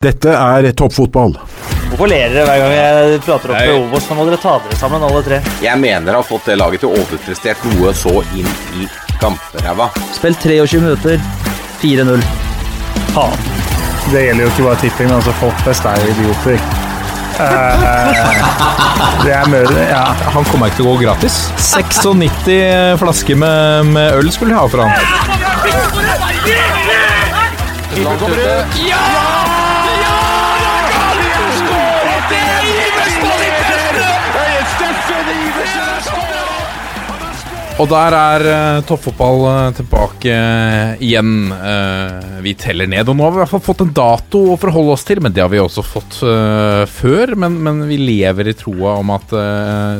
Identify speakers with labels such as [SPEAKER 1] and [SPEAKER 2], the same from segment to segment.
[SPEAKER 1] Dette er toppfotball.
[SPEAKER 2] Hvorfor ler dere hver gang jeg prater opp med Obos? Nå må dere ta dere sammen, alle tre.
[SPEAKER 3] Jeg mener har fått det laget til å overprestert noe så inn i gamperæva.
[SPEAKER 2] Spill 23 minutter. 4-0.
[SPEAKER 4] Faen. Det gjelder jo ikke bare tipping, men altså folk flest er jo idioter. Uh, det er mør... Ja.
[SPEAKER 5] Han kommer ikke til å gå gratis. 96 flasker med, med øl skulle de ha for han. Og der er uh, toppfotball eh, tilbake eh, igjen. Vi teller ned. Og nå har vi i hvert fall fått en dato å forholde oss til, men det har vi også fått før. Men, men vi lever i troa om at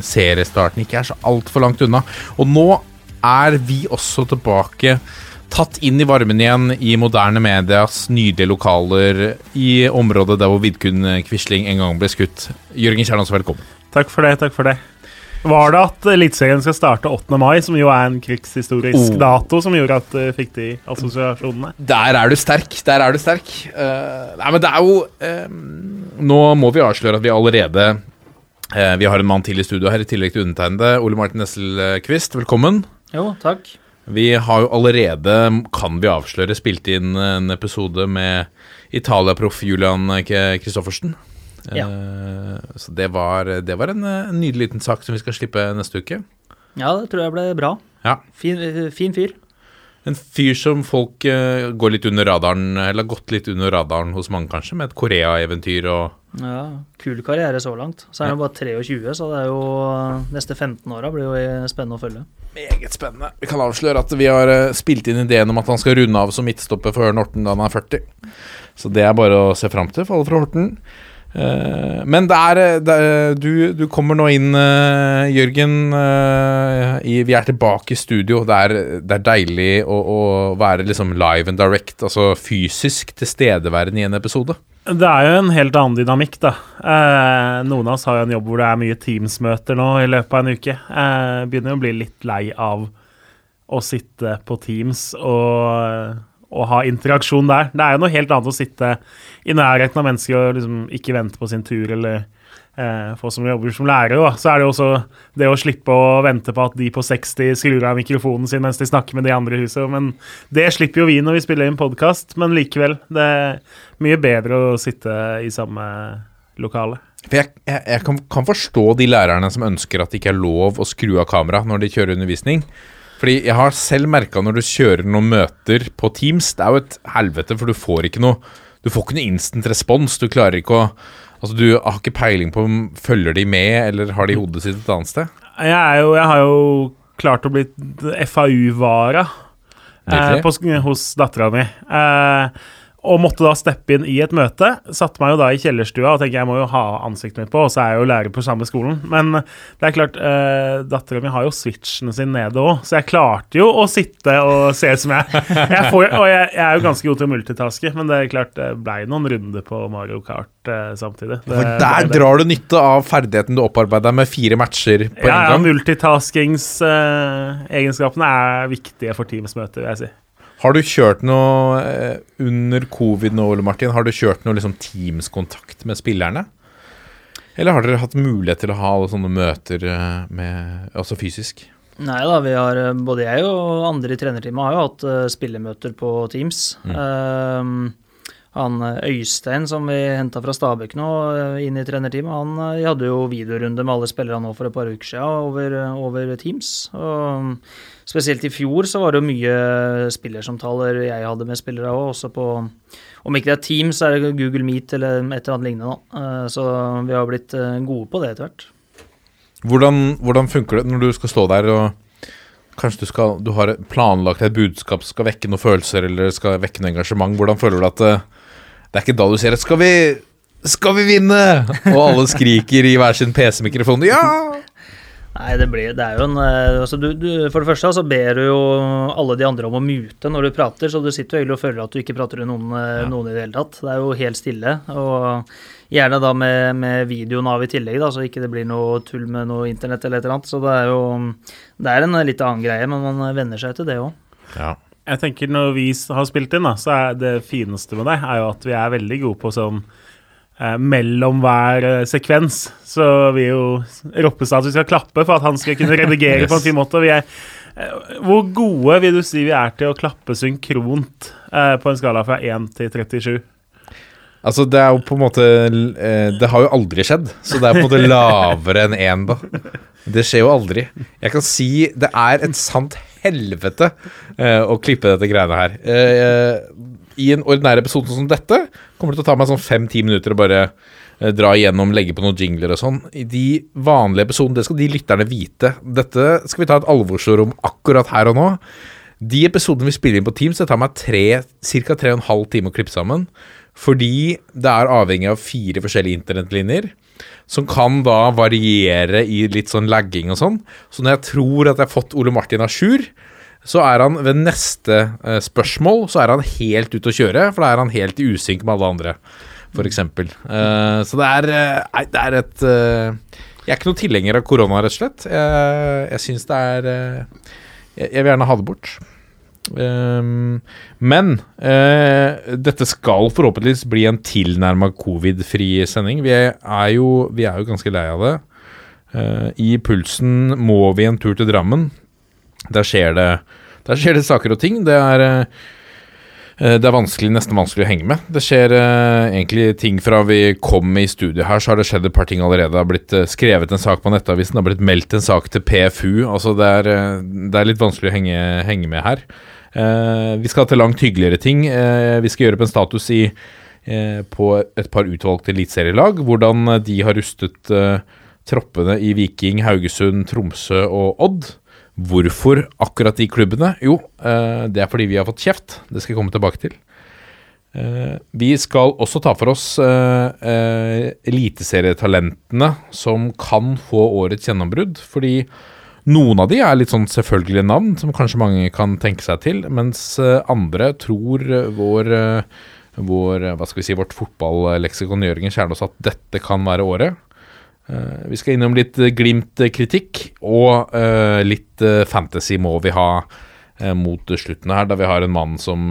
[SPEAKER 5] seriestarten ikke er så altfor langt unna. Og nå er vi også tilbake. Tatt inn i varmen igjen i moderne medias nydelige lokaler i området der hvor Vidkun Quisling en gang ble skutt. Jørgen Kjernås, velkommen.
[SPEAKER 4] Takk for det, takk for det. Var det at Eliteserien skal starte 8. mai, som jo er en krigshistorisk
[SPEAKER 5] Oh.
[SPEAKER 4] dato, som gjorde at du fikk de assosiasjonene?
[SPEAKER 5] Der er du sterk. Der er du sterk. Uh, nei, men det er jo uh, Nå må vi avsløre at vi allerede eh, Vi har en mann til i studio her, i tillegg til undertegnede. Ole Martin Nesselquist, velkommen.
[SPEAKER 2] Jo, takk.
[SPEAKER 5] Vi har jo allerede, kan vi avsløre, spilt inn en episode med Italia-proff Julian Kristoffersen.
[SPEAKER 2] Ja.
[SPEAKER 5] Eh, så det var, det var en, eh, nydelig liten sak som vi skal slippe neste uke.
[SPEAKER 2] Ja, det tror jeg ble bra.
[SPEAKER 5] Ja.
[SPEAKER 2] Fin, fin fyr.
[SPEAKER 5] En fyr som folk eh, går litt under radaren, eller har gått litt under radaren hos mange, kanskje, med et Korea-eventyr og
[SPEAKER 2] Ja, Kul karriere så langt. Så er han ja. bare 23, så det er jo neste 15 åra blir jo spennende å følge.
[SPEAKER 5] Meget spennende. Vi kan avsløre at vi har eh, spilt inn ideen om at han skal runde av som midtstopper for Horten da han er 40. Så det er bare å se fram til for alle fra Horten. Eh, men det er, eh, det er du, du kommer nå inn, eh, Jørgen. i, vi er tilbake i studio. Det er, det er deilig å, å være liksom live and direct, altså fysisk tilstedeværende i en episode.
[SPEAKER 4] Det er jo en helt annen dynamikk, da. Noen av oss har jo en jobb hvor det er mye Teams-møter nå i løpet av en uke. Eh, begynner å bli litt lei av å sitte på Teams og, og ha interaksjon der. Det er jo noe helt annet å sitte i nærheten av mennesker og liksom ikke vente på sin tur, eller eh, få som jobber som lærere, da, så er det jo også det å slippe å vente på at de på 60 skrur av mikrofonen sin mens de snakker med de andre i huset. Men det slipper jo vi når vi spiller inn podkast, men likevel. Det er mye bedre å sitte i samme lokale.
[SPEAKER 5] For jeg, jeg, jeg kan, kan forstå de lærerne som ønsker at det ikke er lov å skru av kamera når de kjører undervisning. Fordi jeg har selv merka når du kjører noen møter på Teams, det er jo et helvete, for du får ikke noe Du får ikke noe instant respons. Du klarer ikke å Altså, du har ikke peiling på om følger de med, eller har de hodet sitt et annet sted.
[SPEAKER 4] Jeg, jo, jeg har jo klart å bli FAU-vara eh, hos dattera mi. Eh, og måtte da steppe inn i et møte. Satte meg jo da i kjellerstua og tenkte jeg må jo ha ansiktet mitt på, og så er jeg jo lærer på samme skolen. Men det er klart, eh, dattera mi har jo switchene sine nede òg, så jeg klarte jo å sitte og se ut som jeg, jeg får, Og jeg, jeg er jo ganske god til å multitaske, men det er klart det blei noen runder på Mario Kart eh, samtidig. Det,
[SPEAKER 5] For der drar du nytte av ferdigheten du opparbeider med fire matcher på
[SPEAKER 4] ja, ja,
[SPEAKER 5] en gang.
[SPEAKER 4] multitaskingsegenskapene er viktige for Teams-møter, vil jeg si.
[SPEAKER 5] Har du kjørt noe eh, under covid nå, Ole Martin? Har du kjørt noe liksom Teams-kontakt med spillerne? Eller har dere hatt mulighet til å ha sånne møter eh, med, altså fysisk?
[SPEAKER 2] Nei da, vi har eh, både jeg og andre i trenerteamet har jo hatt eh, spillemøter på Teams. Ehm, han eh, Øystein som vi henta fra Stabæk nå, inn i trenerteamet, han eh, hadde jo videorunde med alle spillerne nå for et par uker siden over, over Teams. Og mm, spesielt i fjor så var det jo mye spillersamtaler jeg hadde med spillere òg, også på Om ikke det er Teams, så er det Google Meet eller et eller annet lignende. da. Eh, Så vi har blitt eh, gode på det etter hvert.
[SPEAKER 5] Hvordan, hvordan funker det når du skal stå der og Kanskje du, skal, du har planlagt et budskap skal vekke noen følelser eller skal vekke noe engasjement. Hvordan føler du at det, det er ikke da du sier at 'skal vi, skal vi vinne?' og alle skriker i hver sin PC-mikrofon 'ja'?
[SPEAKER 2] Nei, det, blir, det er jo en eh, altså du, du, For det første så ber du jo alle de andre om å mute når du prater, så du sitter jo egentlig og føler at du ikke prater til noen, ja. noen i det hele tatt. Det er jo helt stille. Og gjerne da med, med videoen av i tillegg, da, så ikke det blir noe tull med noe internett eller et eller annet. Så det er jo Det er en litt annen greie, men man venner seg til det òg.
[SPEAKER 5] Ja.
[SPEAKER 4] Jeg tenker Når vi har spilt inn, da, så er det fineste med deg er jo at vi er veldig gode på sånn eh, mellom hver eh, sekvens. Så vi jo Roppestad at vi skal klappe for at han skal kunne redigere på en fin måte. Vi er, eh, hvor gode vil du si vi er til å klappe synkront eh, på en skala fra 1 til 37?
[SPEAKER 5] Altså, det er jo på en måte eh, Det har jo aldri skjedd, så det er på en måte lavere enn én, da. Det skjer jo aldri. Jeg kan si det er et sant helvete eh, å klippe dette greiene her. I en ordinær episode som dette kommer det til å ta meg sånn fem-ti minutter å bare eh, dra igjennom, legge på noen jingler og sånn. I de vanlige episodene, det skal de lytterne vite. Dette skal vi ta et alvorsord om akkurat her og nå. De episodene vi spiller inn på Teams, det tar meg ca. tre og en halv time å klippe sammen. Fordi det er avhengig av fire forskjellige internettlinjer. Som kan da variere i litt sånn lagging og sånn. Så når jeg tror at jeg har fått Ole Martin a jour, så er han ved neste eh, spørsmål så er han helt ute å kjøre. For da er han helt i usynk med alle andre, f.eks. Uh, så det er, nei, det er et Jeg er ikke noen tilhenger av korona, rett og slett. Jeg, jeg syns det er jeg vil gjerne ha det bort. Um, men uh, dette skal forhåpentligvis bli en tilnærma covid-fri sending. Vi er, jo, vi er, jo, ganske lei av det. Uh, I Pulsen må vi en tur til Drammen. Der skjer det, der skjer det saker og ting. Det er, uh, det er vanskelig, nesten vanskelig å henge med. Det skjer egentlig ting fra vi kom i studio her, så har det skjedd et par ting allerede. Det har blitt skrevet en sak på Nettavisen, det har blitt meldt en sak til PFU. Altså det er, det er litt vanskelig å henge, henge med her. Vi skal til langt hyggeligere ting. Vi skal gjøre opp en status i, på et par utvalgte eliteserielag. Hvordan de har rustet troppene i Viking, Haugesund, Tromsø og Odd. Hvorfor akkurat de klubbene? Jo, det er fordi vi har fått kjeft. Det skal jeg komme tilbake til. vi skal også ta for oss eliteserietalentene som kan få årets gjennombrudd. Fordi noen av de er litt sånn selvfølgelige navn, som kanskje mange kan tenke seg til, mens eh, andre tror eh, vår, eh, vår hva skal vi si, vårt fotballeksikon Jørgen Kjernås at dette kan være året. Vi skal innom litt Glimt-kritikk, og litt fantasy må vi ha mot slutten her, da vi har en mann som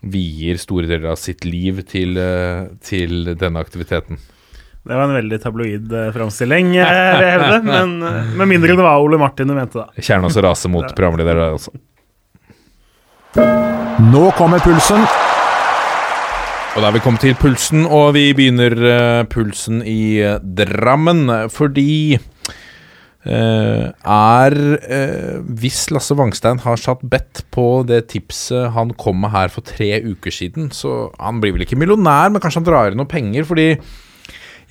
[SPEAKER 5] vier store deler av sitt liv til, til denne aktiviteten.
[SPEAKER 4] Det var en veldig tabloid framstilling, vil jeg hevde. Men med mindre det var Ole Martin du mente, da.
[SPEAKER 5] Kjernen også raser mot programleder der, altså.
[SPEAKER 1] Nå kommer pulsen.
[SPEAKER 5] Og da er vi kommet til pulsen, og vi begynner uh, pulsen i Drammen. Fordi er Hvis Lasse Wangstein har satt bedt på det tipset han kom med her for tre uker siden, så Han blir vel ikke millionær, men kanskje han drar inn noen penger, fordi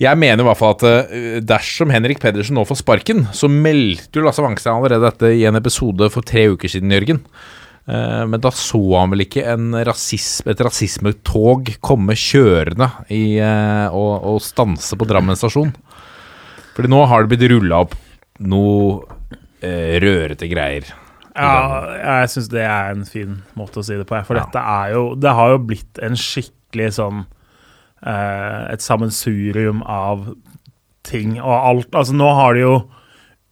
[SPEAKER 5] jeg mener i hvert fall at uh, dersom Henrik Pedersen nå får sparken, så meldte jo Lasse Wangstein allerede dette i en episode for tre uker siden, Jørgen. Uh, men da så han vel ikke rasisme, et rasismetog komme kjørende i, uh, og, og, stanse på Drammen stasjon. Fordi nå har det blitt rulla opp noe rørete greier.
[SPEAKER 4] Ja, jeg syns det er en fin måte å si det på. For ja. dette er jo Det har jo blitt en skikkelig sånn eh, et sammensurium av ting og alt. Altså, nå har de jo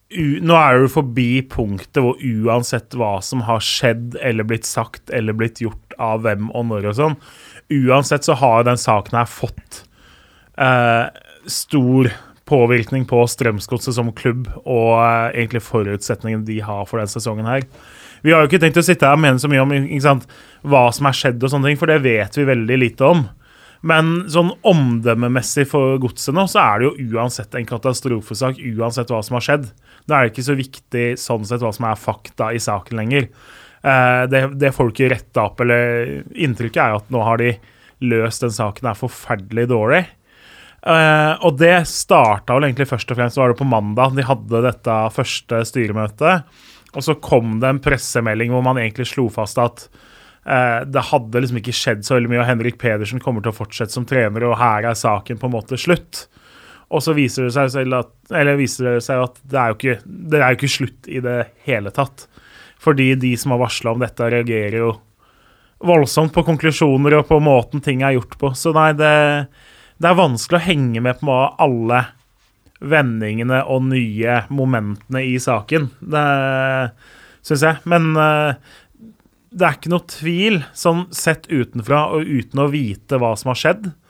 [SPEAKER 4] nå er du forbi punktet hvor uansett hva som har skjedd eller blitt sagt eller blitt gjort av hvem og når og sånn, uansett så har den saken her fått eh, stor påvirkning på Strømsgodset som klubb og eh, egentlig forutsetningene de har for den sesongen her. Vi har jo ikke tenkt å sitte her og mene så mye om sant, hva som er skjedd og sånne ting, for det vet vi veldig lite om. Men sånn omdømmemessig for godset nå, så er det jo uansett en katastrofesak, uansett hva som har skjedd. Da er det ikke så viktig sånn sett hva som er fakta i saken lenger. Eh, det, det folk retta opp, eller inntrykket er at nå har de løst den saken er forferdelig dårlig. Uh, og det starta vel egentlig først og fremst var det på mandag. De hadde dette første styremøtet. Og så kom det en pressemelding hvor man egentlig slo fast at uh, det hadde liksom ikke skjedd så veldig mye, og Henrik Pedersen kommer til å fortsette som trener, og her er saken på en måte slutt. Og så viser det seg, selv at, viser det seg at det er, jo ikke, det er jo ikke slutt i det hele tatt. Fordi de som har varsla om dette, reagerer jo voldsomt på konklusjoner og på måten ting er gjort på. Så nei, det, det er vanskelig å henge med på alle vendingene og nye momentene i saken. Det syns jeg. Men uh, det er ikke noe tvil, sånn sett utenfra og uten å vite hva som har skjedd, eh,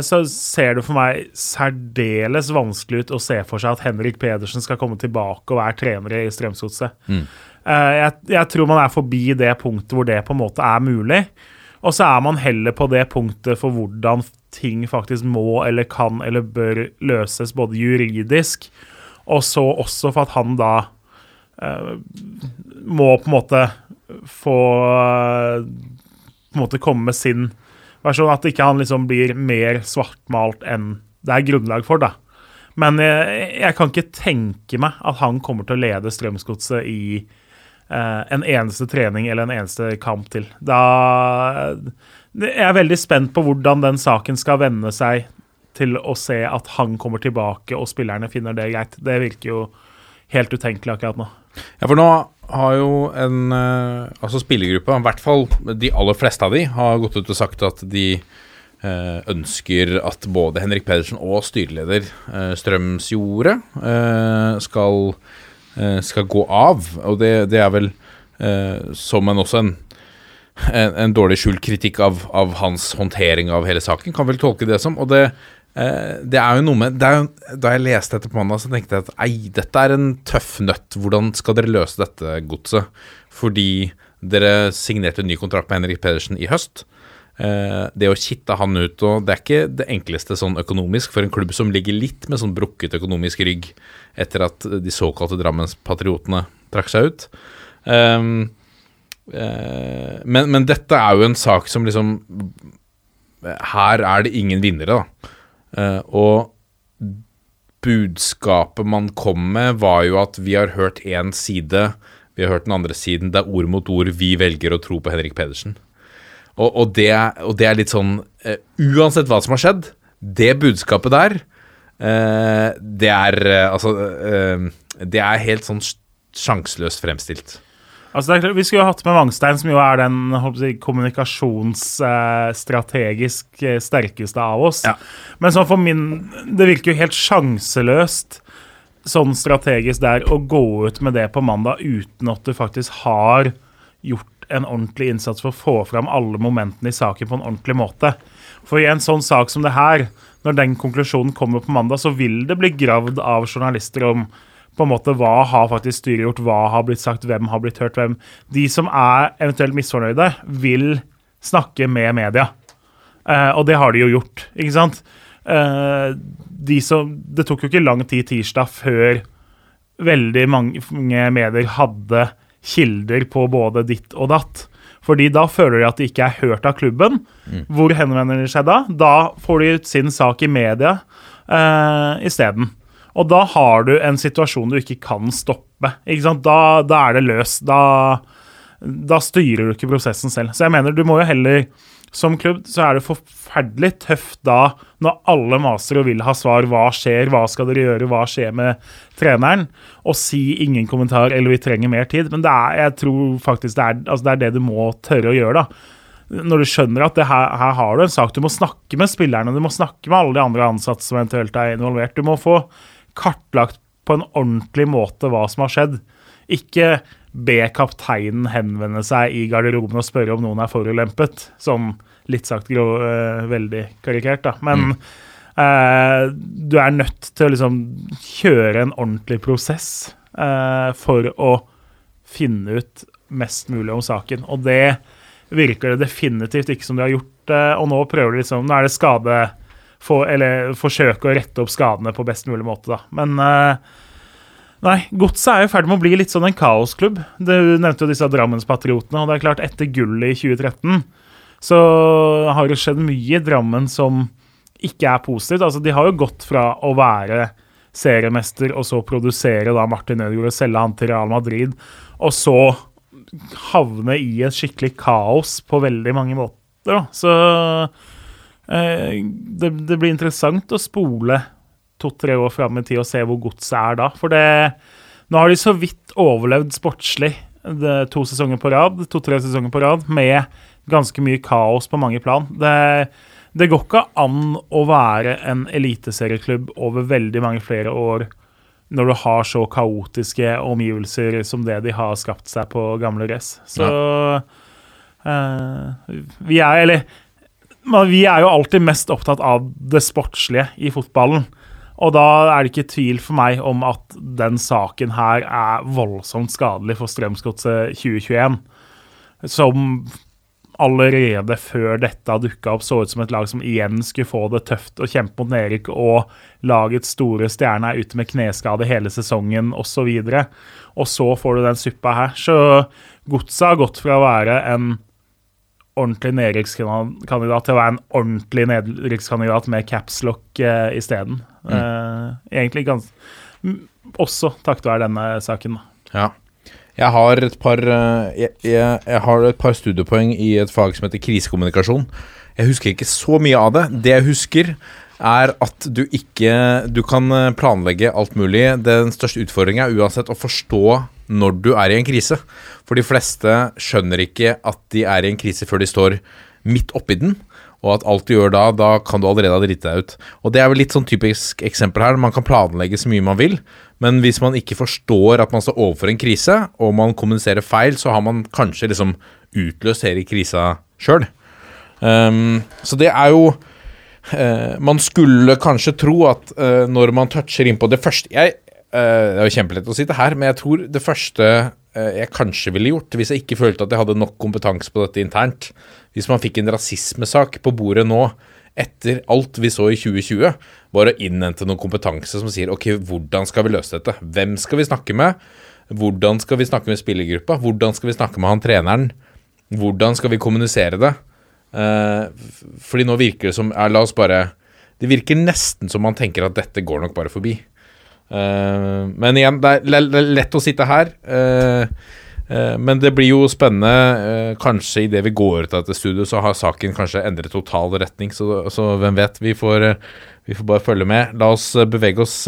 [SPEAKER 4] så ser det for meg særdeles vanskelig ut å se for seg at Henrik Pedersen skal komme tilbake og være trener i Strømsgodset.
[SPEAKER 5] Mm.
[SPEAKER 4] Eh, jeg, jeg tror man er forbi det punktet hvor det på en måte er mulig. Og så er man heller på det punktet for hvordan ting faktisk må eller kan eller bør løses, både juridisk, og så også for at han da uh, må på en måte få uh, på en måte komme med sin versjon. At ikke han liksom blir mer svartmalt enn det er grunnlag for, da. Men jeg, jeg kan ikke tenke meg at han kommer til å lede Strømsgodset i eh, en eneste trening eller en eneste kamp til. Da Jeg er veldig spent på hvordan den saken skal vende seg til å se at han kommer tilbake og spillerne finner det greit. Det virker jo helt utenkelig akkurat nå.
[SPEAKER 5] Ja, for nå har jo en eh, altså spillergruppa, i hvert fall de aller fleste av de, har gått ut og sagt at de eh, ønsker at både Henrik Pedersen og styreleder eh, Strømsjordet skal, skal gå av. Og det, det er vel som en også en en, en dårlig skjult kritikk av, av hans håndtering av hele saken, kan vel tolke det som. Og det, det er jo noe med jo, Da jeg leste dette på mandag, så tenkte jeg at ei, dette er en tøff nøtt. Hvordan skal dere løse dette godset? Fordi dere signerte en ny kontrakt med Henrik Pedersen i høst. Eh, det å kitte han ut og Det er ikke det enkleste sånn økonomisk for en klubb som ligger litt med sånn brukket økonomisk rygg etter at de såkalte Drammenspatriotene trakk seg ut. Um, eh, men, men dette er jo en sak som liksom Her er det ingen vinnere, da. Eh, og budskapet man kom med, var jo at vi har hørt én side, vi har hørt den andre siden. Det er ord mot ord. Vi velger å tro på Henrik Pedersen. Og, og, det, og det er litt sånn uh, Uansett hva som har skjedd, det budskapet der, uh, det er Altså Det er helt sånn sjanseløst fremstilt.
[SPEAKER 4] Altså, klart, vi skulle jo hatt med Wangstein, som jo er den jeg, kommunikasjonsstrategisk eh, sterkeste av oss.
[SPEAKER 5] Ja.
[SPEAKER 4] Men sånn for min Det virker jo helt sjanseløst sånn strategisk der å gå ut med det på mandag uten at du faktisk har gjort en ordentlig innsats for å få fram alle momentene i saken på en ordentlig måte. For i en sånn sak som det her, når den konklusjonen kommer på mandag, så vil det bli gravd av journalister om på en måte hva har faktisk styret gjort, hva har blitt sagt, hvem har blitt hørt, hvem. De som er eventuelt misfornøyde, vil snakke med media. Eh, og det har de jo gjort, ikke sant? Eh, de som, det tok jo ikke lang tid tirsdag før veldig mange, mange medier hadde kilder på både ditt og datt. Fordi da føler de at de ikke er hørt av klubben. Hvor henvender de seg da? Da får de ut sin sak i media eh, isteden. Og da har du en situasjon du ikke kan stoppe. Ikke? Da, da er det løst. Da, da styrer du ikke prosessen selv. Så jeg mener, du må jo heller Som klubb så er det forferdelig tøft da, når alle maser og vil ha svar. Hva skjer, hva skal dere gjøre, hva skjer med treneren? Og si ingen kommentar eller vi trenger mer tid. Men det er, jeg tror faktisk det er, altså det er det du må tørre å gjøre, da når du skjønner at her, her har du en sak Du må snakke med spillerne, du må snakke med alle de andre ansatte som eventuelt er involvert. Du må få kartlagt på en ordentlig måte hva som har skjedd. Ikke be kapteinen henvende seg i garderoben og spørre om noen er forulempet. som litt sagt grå, eh, veldig karikert, da. Men eh, du er nødt til å liksom kjøre en ordentlig prosess eh, for å finne ut mest mulig om saken. Og det virker det definitivt ikke som du har gjort. eh, og nå prøver du liksom Nå er det skade få, Eller forsøke å rette opp skadene på best mulig måte, da. Men eh, Nei, Godset er i ferd med å bli litt sånn en kaosklubb. Du nevnte jo disse Drammenspatriotene, og det er klart, etter gullet i 2013 så har det skjedd mye i Drammen som ikke er positivt. Altså, de har jo gått fra å være seriemester og så produsere da Martin Ødegaard og selge han til Real Madrid, og så havne i et skikkelig kaos på veldig mange måter. Da. Så det, det blir interessant å spole to-tre år fram i tid og se hvor godset er da. For det, nå har de så vidt overlevd sportslig det, to sesonger på rad, to-tre sesonger på rad, med ganske mye kaos på mange plan. Det, det går ikke an å være en eliteserieklubb over veldig mange flere år når du har så kaotiske omgivelser som det de har skapt seg på gamle race. Så eh, vi er Eller men vi er jo alltid mest opptatt av det sportslige i fotballen. Og da er det ikke tvil for meg om at den saken her er voldsomt skadelig for Strømsgodset 2021. Som allerede før dette dukka opp, så ut som et lag som igjen skulle få det tøft og kjempe mot nedrykk, og lagets store stjerne er ute med kneskade hele sesongen osv. Og, så og så får du den suppa her. Så godset har gått fra å være en ordentlig nedrykkskandidat til å være en ordentlig nedrykkskandidat med capslock uh, isteden. Mm. Uh, egentlig ganske Også takket være denne saken.
[SPEAKER 5] Ja. Jeg har, et par, uh, jeg, jeg, jeg har et par studiepoeng i et fag som heter krisekommunikasjon. Jeg husker ikke så mye av det. Det jeg husker, er at du ikke Du kan eh, planlegge alt mulig. Den største utfordringen er uansett å forstå når du er i en krise. For de fleste skjønner ikke at de er i en krise før de står midt oppi den. Og at alt du gjør da, da kan du allerede ha driti deg ut. Og det er vel litt sånn typisk eksempel her. Man kan planlegge så mye man vil, men hvis man ikke forstår at man står overfor en krise, og man kommuniserer feil, så har man kanskje liksom utløst hele krisa sjøl. Um, ehm, så det er jo Man skulle kanskje tro at uh, når man toucher inn på det første jeg, uh, Det er jo kjempelett å sitte her, men jeg tror det første jeg kanskje ville gjort, hvis jeg ikke følte at jeg hadde nok kompetanse på dette internt Hvis man fikk en rasismesak på bordet nå etter alt vi så i 2020, var å innhente noe kompetanse som sier ok, hvordan skal vi løse dette? Hvem skal vi snakke med? Hvordan skal vi snakke med spillergruppa? Hvordan skal vi snakke med han treneren? Hvordan skal vi kommunisere det? Uh, fordi nå virker det som ja, La oss bare Det virker nesten som man tenker at dette går nok bare forbi. Uh, men igjen, det er lett å sitte her. Uh, men det blir jo spennende. Kanskje idet vi går ut av dette studioet, så har saken kanskje endret total retning. Så, så hvem vet? Vi får, vi får, bare følge med. La oss bevege oss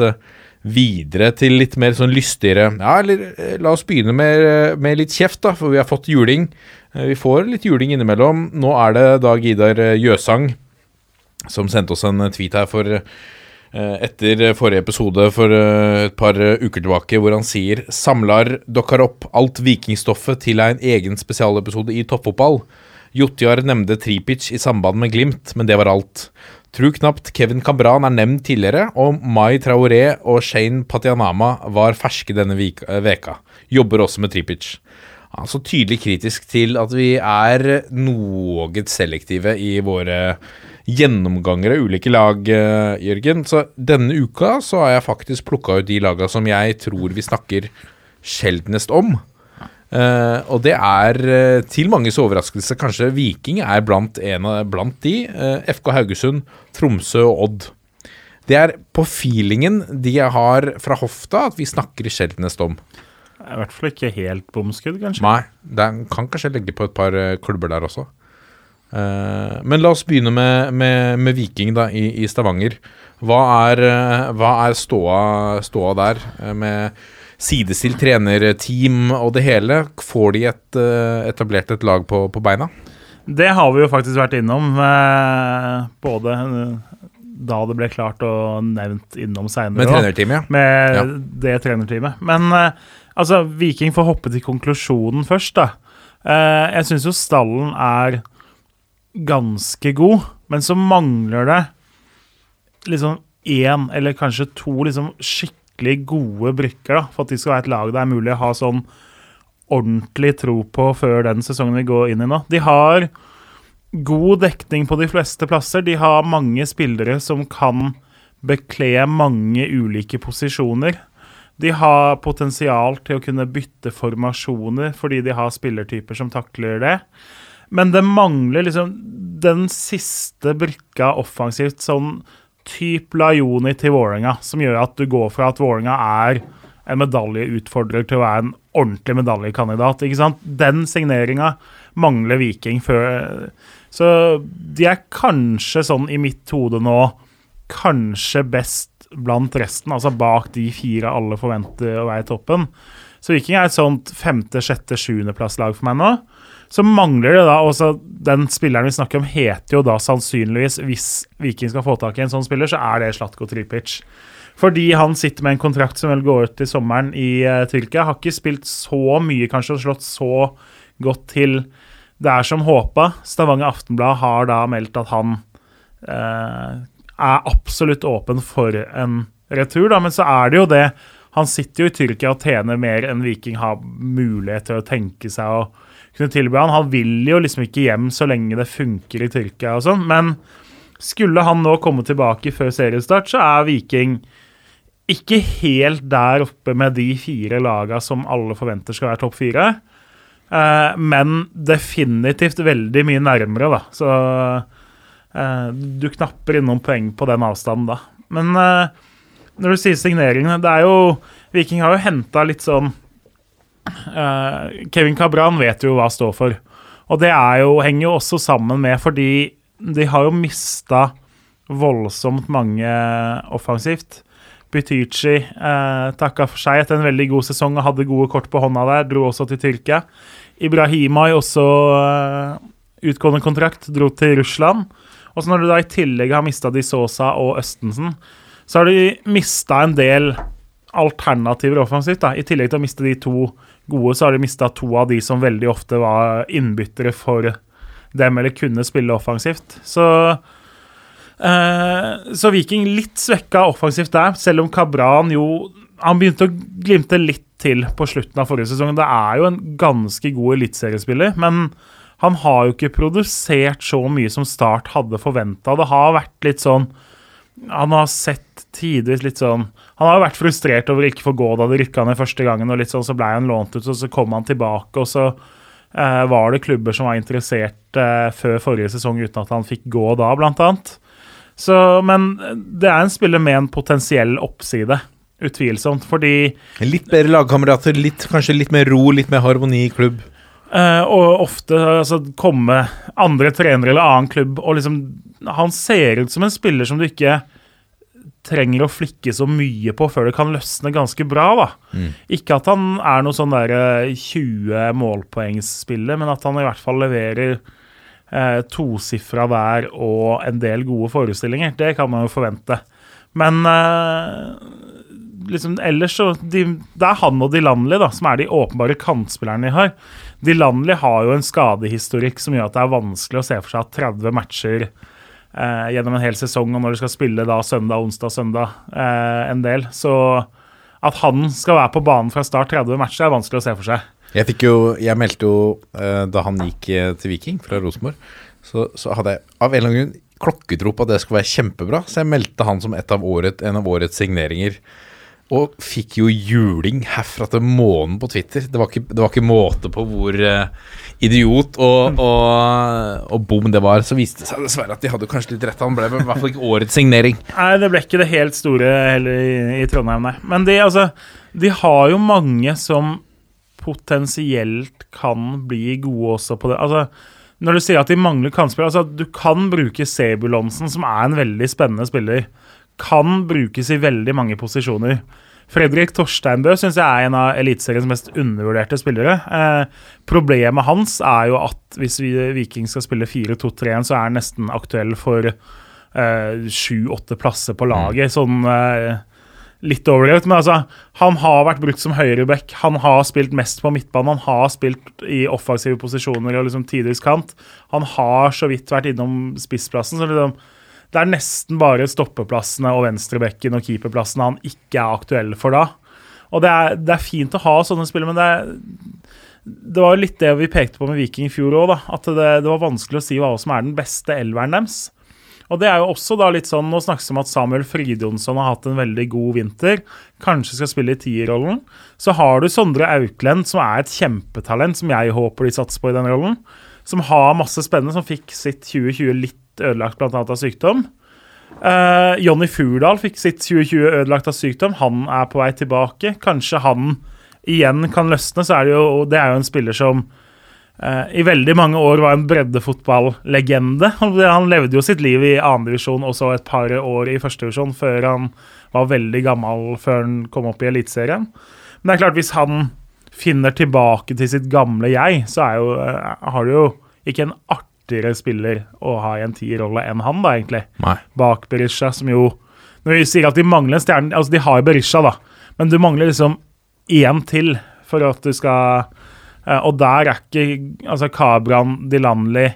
[SPEAKER 5] videre til litt mer sånn lystigere Ja, eller la oss begynne med, med litt kjeft, da, for vi har fått juling. Vi får litt juling innimellom. Nå er det Dag Idar Jøsang som sendte oss en tweet her for Eh, etter forrige episode for eh, et par eh, uker tilbake, hvor han sier samlar dokkar opp alt vikingstoffet til en egen spesialepisode i toppfotball. Jotjar nevnte Tripic i samband med Glimt, men det var alt. Tror knapt Kevin Cambran er nevnt tidligere, og Mai Traoré og Shane Patianama var ferske denne veka. Jobber også med Tripic. Altså tydelig kritisk til at vi er noe selektive i våre gjennomganger av ulike lag, uh, Jørgen. Så denne uka så har jeg faktisk plukka ut de laga som jeg tror vi snakker sjeldnest om. Uh, og det er uh, til manges overraskelse kanskje Viking er blant, en blant de. FK Haugesund, Tromsø og Odd. Det er på feelingen de har fra hofta at vi snakker sjeldnest om.
[SPEAKER 4] I hvert fall ikke helt bomskudd, kanskje.
[SPEAKER 5] Nei, den kan kanskje legge på et par klubber der også. Uh, men la oss begynne med, med, med Viking da, i, i, Stavanger. Hva er, uh, hva er ståa, ståa, der, uh, med sidestilt trenerteam og det hele? Får de et, etablert et lag på, på, beina?
[SPEAKER 4] Det har vi jo faktisk vært innom, både da det ble klart og nevnt innom seinere.
[SPEAKER 5] Med trenerteamet,
[SPEAKER 4] ja. Med ja. det trenerteamet. Men altså, Viking får hoppe til konklusjonen først, da. jeg syns jo stallen er ganske god, men så mangler det liksom én eller kanskje to liksom skikkelig gode brikker da, for at de skal være et lag det er mulig å ha sånn ordentlig tro på før den sesongen vi går inn i nå. De har god dekning på de fleste plasser. De har mange spillere som kan bekle mange ulike posisjoner. De har potensial til å kunne bytte formasjoner fordi de har spillertyper som takler det. Men det mangler liksom den siste brikka offensivt, sånn type Lajoni til Vålerenga, som gjør at du går fra at Vålerenga er en medaljeutfordrer til å være en ordentlig medaljekandidat. ikke sant? Den signeringa mangler Viking før Så de er kanskje sånn i mitt hode nå kanskje best blant resten, altså bak de fire alle forventer å være i toppen. Så Viking er et sånt femte-, sjette-, sjuendeplasslag for meg nå. Så mangler det da også Den spilleren vi snakker om, heter jo da sannsynligvis, hvis Viking skal få tak i en sånn spiller, så er det Slatko Tripic. Fordi han sitter med en kontrakt som vel går ut i sommeren i uh, Tyrkia. Har ikke spilt så mye, kanskje, og slått så godt til. Det er som håpa. Stavanger Aftenblad har da meldt at han uh, er absolutt åpen for en retur, da, men så er det jo det. Han sitter jo i Tyrkia og tjener mer enn Viking har mulighet til å tenke seg å kunne tilby han. Han vil jo liksom ikke hjem så lenge det funker i Tyrkia og sånn, men skulle han nå komme tilbake før seriestart, så er Viking ikke helt der oppe med de fire laga som alle forventer skal være topp fire. Eh, men definitivt veldig mye nærmere, da. Så du knapper inn noen poeng på den avstanden, da. Men eh, når du sier signeringene Det er jo Viking har jo henta litt sånn Uh, Kevin Cabran vet jo hva han står for. Og det jo, henger jo også sammen med fordi de har jo mista voldsomt mange offensivt. Butychi eh, takka for seg etter en veldig god sesong og hadde gode kort på hånda der. Dro også til Tyrkia. Ibrahima har også eh, utgående kontrakt, dro til Russland. Og så når du da i tillegg har mista Di Sosa og Østensen, så har de mista en del alternativer offensivt. da. I tillegg til å miste de to gode, så har de mista to av de som veldig ofte var innbyttere for dem, eller kunne spille offensivt. Så eh, Så Viking litt svekka offensivt der, selv om Kabran jo Han begynte å glimte litt til på slutten av forrige sesong. Det er jo en ganske god eliteseriespiller, men han har jo ikke produsert så mye som Start hadde forventa. Det har vært litt sånn Han har sett tidvis litt sånn han har jo vært frustrert over ikke få gå da det rykka ned første gangen. og litt sånn, Så ble han lånt ut, og så kom han tilbake. og så eh, var det klubber som var interessert eh, før forrige sesong uten at han fikk gå da, blant annet. Så, men det er en spiller med en potensiell oppside. Utvilsomt, fordi
[SPEAKER 5] Litt bedre lagkamerater, kanskje litt mer ro, litt mer harmoni i klubb?
[SPEAKER 4] Uh, og ofte altså, komme andre trenere eller annen klubb og liksom Han ser ut som en spiller som du ikke trenger å flikke så mye på før det kan løsne ganske bra. da. Mm. Ikke at han er noe sånn der 20 eh, målpoengsspiller, men at han i hvert fall leverer eh, tosifra hver og en del gode forestillinger. Det kan man jo forvente. Men eh, liksom ellers så de, Det er han og de landlige da, som er de åpenbare kantspillerne de har. Dilanli har jo en skadehistorikk som gjør at det er vanskelig å se for seg at 30 matcher eh, gjennom en hel sesong, og når de skal spille da søndag, onsdag, søndag eh, en del. Så at han skal være på banen fra start 30 matcher, er vanskelig å se for seg.
[SPEAKER 5] Jeg, jo, jeg meldte jo eh, da han gikk eh, til Viking fra Rosenborg, så, så, hadde jeg av en eller annen grunn klokketro på at det skulle være kjempebra, så jeg meldte han som av året, en av årets signeringer. Og fikk jo juling herfra til månen på Twitter. Det var ikke, det var ikke måte på hvor uh, idiot og, og, og, bom det var. Så viste det seg dessverre at de hadde kanskje litt rett. Han ble i hvert fall ikke årets signering.
[SPEAKER 4] Nei, det ble ikke det helt store heller i, i Trondheim, nei. Men de, altså, de har jo mange som potensielt kan bli gode også på det. Altså, når du sier at de mangler kantspillere altså, Du kan bruke Sebulonsen, som er en veldig spennende spiller kan brukes i veldig mange posisjoner. Fredrik Torsteinbø syns jeg er en av Eliteseriens mest undervurderte spillere. Eh, problemet hans er jo at hvis vi, Viking skal spille 4-2-3-1, så er han nesten aktuell for sju-åtte eh, plasser på laget. Mm. Sånn eh, litt overdrevet. Men altså, han har vært brukt som høyreback. Han har spilt mest på midtbanen. Han har spilt i offensive posisjoner og liksom tidvis kant. Han har så vidt vært innom spissplassen. så liksom det er nesten bare stoppeplassene og venstrebekken og keeperplassene han ikke er aktuell for da. Og det er, det er fint å ha sånne spillere, men det, er, det var litt det vi pekte på med Viking i fjor òg, at det, det, var vanskelig å si hva som er den beste elveren deres. Og det er jo også da litt sånn, Nå snakkes det om at Samuel Fridjonsson har hatt en veldig god vinter. Kanskje skal spille i tierrollen. Så har du Sondre Auklend, som er et kjempetalent, som jeg håper de satser på i den rollen. Som har masse spennende, som fikk sitt 2020 litt ødelagt bl.a. av sykdom. Uh, Jonny Furdal fikk sitt 2020 ødelagt av sykdom. Han er på vei tilbake. Kanskje han igjen kan løsne. så er Det jo, det er jo en spiller som uh, i veldig mange år var en breddefotballegende. Han levde jo sitt liv i andredivisjon og så et par år i førstedivisjon før han var veldig gammel før han kom opp i Eliteserien. Men det er klart, hvis han finner tilbake til sitt gamle jeg, så er jo, uh, har du jo ikke en artigere spiller å ha i en tierrolle enn han, da, egentlig.
[SPEAKER 5] Nei.
[SPEAKER 4] Bak Berisha, som jo Når vi sier at de mangler en stjerne Altså, de har Berisha, da, men du mangler liksom én til for at du skal eh, Og der er ikke altså Kabran, Dilanli,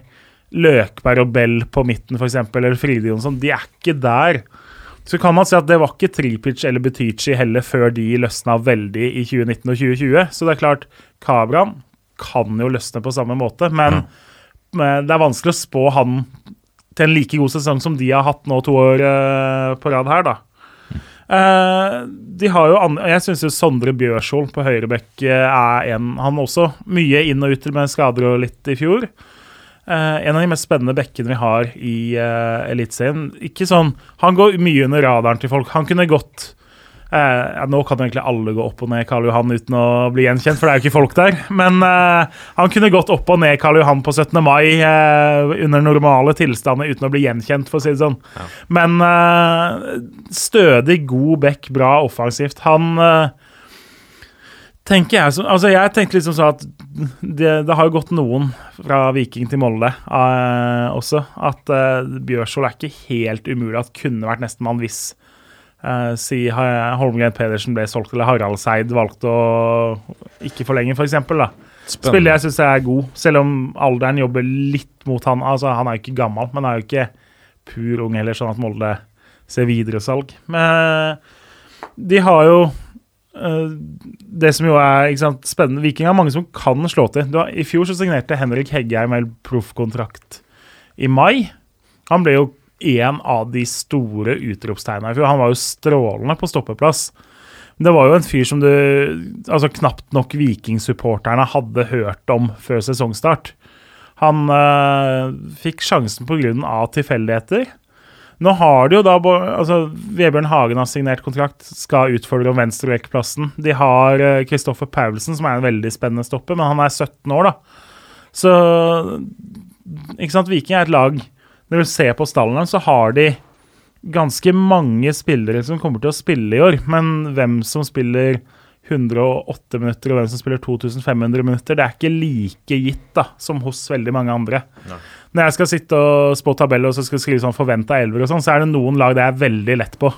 [SPEAKER 4] Løkberg og Bell på midten, f.eks., eller Fride Jonsson, de er ikke der. Så kan man si at det var ikke Tripic eller Butichi heller før de løsna veldig i 2019 og 2020. Så det er klart, Kabran kan jo løsne på samme måte, men, men det er vanskelig å spå han til en like god sesong som de har hatt nå to år eh, på rad her, da. Eh, de har jo andre, Jeg syns Sondre Bjørsvold på høyrebekk eh, er en Han også mye inn og ut med skader og litt i fjor. Uh, en av de mest spennende bekkene vi har i uh, Eliteserien. Ikke sånn Han går mye under radaren til folk. Han kunne gått ja, Nå kan jo egentlig alle gå opp og ned Karl Johan uten å bli gjenkjent, for det er jo ikke folk der. Men eh, han kunne gått opp og ned Karl Johan på 17. mai eh, under normale tilstander uten å bli gjenkjent, for å si det sånn. Men eh, stødig, god bekk, bra offensivt. Han eh, tenker jeg som, altså Jeg tenkte liksom sånn at det, det har jo gått noen fra Viking til Molde eh, også. At uh, Bjørsvold er ikke helt umulig at kunne vært nestemann hvis uh, si Holmgren Pedersen ble solgt eller Harald Seid valgte å ikke forlenge, f.eks. For Spiller jeg syns er god, selv om alderen jobber litt mot han. Altså Han er jo ikke gammel, men er jo ikke pur ung heller, sånn at Molde ser videresalg. Men de har jo uh, det som jo er sant, spennende Viking har mange som kan slå til. Du har, I fjor så signerte Henrik Heggheim med proffkontrakt i mai. Han ble jo en av de store utropstegnene i fjor. Han var jo strålende på stoppeplass. Det var jo en fyr som du altså knapt nok Viking-supporterne hadde hørt om før sesongstart. Han øh, fikk sjansen pga. tilfeldigheter. Nå har de jo da altså, Vebjørn Hagen har signert kontrakt, skal utfordre om venstrevekkplassen. De har eh, Kristoffer Paulsen, som er en veldig spennende stopper, men han er 17 år, da. Så ikke sant, Viking er et lag Når du ser på stallen, så har de ganske mange spillere som kommer til å spille i år, men hvem som spiller 108 minutter og hvem som spiller 2500 minutter, det er ikke like gitt da, som hos veldig mange andre. Når jeg skal sitte og spå tabeller og så skal skrive sånn forventa elver og sånn, så er det noen lag det er veldig lett på.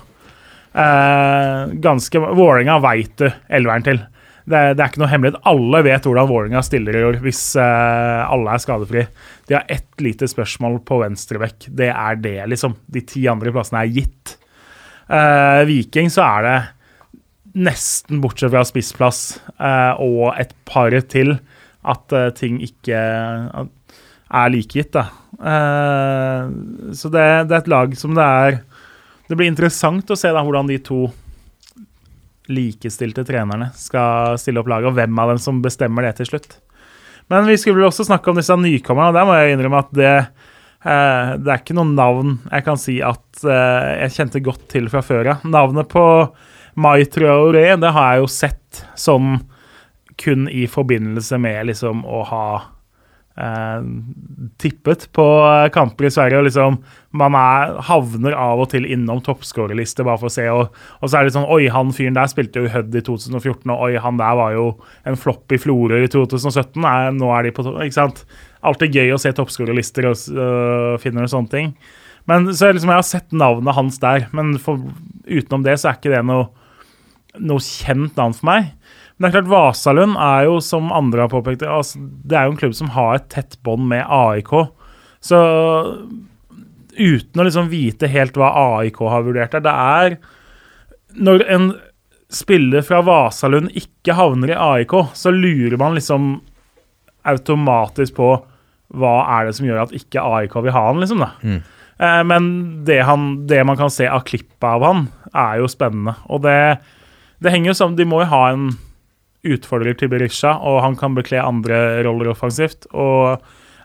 [SPEAKER 4] Eh, ganske Vålerenga veit du elveren til. Det, det er ikke noe hemmelighet. Alle vet hvordan Vålerenga stiller i år hvis uh, alle er skadefri. De har ett lite spørsmål på venstrebekk. Det er det, liksom. De ti andre plassene er gitt. Uh, Viking så er det nesten bortsett fra spissplass uh, og et par til at ting ikke er likegitt, da. Eh, så det, det er et lag som det er Det blir interessant å se da hvordan de to likestilte trenerne skal stille opp laget, og hvem av dem som bestemmer det til slutt. Men vi skulle vel også snakke om disse nykommerne, og der må jeg innrømme at det eh, det er ikke noen navn jeg kan si at eh, jeg kjente godt til fra før av. Navnet på Mai Traoré, det har jeg jo sett sånn kun i forbindelse med liksom å ha tippet på kamper i Sverige. og liksom Man er, havner av og til innom toppskårerlister bare for å se. Og, og så er det sånn Oi, han fyren der spilte jo Hødd i 2014, og oi, han der var jo en flopp i Florø i 2017. Nei, nå er de på topp. Ikke sant? Alltid gøy å se toppskårerlister og øh, finne og sånne ting. Men så liksom, jeg har sett navnet hans der, men for, utenom det så er ikke det noe, noe kjent navn for meg. Men det er klart, Vasalund er jo, som andre har påpekt, altså, det er jo en klubb som har et tett bånd med AIK. Så uten å liksom vite helt hva AIK har vurdert der, det er Når en spiller fra Vasalund ikke havner i AIK, så lurer man liksom automatisk på hva er det som gjør at ikke AIK vil ha han, liksom. da. Eh, men det, han, det man kan se av klippet av han, er jo spennende. Og det, det henger jo sammen De må jo ha en utfordrer til Berisha, og han kan bekle andre roller offensivt. Og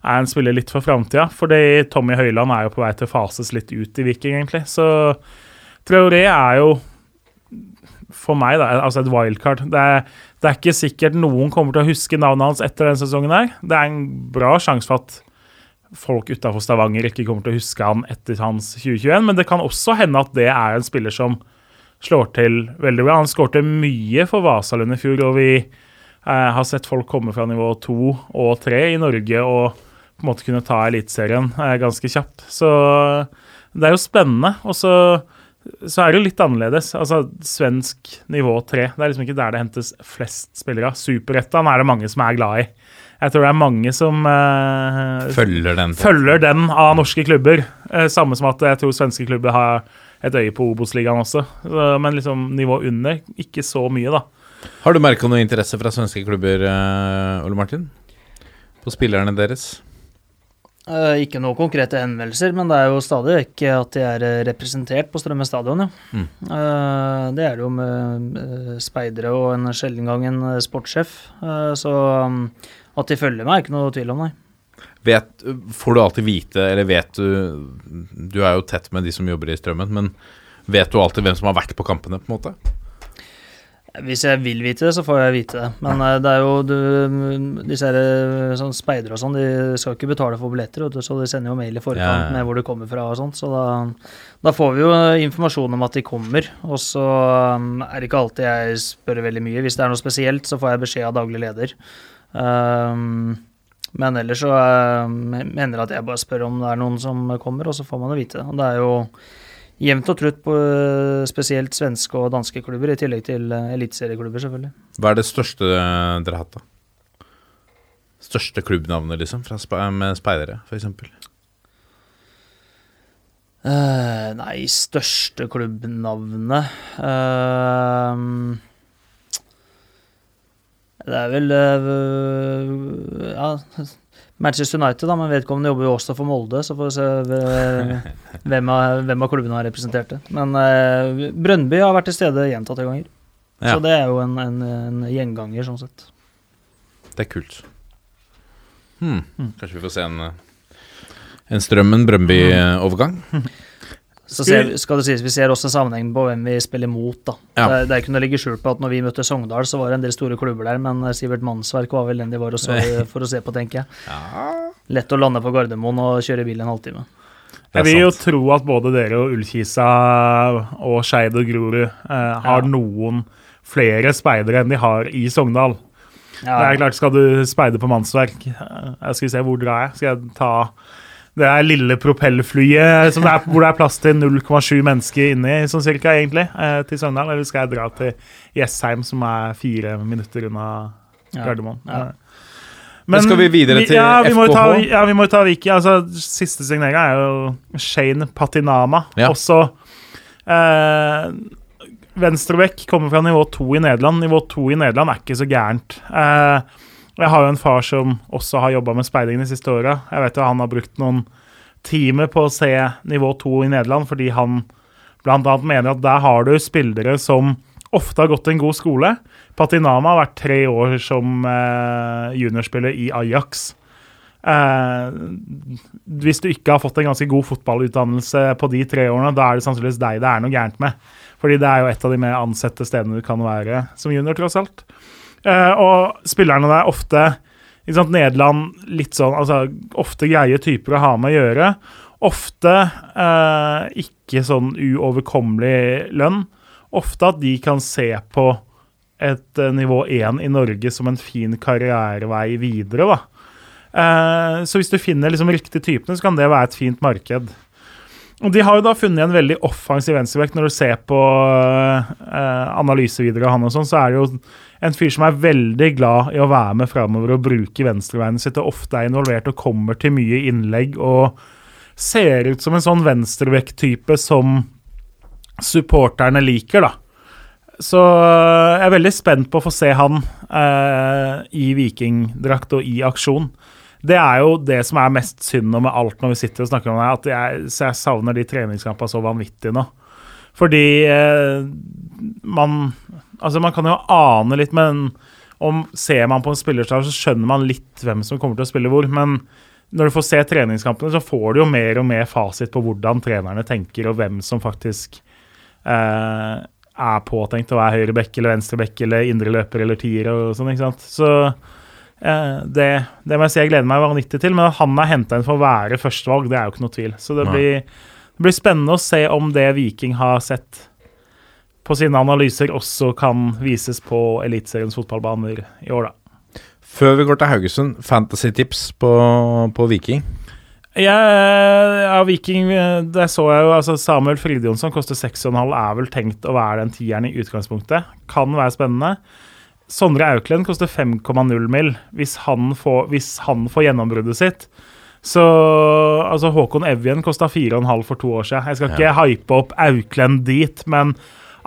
[SPEAKER 4] er en spiller litt for framtida. Fordi Tommy Høiland er jo på vei til å fases litt ut i Viking, egentlig. Så Traoré er jo for meg da, altså et wildcard. Det er, det er ikke sikkert noen kommer til å huske navnet hans etter denne sesongen. her. Det er en bra sjanse for at folk utafor Stavanger ikke kommer til å huske han etter hans 2021, men det kan også hende at det er en spiller som slår til veldig bra. Han skårte mye for Vasalund i fjor, og vi eh, har sett folk komme fra nivå to og tre i Norge og på en måte kunne ta Eliteserien eh, ganske kjapt. Så det er jo spennende. Og så, så er det jo litt annerledes. Altså svensk nivå tre, det er liksom ikke der det hentes flest spillere. Superettan er det mange som er glad i. Jeg tror det er mange som eh,
[SPEAKER 5] Følger den.
[SPEAKER 4] følger den av norske klubber. Eh, samme som at jeg tror svenske klubber har et øye på Obos-ligaen også. Men liksom nivå under, ikke så mye, da.
[SPEAKER 5] Har du merka noe interesse fra svenske klubber, eh, Ole Martin? På spillerne deres?
[SPEAKER 2] Eh, ikke noen konkrete henvendelser, men det er jo stadig ikke at de er eh, representert på Strømme stadion, ja.
[SPEAKER 5] Mm.
[SPEAKER 2] Eh, det er det jo med eh, speidere og en sjelden gang en eh, sportssjef. Eh, så um, at de følger meg, er ikke noe tvil om, nei.
[SPEAKER 5] Vet, får du alltid vite, eller vet du Du er jo tett med de som jobber i Strømmen, men vet du alltid hvem som har vært på kampene, på en måte?
[SPEAKER 2] Hvis jeg vil vite det, så får jeg vite det. Men eh, det er jo du, disse her, eh, sånn speidere og sånn, de skal ikke betale for billetter, du, så de sender jo mail i forkant med hvor du kommer fra og sånt. Så da, da får vi jo informasjon om at de kommer. Og så er det ikke alltid jeg spør veldig mye. Hvis det er noe spesielt, så får jeg beskjed av daglig leder. Um, men ellers så um, mener jeg at jeg bare spør om det er noen som kommer, og så får man jo vite det. Og det er jo jevnt og trutt på uh, spesielt svenske og danske klubber, i tillegg til uh, eliteserieklubber, selvfølgelig.
[SPEAKER 5] Hva er det største eh, dere har hatt, da? Største klubbnavnet, liksom, fra med speidere, f.eks.?
[SPEAKER 2] Uh, nei, største klubbnavnet Ehm, Det er vel eh, Ja, Manchester United, da, men vedkommende jobber jo også for Molde, så får vi se eh, hvem av, hvem av klubbene har representert det. Men uh, Brøndby har vært til stede gjentatte ganger.
[SPEAKER 5] Ja,
[SPEAKER 2] Så det er jo en, en, en gjenganger, sånn sett.
[SPEAKER 5] det er kult. Hmm. Kanskje vi får se en, eh, en Strømmen-Brøndby-overgang?
[SPEAKER 2] Så ser, skal det sies, Vi ser også sammenhengen på hvem vi spiller mot. da.
[SPEAKER 5] Ja.
[SPEAKER 2] Det, det er ikke noe å ligge skjult på at når vi møtte Sogndal, så var det en del store klubber der, men eh, Sivert Mannsverk var vel den de var og så, for å se på, tenker jeg. Lett å lande på Gardermoen og kjøre bil en halvtime.
[SPEAKER 4] Jeg vil jo tro at både dere og Ullkisa og Skeid og Grorud eh, har
[SPEAKER 2] Ja.
[SPEAKER 4] noen flere speidere enn de har i Sogndal.
[SPEAKER 2] Ja,
[SPEAKER 4] Det er klart, Skal du speide på mannsverk eh, Jeg skal vi se, Hvor drar jeg? Skal jeg ta det er lille propellflyet som det er, hvor det er plass til 0,7 mennesker inni, sånn cirka, egentlig, eh, til Sogndal? Eller skal jeg dra til Jessheim, som er fire minutter unna. Gardermoen?
[SPEAKER 2] Ja.
[SPEAKER 5] Men skal vi videre til
[SPEAKER 4] ja, vi FKH? ta, ja, vi må jo ta Viki. Altså, siste signeringa er jo Shane Patinama.
[SPEAKER 5] Ja.
[SPEAKER 4] Også eh, Venstrebekk kommer fra nivå to i Nederland. Nivå to i Nederland er ikke så gærent. Eh, jeg har jo en far som også har jobba med speiding de siste åra. Jeg vet jo han har brukt noen timer på å se nivå to i Nederland, fordi han bl.a. mener at der har du spillere som ofte har gått en god skole. Patinama har vært tre år som eh, juniorspiller i Ajax. Eh, hvis du ikke har fått en ganske god fotballutdannelse på de tre årene, da er det sannsynligvis deg det er noe gærent med. Fordi det er jo et av de mer ansette stedene du kan være som junior, tross alt. Eh, og spillerne der ofte sant, Nederland litt sånn altså, Ofte greie typer å ha med å gjøre. Ofte uh, ikke sånn uoverkommelig lønn. Ofte at de kan se på et uh, nivå 1 i Norge som en fin karrierevei videre. så hvis du finner liksom riktige typene, så kan det være et fint marked. Og De har jo da funnet en veldig offensiv venstreback. Når du ser på uh, analysevideoer av han og sånn, så er det jo en fyr som er veldig glad i å være med framover og bruke venstrebeinet sitt, og ofte er involvert og kommer til mye innlegg og ser ut som en sånn venstreback-type som supporterne liker, da. Så eh, jeg er veldig spent på å få se han eh, i vikingdrakt og i aksjon. Det er jo det som er mest synd med alt når vi sitter og snakker om det, at jeg, jeg savner de treningskampene så vanvittig nå. Fordi eh, man Altså, man kan jo ane litt, men om ser man på en spillerstab, så skjønner man litt hvem som kommer til å spille hvor. Men når du får se treningskampene, så får du jo mer og mer fasit på hvordan trenerne tenker, og hvem som faktisk eh, er påtenkt å være høyre bekk eller venstre bekk eller indre løper eller tier og sånn, ikke sant. Så det, det må jeg si jeg gleder meg vanvittig til. Men at han er henta inn for å være førstevalg, det er jo ikke noe tvil. Så det blir, det blir spennende å se om det Viking har sett på sine analyser også kan vises på Eliteseriens fotballbaner i år, da.
[SPEAKER 5] Før vi går til Haugesund, fantasy-tips på, på Viking?
[SPEAKER 4] Ja, ja, Viking Det så jeg jo. altså Samuel Fridjonsson koster 6,5. Er vel tenkt å være den tieren i utgangspunktet. Kan være spennende. Sondre Auklend koster 5,0 mil hvis han får, hvis han får gjennombruddet sitt. Så altså Håkon Evjen kosta 4,5 for to år siden. Jeg skal ikke hype opp Auklend dit, men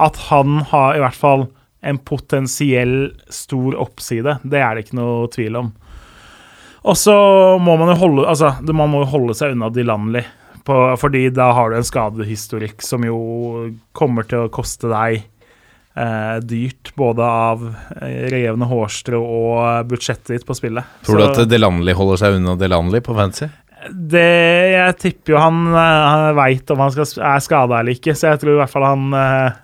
[SPEAKER 4] at han har i hvert fall en potensiell stor oppside, det er det ikke noe tvil om. Og så må man jo holde altså, man må holde seg unna Dilanli, fordi da har du en skadehistorikk som jo kommer til å koste deg eh, dyrt, både av eh, revne hårstrå og budsjettet ditt på spillet.
[SPEAKER 5] Tror du at Delanley holder seg unna Delanley på fancy?
[SPEAKER 4] Det, jeg tipper jo han, eh, han veit om han skal, er skada eller ikke, så jeg tror i hvert fall han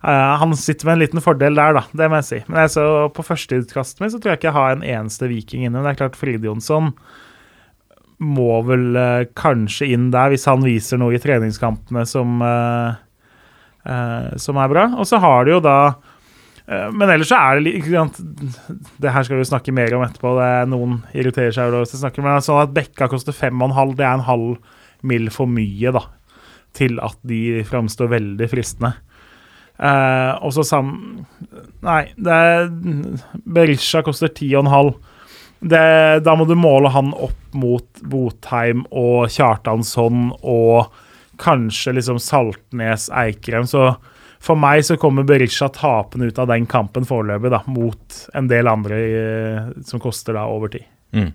[SPEAKER 4] Uh, han sitter med en liten fordel der, da. Det må jeg si. Men altså, på førsteutkastet mitt så tror jeg ikke jeg har en eneste viking inne. Det er klart Fride Jonsson må vel uh, kanskje inn der, hvis han viser noe i treningskampene som, uh, som er bra. Og så har de jo da Men ellers så er det litt Det her skal vi snakke mer om etterpå. Det er Noen irriterer seg over det å snakke, men sånn at Bekka koster fem og en halv, det er en halv mill. for mye, da. Til at de framstår veldig fristende. Uh, og så sam... Nei, det er Berisha koster 10,5. Da må du måle han opp mot Botheim og Kjartansson og kanskje liksom Saltnes, Eikrem. Så for meg så kommer Berisha tapende ut av den kampen foreløpig, da, mot en del andre i, som koster da over tid. Mm.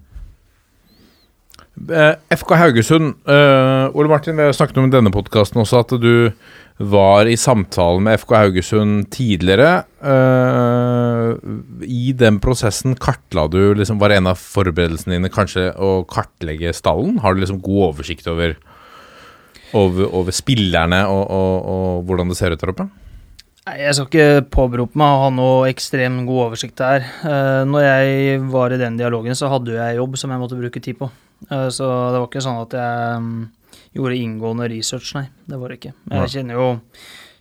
[SPEAKER 5] Eh, FK Haugesund. Uh, Ole Martin, vi snakket om i denne podkasten også at du var i samtale med FK Haugesund tidligere. Uh, I den prosessen kartla du liksom, Var en av forberedelsene dine kanskje å kartlegge stallen? Har du liksom god oversikt over, over, over spillerne og, og, og, hvordan det ser ut der oppe?
[SPEAKER 2] Nei, Jeg skal ikke påberope meg å ha noe ekstremt god oversikt der. Uh, når jeg var i den dialogen, så hadde jeg jobb som jeg måtte bruke tid på. Uh, så det var ikke sånn at jeg um, gjorde inngående research, nei. Det var det ikke. Jeg kjenner jo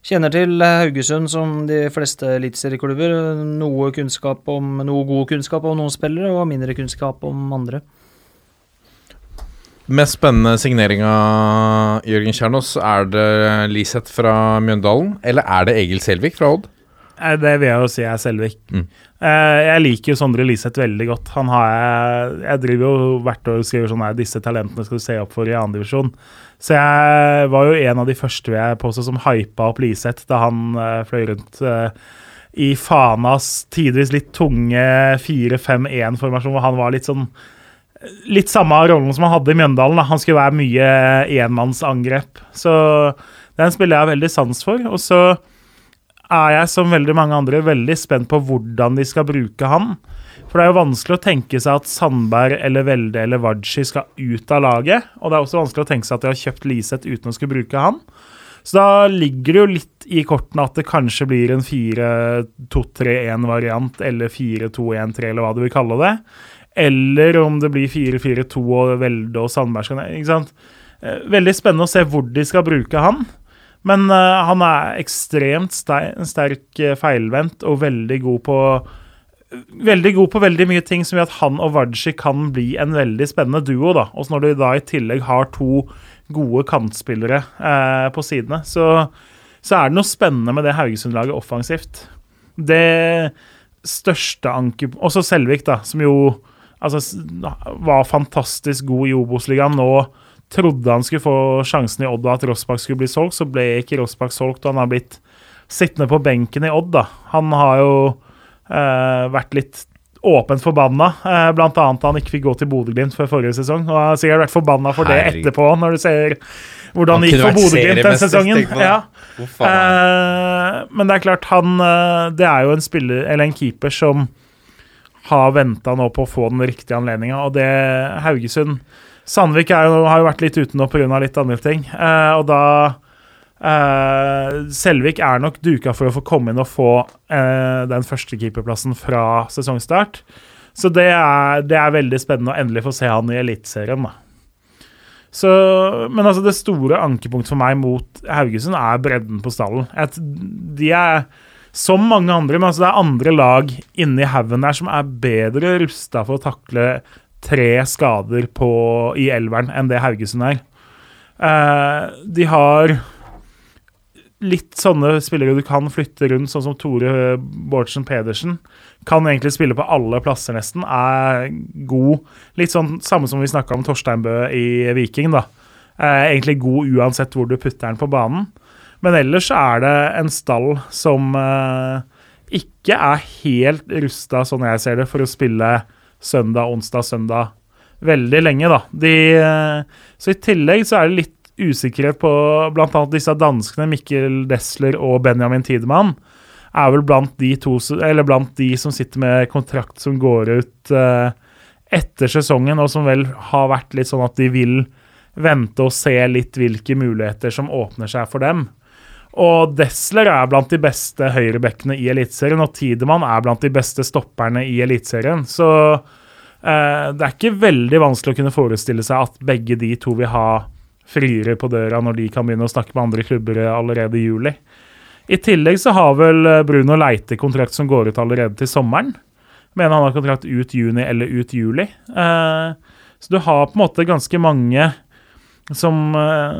[SPEAKER 2] kjenner til Haugesund som de fleste eliteserieklubber. Noe kunnskap om, noe god kunnskap om noen spillere, og mindre kunnskap om andre.
[SPEAKER 5] Mest spennende signeringa, Jørgen Kjernås, er det Liseth fra Mjøndalen, eller er det Egil Selvik fra Odd?
[SPEAKER 4] Det vil jeg jo si er Selvik. Mm. Eh, jeg liker jo Sondre Liseth veldig godt. Han har jeg, jeg driver jo hvert år og skriver sånn her Disse talentene skal du se opp for i andredivisjon. Så jeg var jo en av de første jeg påstå som hypa opp Liseth da han uh, fløy rundt uh, i Fanas tidvis litt tunge 4-5-1-formasjon, hvor han var litt sånn Litt samme rollen som han hadde i Mjøndalen. Da. Han skulle være mye enmannsangrep. Så den spiller jeg veldig sans for. Og så er jeg, som veldig mange andre, veldig spent på hvordan de skal bruke han. For det er jo vanskelig å tenke seg at Sandberg eller Velde eller Waji skal ut av laget. Og det er også vanskelig å tenke seg at de har kjøpt Liseth uten å skulle bruke han. Så da ligger det jo litt i kortene at det kanskje blir en 4-2-3-1-variant, eller 4-2-1-3, eller hva du vil kalle det. Eller om det blir 4-4-2 og Velde og Sandberg skal ned. Eh, veldig spennende å se hvor de skal bruke han. Men uh, han er ekstremt sterk uh, feilvendt og veldig god på Veldig god på veldig mye ting som gjør at han og Waji kan bli en veldig spennende duo. da. Og når du da i tillegg har to gode kantspillere uh, på sidene, så, så, er det noe spennende med det Haugesund-laget offensivt. Det største anker Også Selvik, da, som jo altså, var fantastisk god i Obos-ligaen. Nå trodde han skulle få sjansen i Odd, og at Rossbakk skulle bli solgt, så ble ikke Rossbakk solgt, og han har blitt sittende på benken i Odd. da. Han har jo eh, vært litt åpent forbanna, eh, blant annet han ikke fikk gå til Bodø-Glimt før forrige sesong. Og har sikkert vært forbanna for det etterpå, når du ser hvordan det gikk for Bodø-Glimt den sesongen. Ja. Eh, men det er klart, han eh, Det er jo en spiller, eller en keeper, som har venta nå på å få den riktige anledninga, og det Haugesund Sandvik jo, har jo vært litt uten nå pga. litt andre ting. Eh, og da eh, Selvik er nok duka for å få komme inn og få eh, den første keeperplassen fra sesongstart. Så det er, det er, veldig spennende å endelig få se han i Eliteserien. Så, men altså det store ankepunktet for meg mot Haugesund er bredden på stallen. De er som mange andre, men altså det er andre lag inni haugen der som er bedre rusta for å takle tre skader på, i elveren enn det Haugesund er. Eh, de har litt sånne spillere du kan flytte rundt, sånn som Tore Bårdsen Pedersen. Kan egentlig spille på alle plasser, nesten. Er god. Litt sånn samme som vi snakka om Torsteinbø i Viking, da. Eh, egentlig god uansett hvor du putter den på banen. Men ellers er det en stall som uh, ikke er helt rusta, sånn jeg ser det, for å spille søndag, onsdag, søndag veldig lenge, da. De, uh, så i tillegg så er det litt usikkerhet på bl.a. disse danskene, Mikkel Desler og Benjamin Tidemann. Er vel blant de, to, blant de som sitter med kontrakt som går ut uh, etter sesongen, og som vel har vært litt sånn at de vil vente og se litt hvilke muligheter som åpner seg for dem. Og Desler er blant de beste høyrebekkene i Eliteserien, og Tidemann er blant de beste stopperne i Eliteserien. Så eh, det er ikke veldig vanskelig å kunne forestille seg at begge de to vil ha friere på døra når de kan begynne å snakke med andre klubber allerede i juli. I tillegg så har vel Bruno Leite kontrakt som går ut allerede til sommeren. Mener han har kontrakt ut juni eller ut juli. Eh, så du har på en måte ganske mange som eh,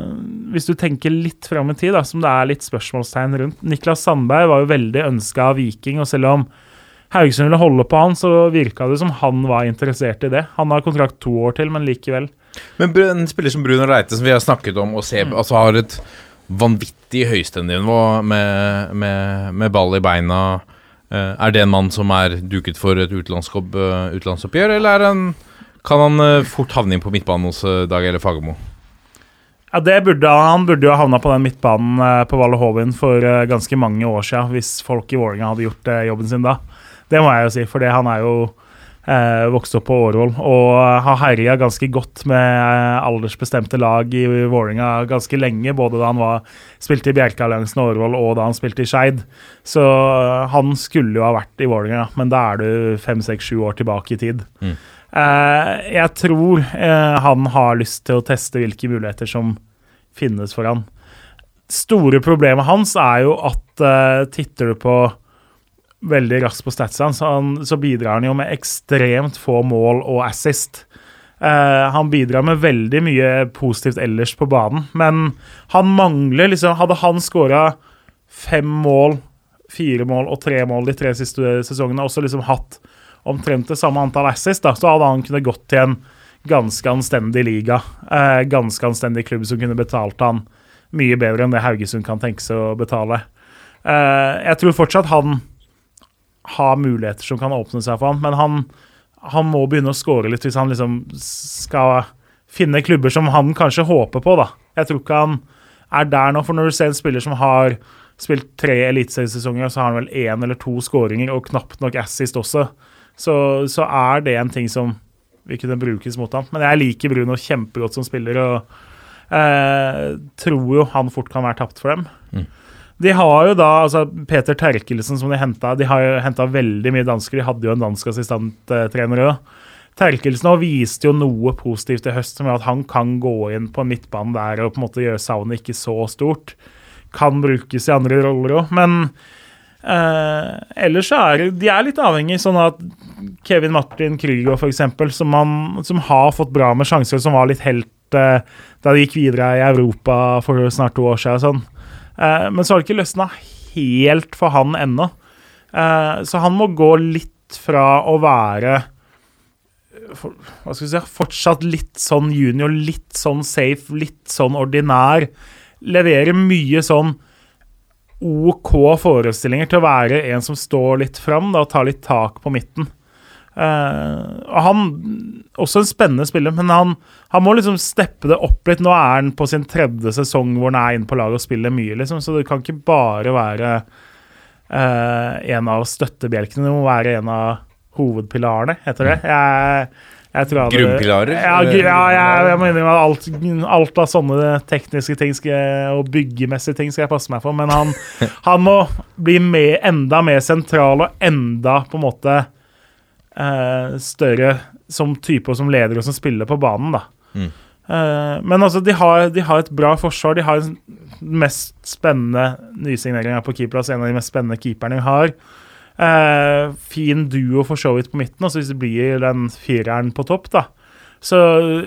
[SPEAKER 4] Hvis du tenker litt fram i tid, da, som det er litt spørsmålstegn rundt. Niklas Sandberg var jo veldig ønska av Viking, og selv om Haugesund ville holde på han, så virka det som han var interessert i det. Han har kontrakt to år til, men likevel.
[SPEAKER 5] Men en spiller som Bruno Reite, som vi har snakket om, og ser, mm. altså har et vanvittig høystenivå med, med, med, ball i beina. Eh, er det en mann som er duket for et utenlandsoppgjør, eller han, kan han fort havne inn på midtbanen hos Dag eller Fagermo?
[SPEAKER 4] Ja, burde Han burde jo ha havna på den midtbanen eh, på Valle Hovin for eh, ganske mange år siden, hvis folk i Vålerenga hadde gjort eh, jobben sin da. Det må jeg jo si, for han er jo eh, vokst opp på Årvoll og har herja ganske godt med aldersbestemte lag i Vålerenga ganske lenge, både da han var, spilte i Bjerkealliansen og Årvoll og da han spilte i Skeid. Så han skulle jo ha vært i Vålerenga, men da er du fem, seks, sju år tilbake i tid. Mm. Eh, jeg tror eh, han har lyst til å teste hvilke muligheter som finnes for han. Store problemet hans er jo at uh, titter du på veldig raskt på statsene, så, så, bidrar han jo med ekstremt få mål og assist. Uh, han bidrar med veldig mye positivt ellers på banen, men han mangler liksom Hadde han skåra fem mål, fire mål og tre mål de tre siste sesongene, også liksom hatt omtrent det samme antall assist, da, så hadde han kunnet gått til en ganske anstendig liga. Eh, ganske anstendig klubb som kunne betalt han mye bedre enn det Haugesund kan tenke seg å betale. Eh, jeg tror fortsatt han har muligheter som kan åpne seg for han, men han, han må begynne å score litt hvis han liksom skal finne klubber som han kanskje håper på, da. Jeg tror ikke han er der nå, for når du ser en spiller som har spilt tre eliteseriesesonger, så har han vel én eller to skåringer og knapt nok assist også så, så, er det en ting som vil kunne brukes mot ham. Men jeg liker Bruno kjempegodt som spiller, og eh, tror jo han fort kan være tapt for dem. Mm. De har jo da altså Peter Terkelsen, som de henta De har jo henta veldig mye dansker. De hadde jo en dansk assistenttrener òg. Terkelsen har viste jo noe positivt i høst, som gjør at han kan gå inn på midtbanen der og på en måte gjøre savnet ikke så stort. Kan brukes i andre roller òg, men Eh, ellers så er de er litt avhengig, sånn at Kevin Martin Krüger f.eks., som, som har fått bra med sjanser, som var litt helt eh, da de gikk videre i Europa for snart to år siden. Sånn. Eh, men så har det ikke løsna helt for han ennå. Så han må gå litt fra å være for, hva skal vi si, fortsatt litt sånn junior, litt sånn safe, litt sånn ordinær. Levere mye sånn OK forestillinger til å være en som står litt fram og tar litt tak på midten. Uh, han Også en spennende spiller, men han, han, må liksom steppe det opp litt. Nå er han på sin tredje sesong hvor han er inne på laget og spiller mye, liksom, så det kan ikke bare være uh, en av støttebjelkene. Det må være en av hovedpilarene, heter det. Jeg,
[SPEAKER 5] Grunnpilarer?
[SPEAKER 4] Ja, ja jeg, jeg, må innrømme at alt, av sånne tekniske ting skal, og byggemessige ting skal jeg passe meg for. Men han, han må bli med, enda mer sentral og enda på en måte eh, større som type og som leder og som spiller på banen. da. Mm. Eh, men altså, de har, de har et bra forsvar. De har den mest spennende nysigneringa på keeperplass. En av de mest spennende keeperne vi har. Eh, fin duo for så vidt på midten, altså hvis det blir den fireren på topp, da. Så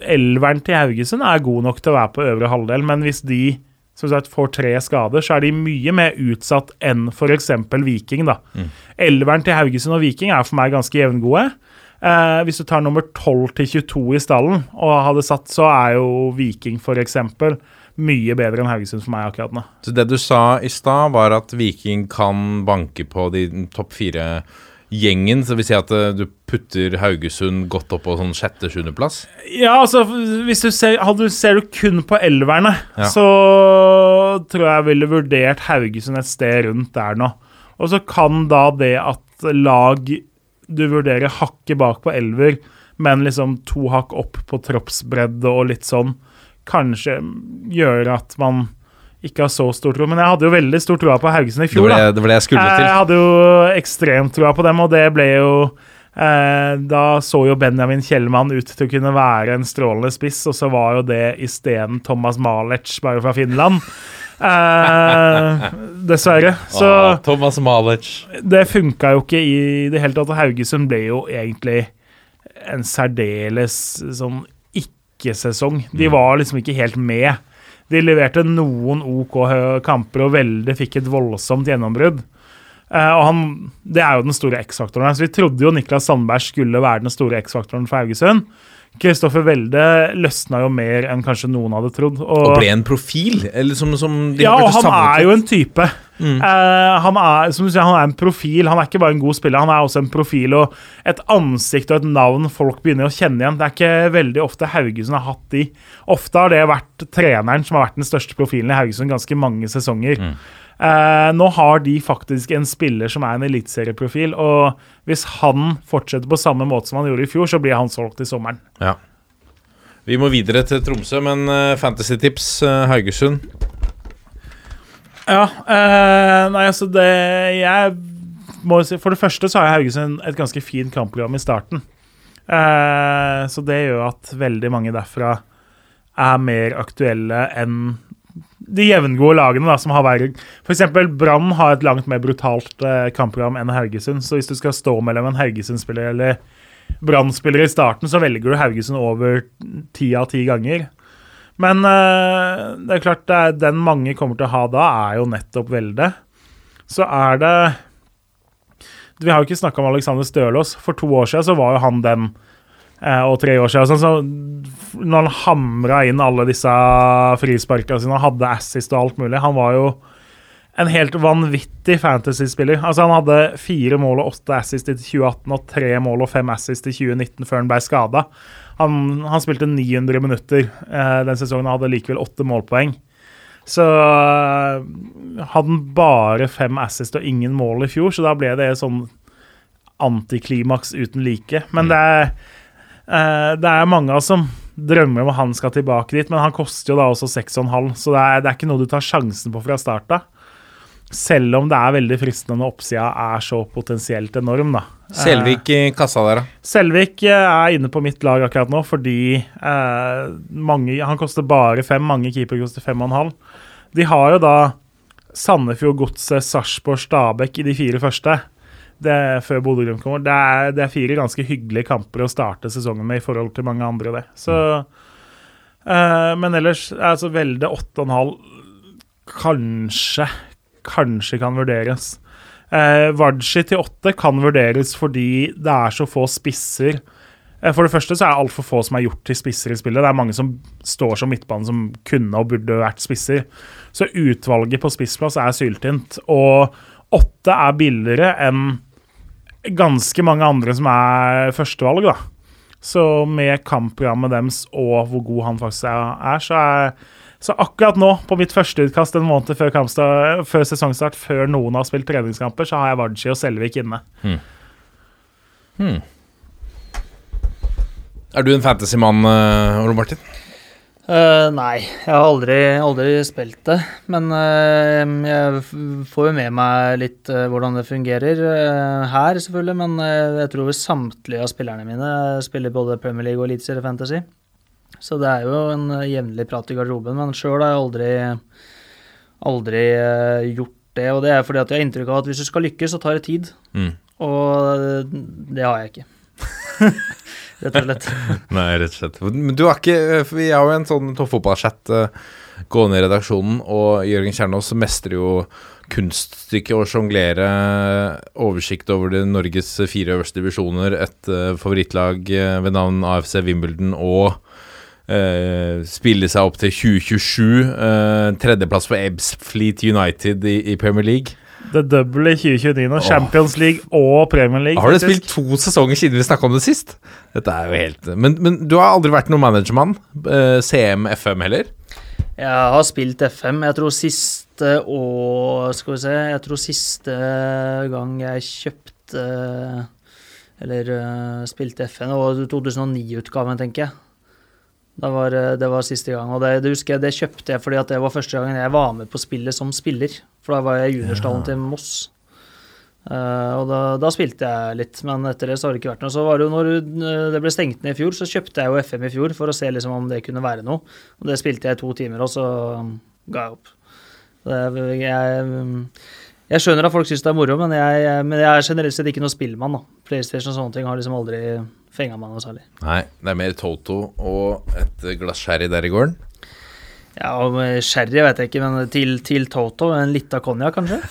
[SPEAKER 4] elveren til Haugesund er god nok til å være på øvre halvdel, men hvis de som sagt, får tre skader, så er de mye mer utsatt enn f.eks. Viking. da. Mm. Elveren til Haugesund og Viking er for meg ganske jevngode. Eh, hvis du tar nummer 12 til 22 i stallen og hadde satt, så er jo Viking f.eks. mye bedre enn Haugesund for meg akkurat nå.
[SPEAKER 5] Så det du sa i stad, var at Viking kan banke på de topp fire gjengen, så vil si at uh, du putter Haugesund godt opp på sånn sjette-sjuendeplass?
[SPEAKER 4] Ja, altså hvis du ser, hadde, ser du kun på elverne, ja. så tror jeg ville vurdert Haugesund et sted rundt der nå. Og så kan da det at lag du vurderer hakket bak på elver, men liksom to hakk opp på troppsbredde og litt sånn, kanskje gjøre at man ikke har så stor tro. Men jeg hadde jo veldig stor tro på Haugesund i fjor.
[SPEAKER 5] Det var det, ble jeg til.
[SPEAKER 4] Jeg hadde jo ekstremt troa på dem, og det ble jo eh, Da så jo Benjamin Kjellmann ut til å kunne være en strålende spiss, og så var jo det isteden Thomas Malec, bare fra Finland. Eh, dessverre. Så
[SPEAKER 5] ah, Thomas Malec.
[SPEAKER 4] Det funka jo ikke i det hele tatt. og Haugesund ble jo egentlig en særdeles sånn ikke-sesong. De mm. var liksom ikke helt med. De leverte noen OK kamper og veldig fikk et voldsomt gjennombrudd. Uh, og han, Det er jo den store X-faktoren. Så Vi trodde jo Niklas Sandberg skulle være den store X-faktoren for Haugesund. Kristoffer Welde løsna jo mer enn kanskje noen hadde trodd.
[SPEAKER 5] Og, og ble en profil? Som, som
[SPEAKER 4] ja, og han er jo en type. Mm. Uh, han, er, som du sier, han er en profil. Han er ikke bare en god spiller, han er også en profil og et ansikt og et navn folk begynner å kjenne igjen. Det er ikke veldig ofte Haugesund har hatt de. Ofte har det vært treneren som har vært den største profilen i Haugesund ganske mange sesonger. Mm. Uh, nå har de faktisk en spiller som er en eliteserieprofil, og hvis han fortsetter på samme måte som han gjorde i fjor, så blir han solgt i sommeren.
[SPEAKER 5] Ja. Vi må videre til Tromsø, men uh, fantasytips uh, Haugesund?
[SPEAKER 4] Ja, nei, altså det Jeg må si For det første så har Haugesund et ganske fint kampprogram i starten. så det gjør at veldig mange derfra er mer aktuelle enn de jevngode lagene da, som har vært F.eks. Brann har et langt mer brutalt uh, kampprogram enn Haugesund. Så hvis du skal stå mellom en Haugesund-spiller eller Brann-spiller i starten, så velger du Haugesund over ti av ti ganger. Men uh, det er klart det er den mange kommer til å ha da, er jo nettopp Velde. Så er det Vi har jo ikke snakka om Alexander Stølås. For to år siden så var jo han den Eh, og tre år siden. Så når han hamra inn alle disse frisparkene sine og hadde assist og alt mulig Han var jo en helt vanvittig fantasy-spiller. Altså Han hadde fire mål og åtte assist i 2018 og tre mål og fem assist i 2019 før han ble skada. Han, han, spilte 900 minutter eh, den sesongen og hadde likevel åtte målpoeng. Så eh, hadde han bare fem assist og ingen mål i fjor, så da ble det sånn antiklimaks uten like. Men mm. det er eh, det er mange av oss som drømmer om at han skal tilbake dit, men han koster jo da også 6,5, så det er, det er, ikke noe du tar sjansen på fra start av. Selv om det er veldig fristende når oppsida er så potensielt enorm, da.
[SPEAKER 5] Selvik i kassa der, da?
[SPEAKER 4] Selvik eh, er inne på mitt lag akkurat nå fordi eh, mange Han koster bare fem, mange keepere koster fem og en halv. De har jo da Sandefjord, Godset, Sarpsborg, Stabæk i de fire første det, før Bodø-Glimt kommer. Det er, det er, fire ganske hyggelige kamper å starte sesongen med i forhold til mange andre. det. Så, uh, men ellers altså Velde 8,5 kanskje, kanskje kan vurderes. Eh, Varji til åtte kan vurderes fordi det er så få spisser. Eh, for det første så er det altfor få som er gjort til spisser i spillet. Det er mange som står som midtbane som kunne og burde vært spisser. Så utvalget på spissplass er syltynt. Og åtte er billigere enn ganske mange andre som er førstevalg, da. Så med kampprogrammet deres og hvor god han faktisk er, så er så akkurat nå, på mitt første utkast en måned før, kampstart, før sesongstart, før noen har spilt treningskamper, så har jeg Varji og Selvik inne. Hmm.
[SPEAKER 5] Hmm. Er du en fantasymann, uh, Ole Martin?
[SPEAKER 2] Uh, nei, jeg har aldri, aldri spilt det. Men uh, jeg får jo med meg litt uh, hvordan det fungerer her, selvfølgelig. Men jeg tror samtlige av spillerne mine spiller både Premier League og Eliteserie Fantasy. Så det er jo en eh, jevnlig prat i garderoben. Men sjøl har jeg aldri, aldri eh, gjort det. Og det er fordi at jeg har inntrykk av at hvis du skal lykkes, så tar det tid.
[SPEAKER 5] Mm.
[SPEAKER 2] Og eh, det har jeg ikke. Rett og slett.
[SPEAKER 5] Nei, rett og slett. Men du har ikke For vi har jo en sånn toppfotballchat gående i redaksjonen, og Jørgen Kjernås mestrer jo kunststykket å sjonglere oversikt over det Norges fire øverste divisjoner, et favorittlag ved navn AFC Wimbledon og uh, spille seg opp til 2027. tredjeplass for Ebsfleet United i, i Premier League.
[SPEAKER 4] Det Double i 2029 nå. Champions League og Premier League.
[SPEAKER 5] Har du spilt to sesonger siden vi snakka om det sist? Dette er jo helt Men, men du har aldri vært noen managermann? Uh, CM, FM heller?
[SPEAKER 2] Jeg har spilt FM. Jeg tror siste og Skal vi se Jeg tror siste gang jeg kjøpte Eller eh, spilte FN, og 2009-utgaven, tenker jeg. Det var, eh, det var siste gang. Og det, det husker jeg, det kjøpte jeg fordi at det var første gangen jeg var med på spillet som spiller. For da var jeg i juniorstallen til Moss. Uh, og da, da spilte jeg litt, men etter det så har det ikke vært noe. Så var det jo når eh, det ble stengt ned i fjor, så kjøpte jeg jo FM i fjor for å se liksom om det kunne være noe. Og det spilte jeg i to timer, og så um, ga jeg opp. Det, jeg, um, jeg skjønner at folk syns det er moro, men jeg, jeg, men jeg er generelt sett ikke noe spillmann. da. PlayStation og sånne ting har liksom aldri fenga meg noe særlig.
[SPEAKER 5] Nei, det er mer Toto og et glass sherry der i gården.
[SPEAKER 2] Ja, og Sherry vet jeg ikke, men til, til Toto en lita konjakk, kanskje?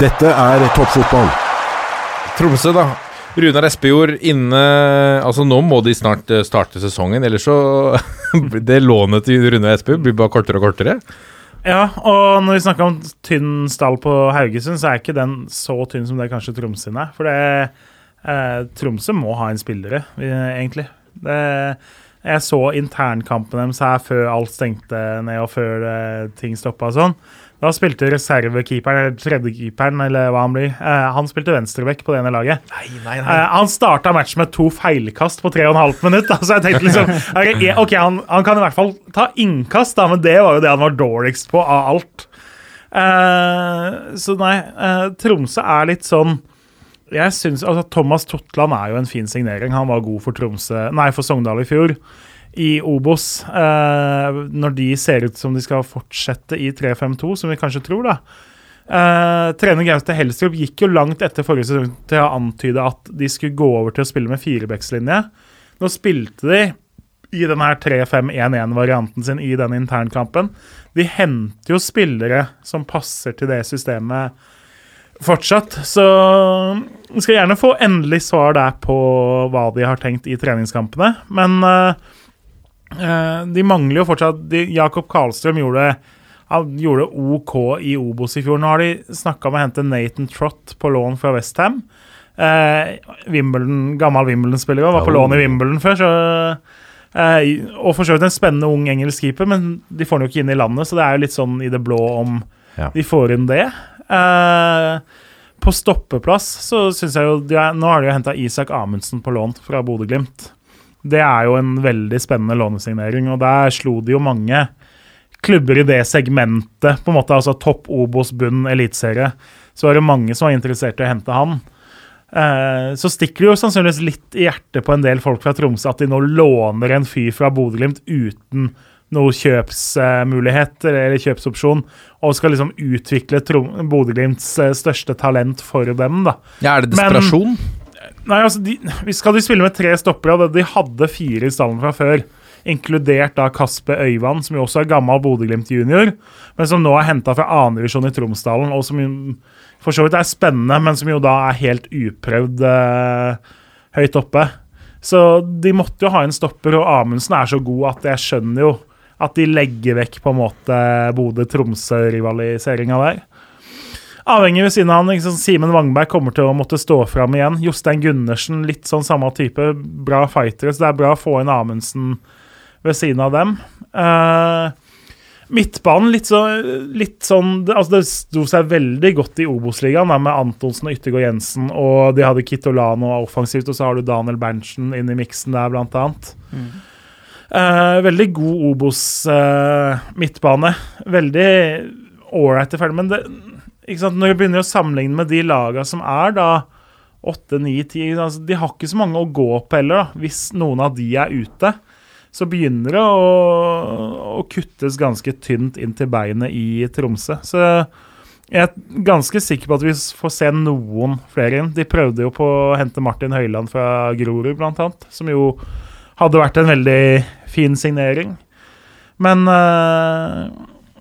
[SPEAKER 1] Dette er toppfotball.
[SPEAKER 5] Tromsø, da. Runar Espejord inne Altså, nå må de snart eh, starte sesongen, ellers så Det lånet til Runar Espejord blir bare kortere og kortere.
[SPEAKER 4] Ja, og når vi snakker om tynn stall på Haugesund, så er ikke den så tynn som det kanskje Tromsø er. For det, Tromsø må ha en spillere, eh, egentlig. Det, jeg så internkampen deres her før alt stengte ned og før eh, ting stoppa og sånn. Da spilte reservekeeperen, eller tredjekeeperen, eller hva han blir, eh, han spilte venstrebekk på det ene laget.
[SPEAKER 5] Nei, nei,
[SPEAKER 4] Eh, han starta matchen med to feilkast på tre og en halv minutt. Altså jeg tenkte liksom ok, Ok, han, han kan i hvert fall ta innkast, da, men det var jo det han var dårligst på av alt. Eh, så nei, eh, Tromsø er litt sånn Jeg synes, altså Thomas Totland er jo en fin signering. Han var god for Tromsø, nei, for Sogndal i fjor. I Obos, eh, når de ser ut som de skal fortsette i 3-5-2, som vi kanskje tror, da. Eh, trener Gaute Helstrup gikk jo langt etter forrige sesong til å antyde at de skulle gå over til å spille med firebackslinje. Nå spilte de i denne 3-5-1-1-varianten sin i den internkampen. De henter jo spillere som passer til det systemet fortsatt. Så vi skal gjerne få endelig svar der på hva de har tenkt i treningskampene. Men eh, eh, de mangler jo fortsatt de, Jakob Karlstrøm gjorde gjorde OK i Obos i fjor. Nå har de snakka om å hente Nathan Trott på lån fra Westham. Uh, Wimbledon, gammel Wimbledon-spiller var på lån i Wimbledon før. Så, uh, og for så vidt en spennende ung engelsk keeper, men de får den jo ikke inn i landet, så det er jo litt sånn i det blå om
[SPEAKER 5] Ja.
[SPEAKER 4] de får inn det. Eh, på stoppeplass så syns jeg jo Nå har de jo henta Isak Amundsen på lån fra Bodø-Glimt. Det er jo en veldig spennende lånesignering, og der slo de jo mange klubber i det segmentet, på en måte, altså topp Obos, bunn, eliteserie, så var det mange som var interessert i å hente han. Eh, så stikker det jo sannsynligvis litt i hjertet på en del folk fra Tromsø at de nå låner en fyr fra Bodø-Glimt uten noe kjøpsmulighet eller kjøpsopsjon, og skal liksom utvikle Bodø-Glimts eh, største talent for dem, da.
[SPEAKER 5] Ja, er det
[SPEAKER 4] Men-
[SPEAKER 5] desperasjon?
[SPEAKER 4] Nei, altså, de, vi skal de spille med tre stoppere, og de hadde fire i stallen fra før. Inkludert da Kasper Øyvand, som jo også er gammel Bodø-Glimt junior, men som nå er henta fra annendivisjon i Tromsdalen, og som for så vidt er spennende, men som jo da er helt uprøvd eh, høyt oppe. Så de måtte jo ha en stopper, og Amundsen er så god at jeg skjønner jo at de legger vekk på en måte Bodø-Tromsø-rivaliseringa der. Avhengig ved siden av han, liksom Simen Wangberg kommer til å måtte stå fram igjen. Jostein Gundersen, litt sånn samme type. Bra fightere, så det er bra å få inn Amundsen ved siden av dem. Uh, midtbanen, litt, så, litt sånn altså Det sto seg veldig godt i Obos-ligaen med Antonsen og Yttergård Jensen, og de hadde Kitolano offensivt, og så har du Daniel Berntsen inn i miksen der, blant annet. Eh, veldig god Obos-midtbane. veldig ålreit i ferdig, men det, når vi begynner å sammenligne med de laga som er da åtte, ni, ti altså, De har ikke så mange å gå på heller, da. Hvis noen av de er ute, så begynner det å, å kuttes ganske tynt inn til beinet i Tromsø. Så jeg er ganske sikker på at vi får se noen flere inn. De prøvde jo på å hente Martin Høiland fra Grorud, blant annet, som jo hadde vært en veldig fin signering. Men uh,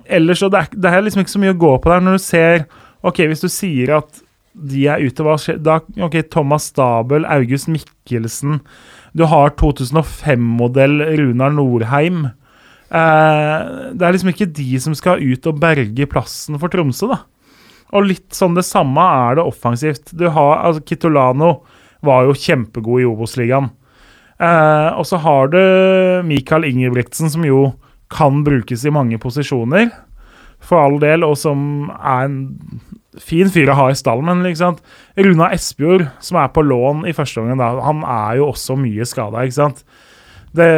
[SPEAKER 4] ellers så det er, det er liksom ikke så mye å gå på der. Når du ser Ok, hvis du sier at de er ute, hva skjer da? Ok, Thomas Stabel, August Mikkelsen Du har 2005-modell Runar Norheim. Uh, det er liksom ikke de som skal ut og berge plassen for Tromsø, da. Og litt sånn det samme er det offensivt. Du har, altså Kitolano var jo kjempegod i Obos-ligaen. Uh, og så har du Mikael Ingebrigtsen, som jo kan brukes i mange posisjoner, for all del, og som er en fin fyr å ha i stallen. Men liksom, Runa Espejord, som er på lån i første omgang, han er jo også mye skada. Det,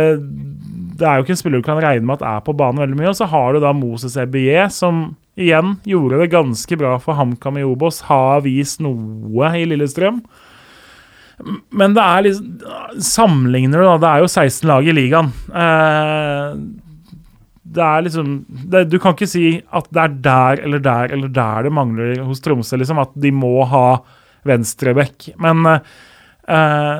[SPEAKER 4] det, er jo ikke en spiller du kan regne med at er på banen veldig mye. Og så har du da Moses Ebye, som igjen gjorde det ganske bra for HamKam i Obos. Har vist noe i Lillestrøm. Men det er liksom Sammenligner du, da. Det er jo 16 lag i ligaen. Eh, det er liksom det, Du kan ikke si at det er der eller der eller der det mangler hos Tromsø, liksom. At de må ha venstreback. Men uh,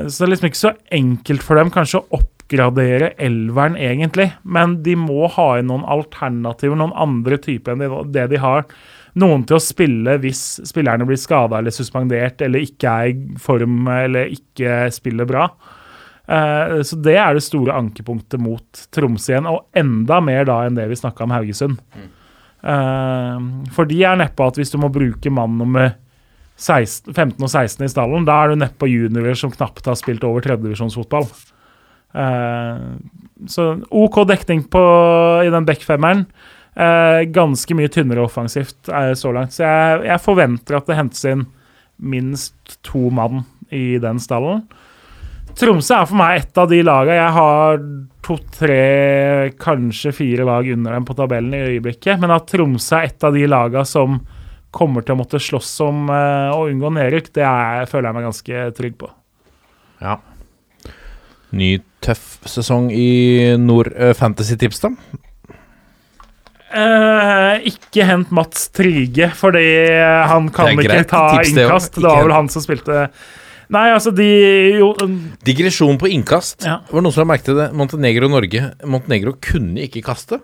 [SPEAKER 4] Så det er liksom ikke så enkelt for dem kanskje å oppgradere elveren, egentlig. Men de må ha inn noen alternativer, noen andre typer enn det de har. Noen til å spille hvis spillerne blir skada eller suspendert eller ikke er i form eller ikke spiller bra. Uh, så det er det store ankepunktet mot Tromsø igjen, og enda mer da enn det vi snakka om Haugesund. Uh, for de er neppe at hvis du må bruke mann nummer 16, 15 og 16 i stallen, da er du neppe juniorer som knapt har spilt over tredjedivisjonsfotball. Uh, så OK dekning på, i den backfemmeren. Uh, ganske mye tynnere offensivt uh, så langt. Så jeg, jeg, forventer at det hentes inn minst to mann i den stallen. Tromsø er for meg et av de lagene jeg har to-tre, kanskje fire lag under dem på tabellen i øyeblikket. Men at Tromsø er et av de lagene som kommer til å måtte slåss om uh, å unngå nedrykk, det er, føler jeg meg ganske trygg på.
[SPEAKER 5] Ja. Ny tøff sesong i Nord Fantasy Tips, da?
[SPEAKER 4] Uh, ikke hent Mats Trige, fordi han kan ikke ta innkast. Det var vel han som spilte Nei, altså, de jo um,
[SPEAKER 5] Digresjon på innkast. Ja. Det var noen som har merket det. Montenegro og Norge. Montenegro kunne ikke kaste.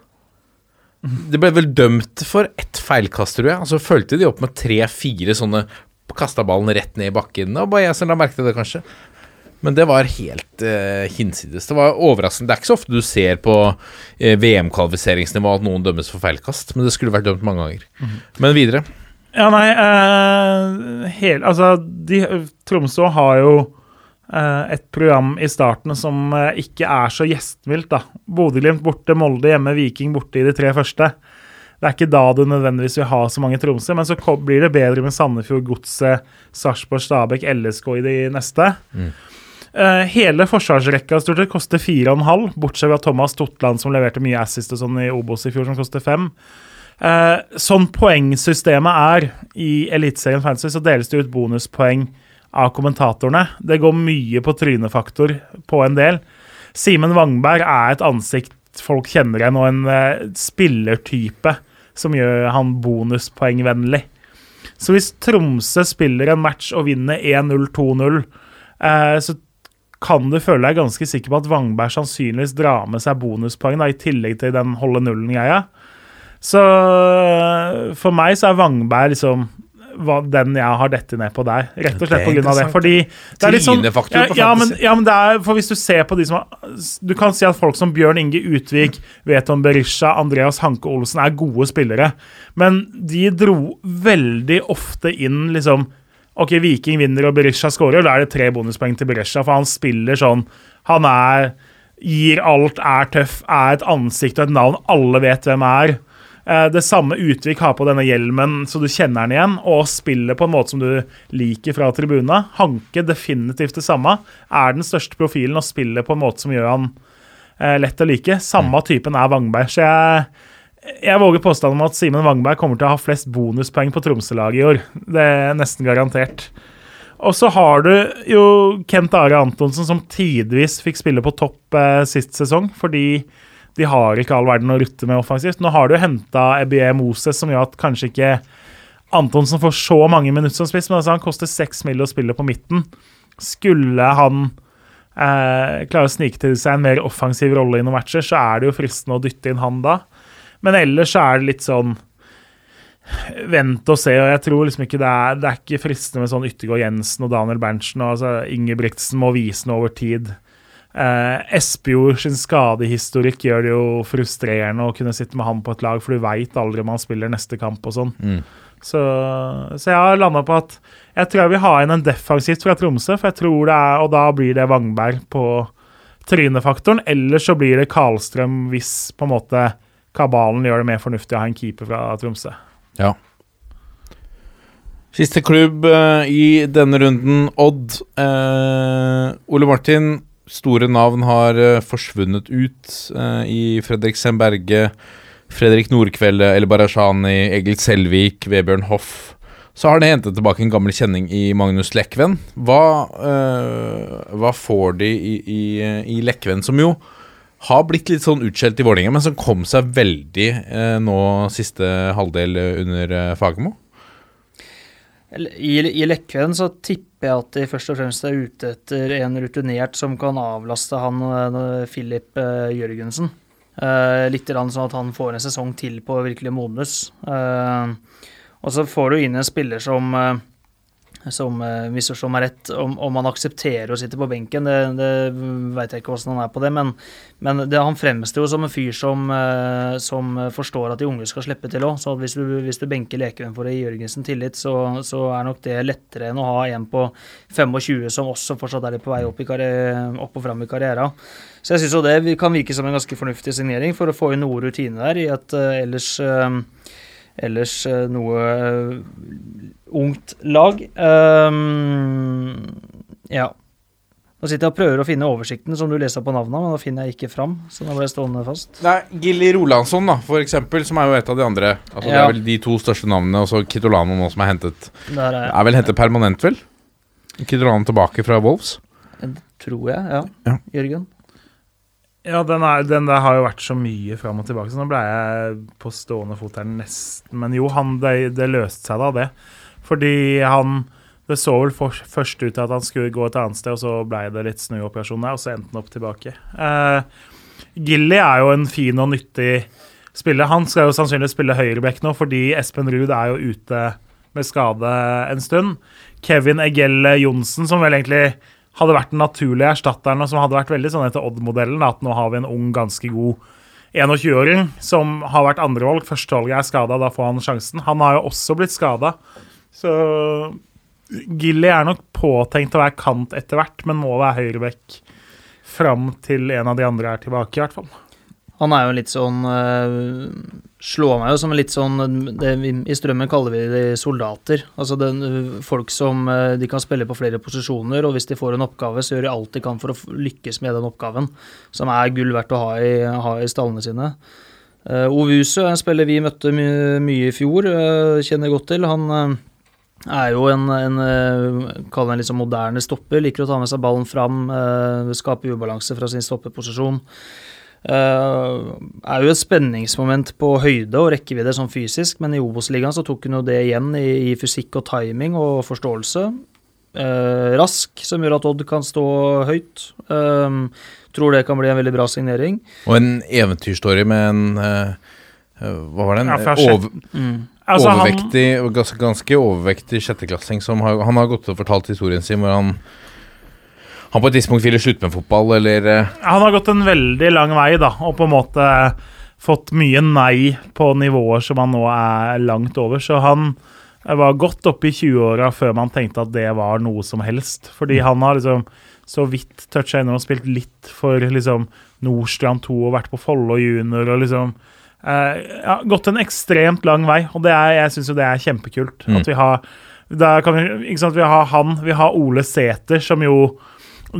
[SPEAKER 5] Det ble vel dømt for ett feilkast, tror jeg. Altså fulgte de opp med tre-fire sånne Kasta ballen rett ned i bakken. Og bare jeg som la merke til det, kanskje. Men det var helt uh, hinsides. Det var overraskende. Det er ikke så ofte du ser på uh, VM-kvalifiseringsnivå at noen dømmes for feilkast, men det skulle vært dømt mange ganger. Mm. Men videre.
[SPEAKER 4] Ja, nei uh, hel, Altså, de, Tromsø har jo uh, et program i starten som uh, ikke er så gjestmildt, da. Bodø-Glimt borte, Molde hjemme, Viking borte i de tre første. Det er ikke da du nødvendigvis vil ha så mange Tromsø, men så blir det bedre med Sandefjord, Godset, Sarpsborg, Stabæk, LSK i de neste. Mm. Uh, hele forsvarsrekka stort sett koster 4,5, bortsett fra Thomas Totland, som leverte mye assist og sånn i Obos i fjor, som koster 5. Uh, sånn poengsystemet er i Eliteserien Fantasy, så deles det ut bonuspoeng av kommentatorene. Det går mye på trynefaktor på en del. Simen Wangberg er et ansikt folk kjenner igjen, og en uh, spillertype som gjør han bonuspoengvennlig. Så hvis Tromsø spiller en match og vinner 1-0-2-0, uh, så kan du føle deg ganske sikker på at Wangberg sannsynligvis drar med seg bonuspoeng, da, i tillegg til den holde nullen-greia. Så for meg så er Vangberg liksom den jeg har dette ned på der. Rett og slett pga. det. Fordi det er litt sånn ja, ja, men, ja, men det er, for hvis du ser på de som har Du kan si at folk som Bjørn Inge Utvik, Veton Berisha, Andreas Hanke Olsen er gode spillere, men de dro veldig ofte inn liksom OK, Viking vinner og Berisha skårer, da er det tre bonuspoeng til Berisha, for han spiller sånn Han er Gir alt, er tøff, er et ansikt og et navn alle vet hvem er. Eh, det samme Utvik har på denne hjelmen, så du kjenner den igjen, og spiller på en måte som du liker fra tribuna. Hanke definitivt det samme. Er den største profilen og spiller på en måte som gjør han eh, lett å like. Samme mm. typen er Wangberg. Så jeg, jeg våger påstanden om at Simen Wangberg kommer til å ha flest bonuspoeng på Tromsø-laget i år. Det er nesten garantert. Og så har du jo Kent Are Antonsen, som tidvis fikk spille på topp eh, sist sesong, fordi de har ikke all verden å rutte med offensivt. Nå har du henta Ebie Moses, som gjør at kanskje ikke Antonsen får så mange minutter som spiss, men altså han koster seks mill. å spille på midten. Skulle han eh, klare å snike til seg en mer offensiv rolle i noen matcher, så er det jo fristende å dytte inn han da. Men ellers er det litt sånn Vent og se. og Jeg tror liksom ikke det er, det er ikke fristende med sånn Yttergård Jensen og Daniel Berntsen. og altså Ingebrigtsen må vise noe over tid. Eh, Espejord sin skadehistorikk gjør det jo frustrerende å kunne sitte med han på et lag, for du veit aldri om han spiller neste kamp og sånn.
[SPEAKER 5] Mm.
[SPEAKER 4] Så, så jeg har landa på at jeg tror jeg vil ha inn en defensivt fra Tromsø, for jeg tror det er, og da blir det Wangberg på trynefaktoren. Eller så blir det Karlstrøm hvis på en måte kabalen gjør det mer fornuftig å ha en keeper fra Tromsø.
[SPEAKER 5] Ja. Siste klubb eh, i denne runden, Odd. Eh, Ole Martin, store navn har eh, forsvunnet ut i Fredriksen Berge, Fredrik Nordkvelde, El Barashani, Egil Selvik, Vebjørn Hoff. Så har de hentet tilbake en gammel kjenning i Magnus Lekven. Hva, hva får de i, i, i Lekven, som jo har blitt litt sånn utskjelt i Vålerenga, men som kom seg veldig eh, nå siste halvdel under eh, Fagermo?
[SPEAKER 2] I, I Lekven så tipper jeg at de først og fremst er ute etter en rutinert som kan avlaste han eh, Filip eh, Jørgensen. Eh, litt sånn at han får en sesong til på virkelig modnes. Eh, og så får du inn en spiller som eh, som eh, misforstår meg rett, om, om han aksepterer å sitte på benken, det, det veit jeg ikke hvordan han er på det. Men, men det, han fremstår jo som en fyr som, eh, som forstår at de unge skal slippe til òg. Så hvis du, hvis du benker Lekven for å gi Jørgensen tillit, så, så, er nok det lettere enn å ha en på 25 som også fortsatt er på vei opp, opp og fram i karrieren. Så jeg syns jo det kan virke som en ganske fornuftig signering for å få inn noe rutine der i et uh, ellers ellers uh, noe ungt lag. Um, ja. Nå sitter jeg og prøver å finne oversikten som du leser på navnet, men da finner jeg ikke fram. Så da ble jeg stående fast.
[SPEAKER 5] Nei, Gilly Rolandsson, da, for eksempel, som er jo et av de andre. Altså, Det er vel de to største navnene, og så Kitolano nå som er hentet.
[SPEAKER 2] Der er jeg.
[SPEAKER 5] Er vel hentet permanent, vel? Kitolano tilbake fra Wolves.
[SPEAKER 2] Tror jeg, ja.
[SPEAKER 5] Ja.
[SPEAKER 2] Jørgen.
[SPEAKER 4] Ja, den, er, den der har jo vært så mye fram og tilbake, så nå ble jeg på stående fot her nesten. Men jo, han, det, det løste seg da, det. Fordi han Det så vel for, først ut til at han skulle gå et annet sted, og så ble det litt snuoperasjon der, og så endte han opp tilbake. Eh, Gilly er jo en fin og nyttig spiller. Han skal jo sannsynligvis spille høyreback nå, fordi Espen Ruud er jo ute med skade en stund. Kevin Egelle Johnsen, som vel egentlig hadde vært den naturlige erstatteren, og som hadde vært veldig sånn etter Odd-modellen, at nå har vi en ung, ganske god 21-åring som har vært andrevalg. Førstevalget er skada, da får han sjansen. Han har jo også blitt skada, så Gilly er nok påtenkt å være kant etter hvert, men må være høyrevekk fram til en av de andre er tilbake, i hvert fall.
[SPEAKER 2] Han er jo litt sånn øh, Slår meg jo som litt sånn det, I Strømmen kaller vi de soldater. Altså den, folk som øh, de kan spille på flere posisjoner, og hvis de får en oppgave, så gjør de alt de kan for å lykkes med den oppgaven. Som er gull verdt å ha i, ha i stallene sine. Uh, Ovuse, er en spiller vi møtte my mye i fjor, uh, kjenner godt til. Han uh, er jo en, en kall det en sånn moderne stopper. Liker å ta med seg ballen fram, uh, skape ubalanse fra sin stoppeposisjon. Uh, er jo et spenningsmoment på høyde og rekkevidde sånn fysisk, men i Obos-ligaen så tok hun jo det igjen i, i fysikk og timing og forståelse. Uh, rask, som gjør at Odd kan stå høyt. Uh, tror det kan bli en veldig bra signering.
[SPEAKER 5] Og en eventyrstory med en Hva var det? En
[SPEAKER 4] Ja,
[SPEAKER 5] over,
[SPEAKER 2] Mm.
[SPEAKER 4] Altså, han-
[SPEAKER 5] ganske, ganske overvektig sjetteklassing som har, Han har gått og fortalt historien sin hvor han han på et tidspunkt ville slutte med fotball, eller eh,
[SPEAKER 4] Han har gått en veldig lang vei, da, og på en måte fått mye nei på nivåer som han nå er langt over. Så han var godt oppe i 20-åra før man tenkte at det var noe som helst. Fordi han har liksom så vidt toucha innom og spilt litt for liksom Nordstrand 2 og vært på Follo junior og liksom eh, ja, Gått en ekstremt lang vei, og det er, jeg syns jo det er kjempekult.
[SPEAKER 5] Mm.
[SPEAKER 4] At vi har kan vi, vi har han, vi har Ole Sæter, som jo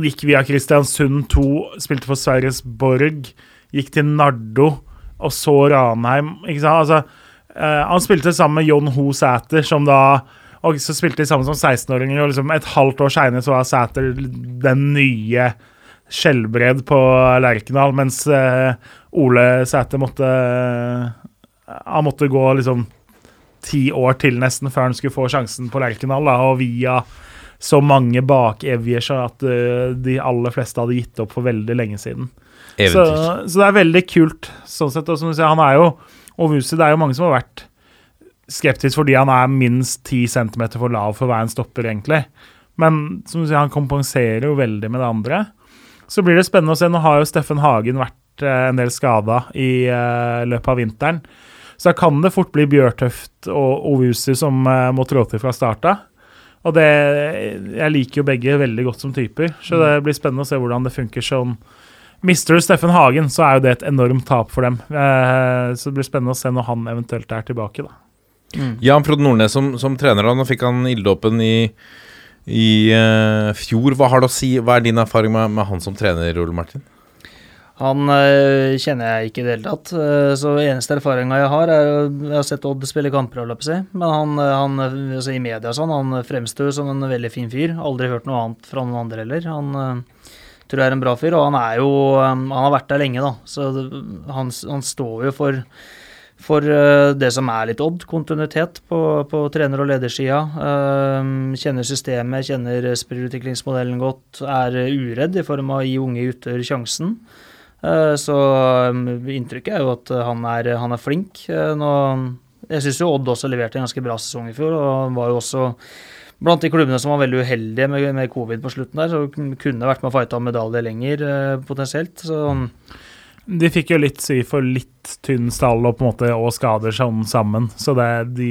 [SPEAKER 4] Gikk via Kristiansund 2, spilte for Sveriges Borg. Gikk til Nardo, og så Ranheim. Ikke sant? Altså, eh, han spilte sammen med John Ho Sæter, som da Og så spilte de sammen som 16-åringer, og liksom et halvt år seinere var Sæter den nye Skjelbred på Lerkendal, mens eh, Ole Sæter måtte Han måtte gå liksom ti år til nesten før han skulle få sjansen på Lerkendal, da, og via så mange bakevjer seg at eh, de aller fleste hadde gitt opp for veldig lenge siden. Så, så det er veldig kult, sånn sett. Og som du sier, han er jo Ovusi, det er jo mange som har vært skeptisk fordi han er minst 10 cm for lav for å være en stopper, egentlig. Men som du sier, han kompenserer jo veldig med det andre. Så blir det spennende å se. Nå har jo Steffen Hagen vært eh, en del skada i eh, løpet av vinteren. Så da kan det fort bli Bjørtøft og Ovusi som eh, må trå til fra start av. Og det Jeg liker jo begge veldig godt som typer, så det blir spennende å se hvordan det funker som Mister du Steffen Hagen, så er jo det et enormt tap for dem. Eh, så det blir spennende å se når han eventuelt er tilbake, da.
[SPEAKER 5] Jan Frode Nordnes som, som trener, da. nå fikk han ilddåpen i, i eh, fjor. Hva har det å si? Hva er din erfaring med, med han som trener, Ole Martin?
[SPEAKER 2] Han øh, kjenner jeg ikke i det hele tatt. øh, så eneste erfaringa jeg har, er Jeg har sett Odd spille kamper. Men han, øh, han altså i media sånn, han fremstår som en veldig fin fyr. Aldri hørt noe annet fra noen andre heller. Han øh, tror jeg er en bra fyr, og han er jo Han har vært der lenge, da. Så det, han, han står jo for for øh, det som er litt Odd, kontinuitet på, på trener- og ledersida. Kjenner systemet, kjenner spillutviklingsmodellen godt, er uredd i form av å gi unge gutter sjansen. Eh, Så um, inntrykket er jo at han er, han er flink. Eh, Nå, jeg syns jo Odd også leverte en ganske bra sesong i fjor, og var jo også blant de klubbene som var veldig uheldige med, med covid på slutten der, så kunne vært med å fighta om medalje lenger, eh, potensielt. Så
[SPEAKER 4] De fikk jo litt sy for litt tynn stall og på en måte og skader sånn sammen. Så det, de,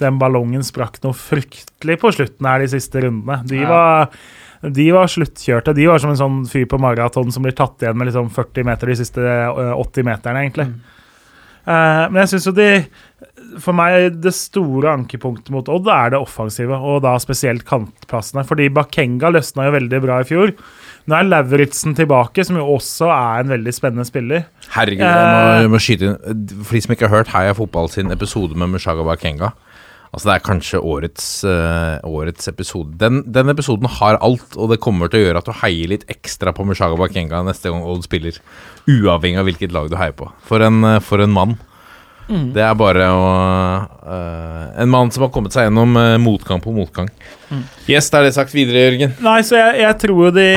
[SPEAKER 4] den ballongen sprakk noe fryktelig på slutten her de siste rundene. De
[SPEAKER 2] Ja.
[SPEAKER 4] var de var sluttkjørte. De var som en sånn fyr på maraton som blir tatt igjen med liksom 40 meter de siste 80 meterne, egentlig. Eh, men jeg syns jo de For meg, det store ankepunktet mot Odd er det offensive, og da spesielt kantplassene. Fordi Bakenga løsna jo veldig bra i fjor. Nå er Lauritzen tilbake, som jo også er en veldig spennende spiller.
[SPEAKER 5] Herregud, jeg må, jeg må skyte inn For de som ikke har hørt Heia Fotball sin episode med Mushaga Bakenga Altså Det er kanskje årets, uh, årets episode. Den, den episoden har alt, og det kommer til å gjøre at du heier litt ekstra på Mushaga Bakenga neste gang Old spiller. Uavhengig av hvilket lag du heier på. For en, uh, for en mann. Det er bare å uh, En mann som har kommet seg gjennom motgang på motgang. Yes, da er det sagt videre, Jørgen.
[SPEAKER 4] Nei, så jeg, jeg tror jo de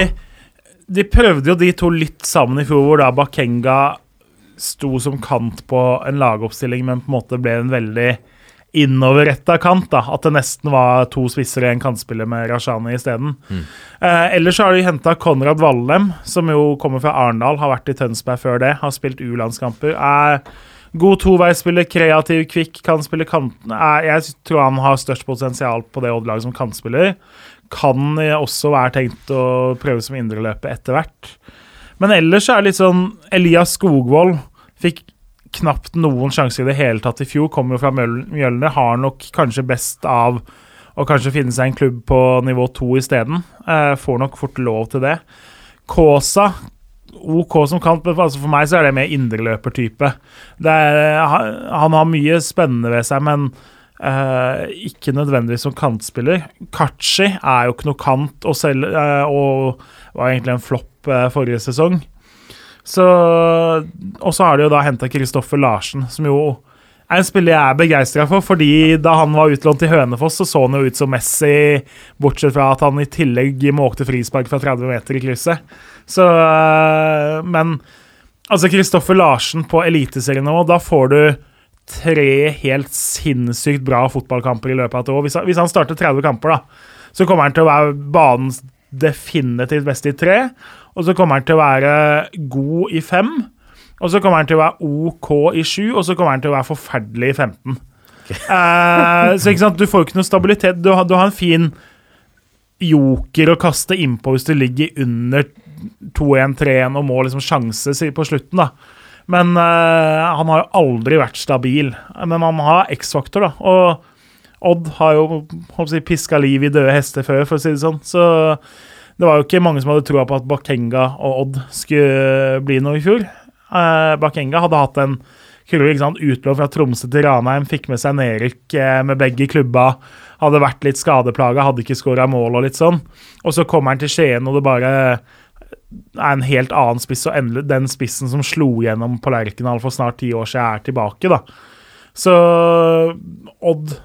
[SPEAKER 4] De prøvde jo de to litt sammen i fjor, hvor da Bakenga sto som kant på en lagoppstilling, men på en måte ble en veldig innoverretta kant. da, At det nesten var to spisser og en kantspiller med Rashani isteden. Eh, ellers så har de henta Konrad Vallem, som jo kommer fra Arendal, har vært i Tønsberg før det, har spilt U-landskamper. Er god toveisspiller, kreativ, kvikk, kan spille kanten. Er, jeg tror han har størst potensial på det Odd-laget som kantspiller. Kan eh, også være tenkt å prøve som indreløper etter hvert. Men ellers er det litt sånn Elias Skogvold fikk knapt noen sjanser i det hele tatt i fjor. Kommer jo fra Mjøl- Mjølner. Har nok kanskje best av å kanskje finne seg en klubb på nivå to isteden. Eh, får nok fort lov til det. Kåsa OK som kant, men altså for meg så er det mer indreløpertype. Er- han har mye spennende ved seg, men eh, ikke nødvendigvis som kantspiller. Kachi er jo ikke noe kant, og, selv, eh, og var egentlig en flopp eh, forrige sesong. Så, og så har de jo da henta Kristoffer Larsen, som jo er en spiller jeg er begeistra for, fordi da han var utlånt til Hønefoss, så så han jo ut som Messi, bortsett fra at han i tillegg måkte frispark fra 30 meter i krysset. Så øh, Men altså, Kristoffer Larsen på eliteserienivå, da får du tre helt sinnssykt bra fotballkamper i løpet av et år. Hvis han, hvis han starter 30 kamper, da, så kommer han til å være banens definitivt beste i tre. Og så kommer han til å være god i fem. Og så kommer han til å være OK i sju, og så kommer han til å være forferdelig i 15. Eh, så ikke sant, du får jo ikke noe stabilitet. Du har, du har en fin joker å kaste innpå hvis du ligger under 2-1-3-1 og må liksom sjanse på slutten, da. Men uh, han har jo aldri vært stabil. Men han har X-faktor, da. Og Odd har jo håper jeg, piska liv i døde hester før, for å si det sånn. Så det var jo ikke mange som hadde troa på at Bakenga og Odd skulle bli noe i fjor. Eh, Bakenga hadde hatt en sant, utlån fra Tromsø til Ranheim, fikk med seg Nerik eh, med begge klubba. Hadde vært litt skadeplaga, hadde ikke skåra mål og litt sånn. Og så kommer han til Skien, og det bare er en helt annen spiss, og endelig den spissen som slo gjennom på Lerkendal for snart ti år siden, er tilbake, da. Så Odd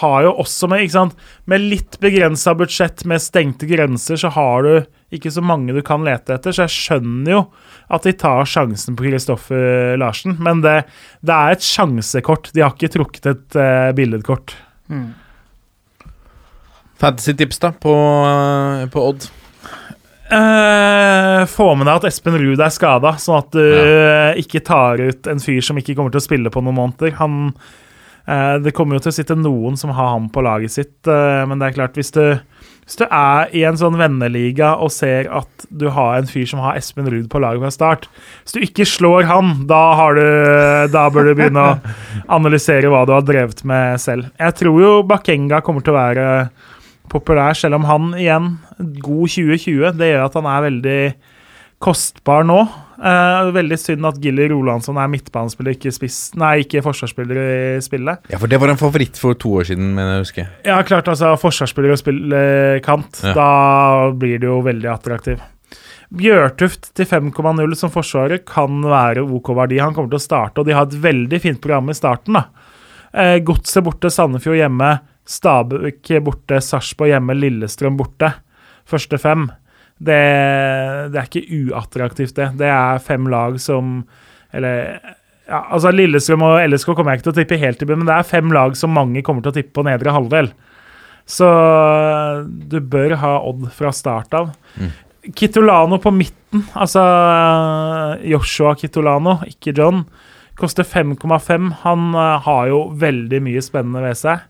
[SPEAKER 4] har jo også med, ikke sant, med litt begrensa budsjett, med stengte grenser, så har du ikke så mange du kan lete etter. Så jeg skjønner jo at de tar sjansen på Kristoffer Larsen. Men det, det er et sjansekort. De har ikke trukket et uh, billedkort.
[SPEAKER 2] Mm.
[SPEAKER 5] Fantasy-tips, da, på, uh, på Odd?
[SPEAKER 4] Uh, få med deg at Espen Ruud er skada, sånn at du
[SPEAKER 5] Ja.
[SPEAKER 4] ikke tar ut en fyr som ikke kommer til å spille på noen måneder. Han, det kommer jo til å sitte noen som har ham på laget sitt, uh, men det er klart, hvis du, hvis du er i en sånn venneliga og ser at du har en fyr som har Espen Ruud på laget fra start Hvis du ikke slår han, da, du, da bør du begynne å analysere hva du har drevet med selv. Jeg tror jo Bakenga kommer til å være populær, selv om han igjen, god 2020, det gjør at han er veldig kostbar nå. Eh, veldig synd at Gilly Rolandsson er midtbanespiller, ikke, spiss, nei, ikke forsvarsspiller i spillet.
[SPEAKER 5] Ja, for det var en favoritt for to år siden, mener jeg å huske.
[SPEAKER 4] Ja, klart, altså forsvarsspiller og spille kant,
[SPEAKER 5] Ja.
[SPEAKER 4] da blir det jo veldig attraktiv. Bjørtuft til 5,0 som forsvarer kan være OK verdi. Han kommer til å starte, og de har et veldig fint program i starten. da. Eh, Godset borte, Sandefjord hjemme, Stabøk borte, Sarpsborg hjemme, Lillestrøm borte. Første fem. Det, det er ikke uattraktivt, det. Det er fem lag som Eller ja, altså Lillestrøm og LSK kommer jeg ikke til å tippe helt i bunnen, men det er fem lag som mange kommer til å tippe på nedre halvdel. Så du bør ha Odd fra start av. Kitolano på midten, altså Joshua Kitolano, ikke John, koster 5,5. Han eh, har jo veldig mye spennende ved seg.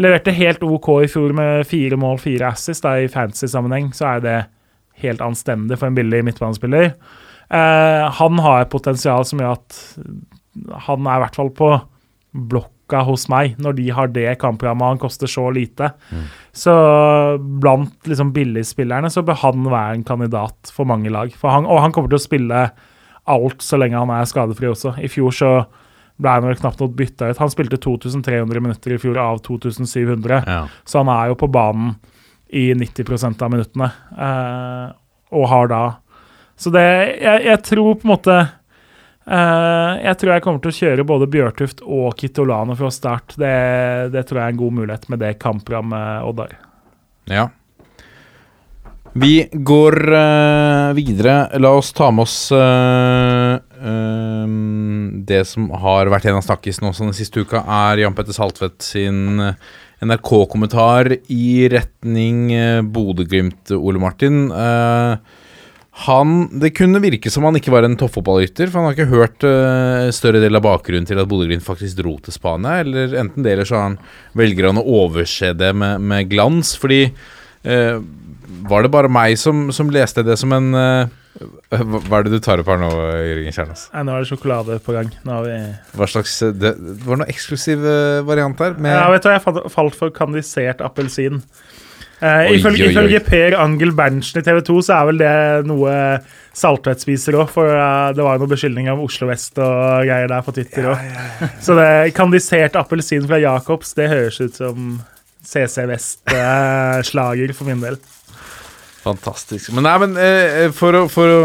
[SPEAKER 4] Leverte helt OK i fjor med fire mål, fire assis. Da, I fantasy-sammenheng så er det helt anstendig for en billig midtbanespiller. Eh, han har et potensial som gjør at han er i hvert fall på blokka hos meg når de har det kampprogrammet. Han koster så lite. Så blant liksom billigspillerne så bør han være en kandidat for mange lag. For han, og han kommer til å spille alt så lenge han er skadefri også. I fjor så ble han vel knapt noe bytta ut. Han spilte 2300 minutter i fjor av 2700.
[SPEAKER 5] Ja.
[SPEAKER 4] Så han er jo på banen i 90 av minuttene, eh, og har da Så det Jeg, jeg tror på en måte eh, Jeg tror jeg kommer til å kjøre både Bjørtuft og Kitolano fra start. Det, det tror jeg er en god mulighet med det kamprammet Oddar.
[SPEAKER 5] Ja. Vi går eh, videre. La oss ta med oss eh, eh, det som har vært en av snakkisene også den siste uka, er Jan Petter Saltvedt sin NRK-kommentar i retning uh, Bodø-Glimt, Ole Martin. Eh, han, Det kunne virke som han ikke var en toppfotballytter, for han har ikke hørt uh, større del av bakgrunnen til at Bodø-Glimt faktisk dro til Spania. Eller enten det, eller så han velger han å overse det med, med glans. Fordi uh, var det bare meg som, som leste det som en eh, hva, er det du tar opp her nå, Jørgen Kjernas?
[SPEAKER 4] Nei, nå er det sjokolade på gang. Nå har vi
[SPEAKER 5] Hva slags eh, Det, var noe eksklusiv eh, variant her? Med,
[SPEAKER 4] Ja, vet du jeg falt- for kandisert appelsin. Eh, ifølge, ifølge Per Angel Berntsen i TV 2 så er vel det noe Saltvedt spiser òg, for eh, det var jo noen beskyldninger om Oslo vest og greier der på Twitter òg. Så det kandisert appelsin fra Jacobs, det høres ut som CC Vest-slager for min del.
[SPEAKER 5] Fantastisk. Men nei, men eh, for, å, for å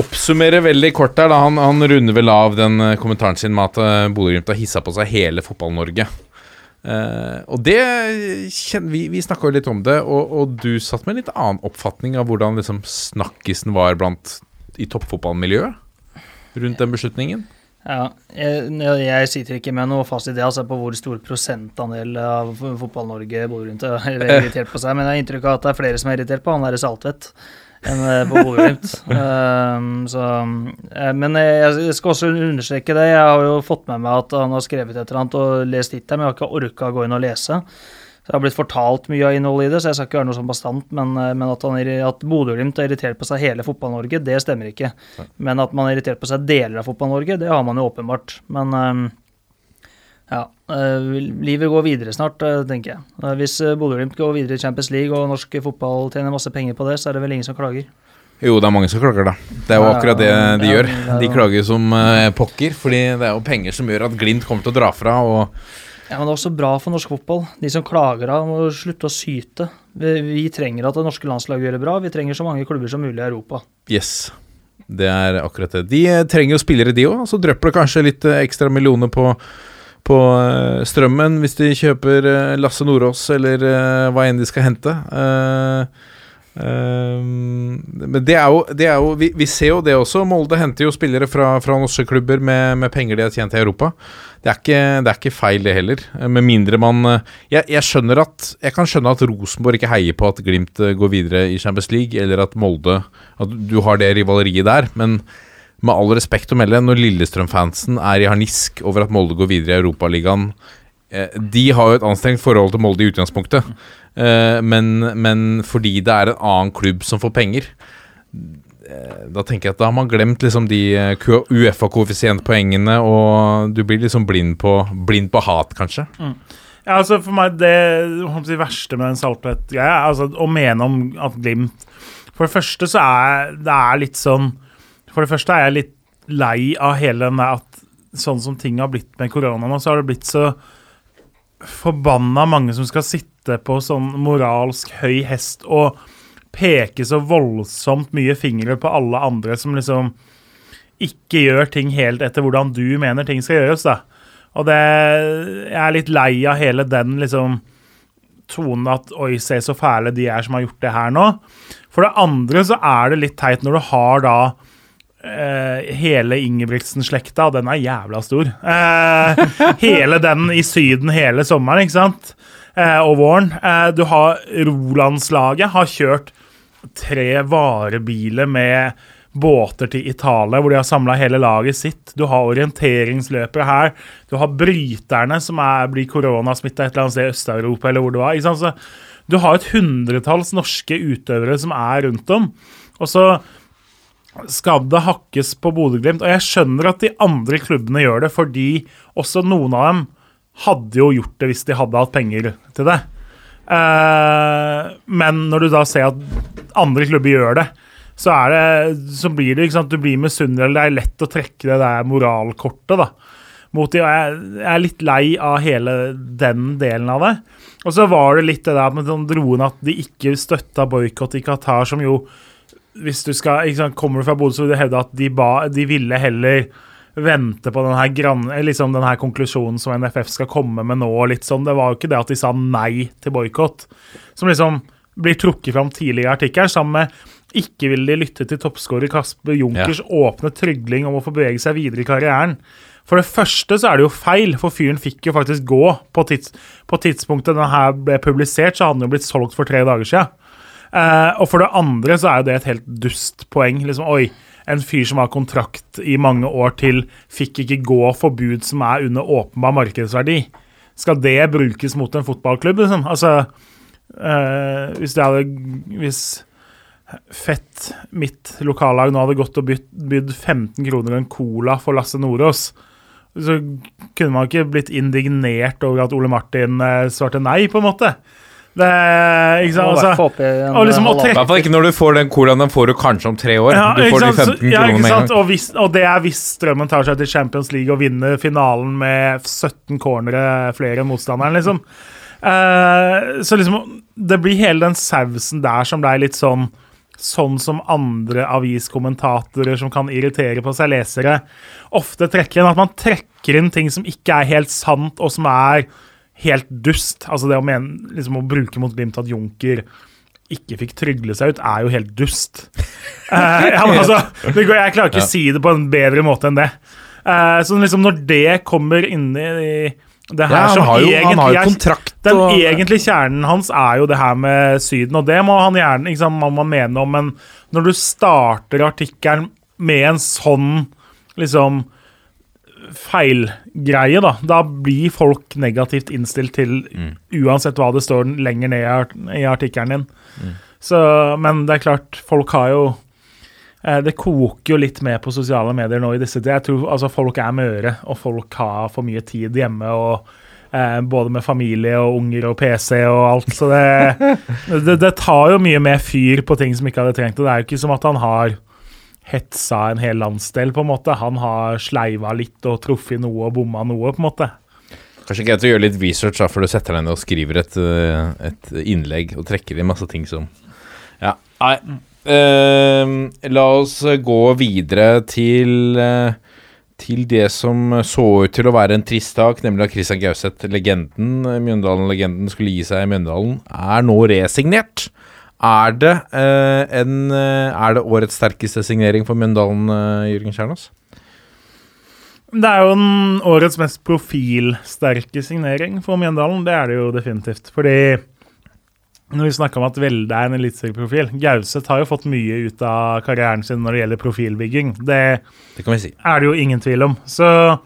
[SPEAKER 5] oppsummere veldig kort der, da. Han, han runder vel av den eh, kommentaren sin med at uh, Bodø-Glimt har hissa på seg hele Fotball-Norge. Eh, og det Vi, vi snakka jo litt om det, og, og du satt med en litt annen oppfatning av hvordan liksom snakkisen var blant i toppfotballmiljøet rundt den beslutningen.
[SPEAKER 2] Ja, jeg, jeg sitter ikke med noe fast idé altså, på hvor stor prosentandel av Fotball-Norge Bodø-Glimt er irritert på seg, men jeg har inntrykk av at det er flere som er irritert på han derre Saltvedt enn eh, på Bodø-Glimt. Um, eh, men jeg, jeg skal også understreke det. Jeg har jo fått med meg at han har skrevet et eller annet og lest litt der, men jeg har ikke orka å gå inn og lese. Så Det har blitt fortalt mye av innholdet i det, så jeg skal ikke være noe sånn bastant. Men, eh, men at, han, at Bodø-Glimt har irritert på seg hele Fotball-Norge, det stemmer ikke. Men at man har irritert på seg deler av Fotball-Norge, det har man jo åpenbart. Men eh, ja, eh, livet går videre snart, eh, tenker jeg. Hvis Bodø-Glimt går videre i Champions League og norsk fotball tjener masse penger på det, så er det vel ingen som klager.
[SPEAKER 5] Jo, det er mange som klager, da. Det er jo akkurat det de gjør. De klager som pokker, fordi det er jo penger som gjør at Glimt kommer til å dra fra. Og
[SPEAKER 2] Ja, men det er også bra for norsk fotball. De som klager av, må slutte å syte. Vi, vi trenger at det norske landslaget gjør det bra. Vi trenger så mange klubber som mulig i Europa.
[SPEAKER 5] yes, det er akkurat det. De eh, trenger jo spillere, de òg. Så drypper det kanskje litt eh, ekstra millioner på, på eh, strømmen hvis de kjøper Lasse Nordås eller hva enn de skal hente. Eh, eh, men det er jo, det er jo vi, vi ser jo det også. Molde henter jo spillere fra, fra norske klubber med, med penger de har tjent i Europa. Det er, ikke, det er ikke feil, det heller. Med mindre man eh, jeg, jeg skjønner at Jeg kan skjønne at Rosenborg ikke heier på at Glimt eh, går videre i Champions League, eller at Molde At du har det rivaleriet der, men med all respekt å melde, når Lillestrøm-fansen er i harnisk over at Molde går videre i Europaligaen eh, De har jo et anstrengt forhold til Molde i utgangspunktet, men, men fordi det er en annen klubb som får penger eh, da tenker jeg at da har man glemt liksom de eh, Uefa-koeffisientpoengene, og du blir liksom blind på, blind på hat, kanskje.
[SPEAKER 4] Ja, altså For meg, det håper verste med den Saltvedt-greia, ja, altså, å mene om at Glimt For det første så er det er litt sånn For det første er jeg litt lei av hele den der at sånn som ting har blitt med korona nå, så har det blitt så forbanna mange som skal sitte på sånn moralsk høy hest og peke så voldsomt mye fingre på alle andre som liksom ikke gjør ting helt etter hvordan du mener ting skal gjøres, da. Og det Jeg er litt lei av hele den liksom tonen at oi, se så fæle de er som har gjort det her nå. For det andre så er det litt teit når du har da eh, hele Ingebrigtsen-slekta, og den er jævla stor. Uh, hele den i Syden hele sommeren, ikke sant? Uh, og våren. Du har Rolandslaget har kjørt tre varebiler med båter til Italia, hvor de har samla hele laget sitt. Du har orienteringsløpere her. Du har bryterne, som er, blir koronasmitta et eller annet sted i Øst-Europa, eller hvor det var. Ikke sant? Så du har et hundretalls norske utøvere som er rundt om. Og så skal det hakkes på Bodø-Glimt. Og jeg skjønner at de andre klubbene gjør det, fordi også noen av dem hadde jo gjort det hvis de hadde hatt penger til det. Eh, men når du da ser at andre klubber gjør det, så, det, så blir det Du blir misunnelig, eller det er lett å trekke det der moralkortet. da mot de, og jeg, jeg er litt lei av hele den delen av det. Og så var det litt det der med den droen at de ikke støtta boikott i Qatar, som jo hvis du skal, sant, Kommer du fra Bodø, så vil du hevde at de, ba, de ville heller vente på denne, gran, liksom denne konklusjonen som NFF skal komme med nå. litt sånn. Det var jo ikke det at de sa nei til boikott, som liksom blir trukket fram tidligere i artikkelen. Sammen med ikke vil de lytte til toppskårer Kasper Junkers åpne trygling om å få bevege seg videre i karrieren. For det første så er det jo feil, for fyren fikk jo faktisk gå. På, tids, på tidspunktet denne ble publisert, så hadde den jo blitt solgt for tre dager siden. Eh, og for det andre så er jo det et helt dust poeng. Liksom, oi, en fyr som har kontrakt i mange år til, fikk ikke gå for bud som er under åpenbar markedsverdi. Skal det brukes mot en fotballklubb, liksom? Altså, uh, hvis det hadde Hvis Fett, mitt lokallag, nå hadde gått og bydd 15 kroner en cola for Lasse Nordås, så kunne man ikke blitt indignert over at Ole Martin eh, svarte nei, på en måte. Det, ikke sant? Altså, og liksom og
[SPEAKER 2] trekke,
[SPEAKER 5] I hvert fall ikke når du får den colaen. Den får du kanskje om tre år.
[SPEAKER 4] ja,
[SPEAKER 5] du får de
[SPEAKER 4] sant?
[SPEAKER 5] 15
[SPEAKER 4] Så- ja,
[SPEAKER 5] kronene med en gang.
[SPEAKER 4] Og, hvis, og det er hvis Strømmen tar seg til Champions League og vinner finalen med 17 cornere flere enn motstanderen, liksom. Uh, så liksom Det blir hele den sausen der som ble litt sånn Sånn som andre aviskommentatorer som kan irritere på seg lesere, ofte trekker inn. At man trekker inn ting som ikke er helt sant, og som er helt dust. Altså det å, mene, liksom å bruke mot Glimt at Junker ikke fikk trygle seg ut, er jo helt dust. Uh, ja, altså, jeg klarer ikke å si det på en bedre måte enn det. Uh, så liksom når det kommer inn i det her
[SPEAKER 5] Ja, han har jo, han har jo
[SPEAKER 4] er- den
[SPEAKER 5] og
[SPEAKER 4] egentlige kjernen hans er jo det her med Syden, og det må han gjerne ikke man, man mene om, men når du starter artikkelen med en sånn liksom feilgreie, da, da blir folk negativt innstilt til uansett hva det står lenger ned i artikkelen din. Så, men det er klart, folk har jo eh, Det koker jo litt med på sosiale medier nå i disse tider. Jeg tror altså, folk er møre, og folk har for mye tid hjemme og eh, både med familie og unger og PC og alt. Så det, det, det tar jo mye mer fyr på ting som ikke hadde trengt det. Det er jo ikke som at han har hetsa en hel landsdel, på en måte. Han har sleiva litt og truffet noe og bomma noe, på en måte.
[SPEAKER 5] Kanskje greit å gjøre litt research da, før du setter deg ned og skriver et, eh, et innlegg og trekker inn masse ting som Ja, nei. Uh, la oss gå videre til uh, til det som så ut til å være en trist sak, nemlig at Christian Gauseth, legenden, Mjøndalen-legenden, skulle gi seg i Mjøndalen, er nå resignert. Er det, eh, en, eh, er det årets sterkeste signering for Mjøndalen, eh, Jørgen Kjernås?
[SPEAKER 4] Det er jo den årets mest profilsterke signering for Mjøndalen. Det er det jo definitivt. Fordi når vi snakker om at Velde er en eliteserieprofil Gauseth har jo fått mye ut av karrieren sin når det gjelder profilbygging. Det
[SPEAKER 5] Det kan vi si.
[SPEAKER 4] er det jo ingen tvil om. Så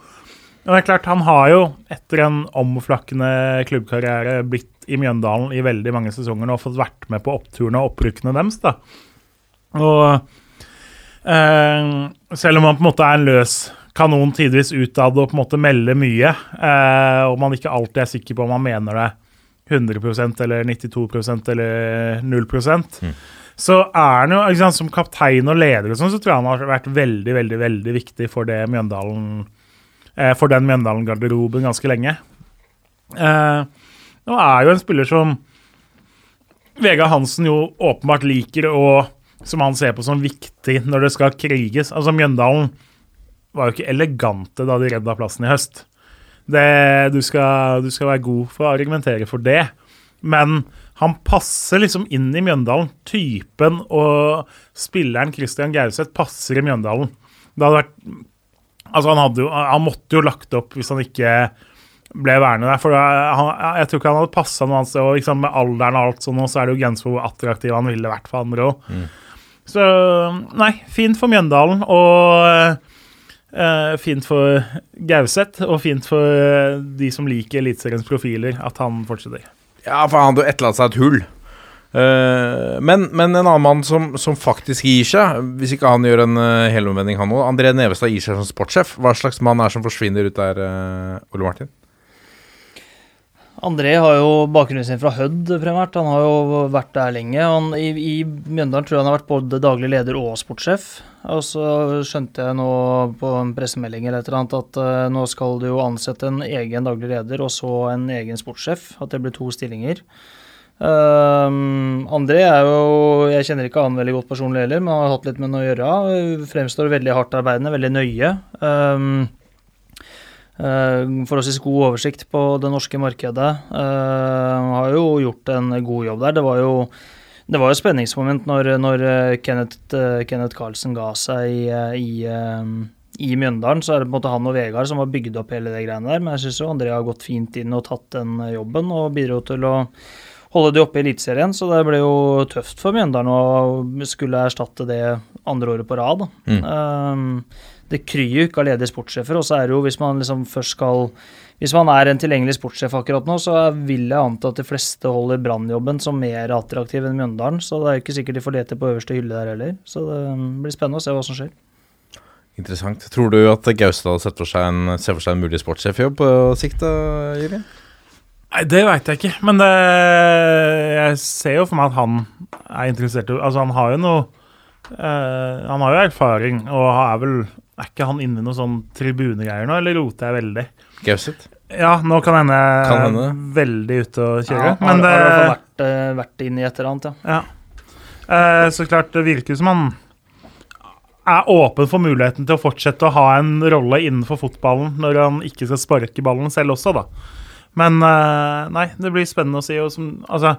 [SPEAKER 4] det er klart, han har jo etter en omflakkende klubbkarriere blitt i Mjøndalen i veldig mange sesonger og fått vært med på oppturene og opprykkene deres. da. Og eh, selv om han på en måte er en løs kanon tidvis utad og på en måte melder mye, eh, og man ikke alltid er sikker på om han mener det 100% eller 92% eller 0% så er han jo liksom, Som kaptein og leder og sånn, så tror jeg han har vært veldig veldig, veldig viktig for det Mjøndalen eh, for den Mjøndalen-garderoben ganske lenge. Eh, nå er jo en spiller som Vegard Hansen jo åpenbart liker, og som han ser på som viktig når det skal kriges. Altså Mjøndalen var jo ikke elegante da de redda plassen i høst. Det, du, skal, du skal være god for å argumentere for det. Men han passer liksom inn i Mjøndalen. Typen og spilleren Christian Gauseth passer i Mjøndalen. Det hadde vært Altså, han, hadde jo, han måtte jo lagt opp hvis han ikke ble værende der. For han, jeg tror ikke han hadde passa noe annet sted. Og liksom med alderen og alt sånn, så er det jo grenser for hvor attraktiv han ville vært for andre òg. Så nei, fint for Mjøndalen. Og eh, fint for Gauseth, og fint for eh, de som liker Eliteseriens profiler, at han fortsetter.
[SPEAKER 5] Ja, for han hadde jo etterlatt seg et hull. Eh, men, men en annen mann som, som faktisk gir seg, hvis ikke han gjør en uh, helomvending, han òg André Nevestad gir seg som sportssjef. Hva slags mann er som forsvinner ut der, uh, Ole Martin?
[SPEAKER 2] André har jo bakgrunnen sin fra Hødd, primært. Han har jo vært der lenge. Han, i, I Mjøndalen tror jeg han har vært både daglig leder og sportssjef. Og så skjønte jeg nå på en pressemelding eller et eller annet at uh, nå skal du jo ansette en egen daglig leder og så en egen sportssjef. At det blir to stillinger. Um, André er jo Jeg kjenner ikke han veldig godt personlig heller, men har hatt litt med ham å gjøre. Fremstår veldig hardt arbeidende, veldig nøye. Um, Forholdsvis god oversikt på det norske markedet. Uh, har jo gjort en god jobb der. Det var jo det var jo spenningsmoment når, når Kenneth, uh, Kenneth Carlsen ga seg i, i, i, Mjøndalen. Så er det på en måte han og Vegard som har bygd opp hele det greiene der. Men jeg syns André har gått fint inn og tatt den jobben og bidro til å holde de oppe i Eliteserien. Så det ble jo tøft for Mjøndalen å skulle erstatte det andre året på rad.
[SPEAKER 5] Mm.
[SPEAKER 2] Um, det kryr jo ikke av ledige sportssjefer. Og så er det jo, hvis man liksom først skal Hvis man er en tilgjengelig sportssjef akkurat nå, så vil jeg anta at de fleste holder brannjobben som mer attraktiv enn Mjøndalen. Så det er jo ikke sikkert de får lete på øverste hylle der heller. Så det blir spennende å se hva som skjer.
[SPEAKER 5] Interessant. Tror du at Gaustad ser for seg en, ser for seg en mulig sportssjefjobb på sikt, da, Jørgen?
[SPEAKER 4] Nei, Det veit jeg ikke, men det, jeg ser jo for meg at han er interessert i Altså, han har jo noe eh, Han har jo erfaring, og er vel Er ikke han inne i noen sånn tribunegreier nå, eller roter jeg veldig?
[SPEAKER 5] Gauseth?
[SPEAKER 4] Ja, nå kan hende
[SPEAKER 5] Kan hende.
[SPEAKER 4] veldig ute å kjøre,
[SPEAKER 2] Ja,
[SPEAKER 4] men det
[SPEAKER 2] har i hvert fall vært, eh, vært inne i et eller annet, ja.
[SPEAKER 4] Ja. Eh, så klart, det virker som han er åpen for muligheten til å fortsette å ha en rolle innenfor fotballen når han ikke skal sparke ballen selv også, da. Men eh, nei, det blir spennende å si. Og som, altså,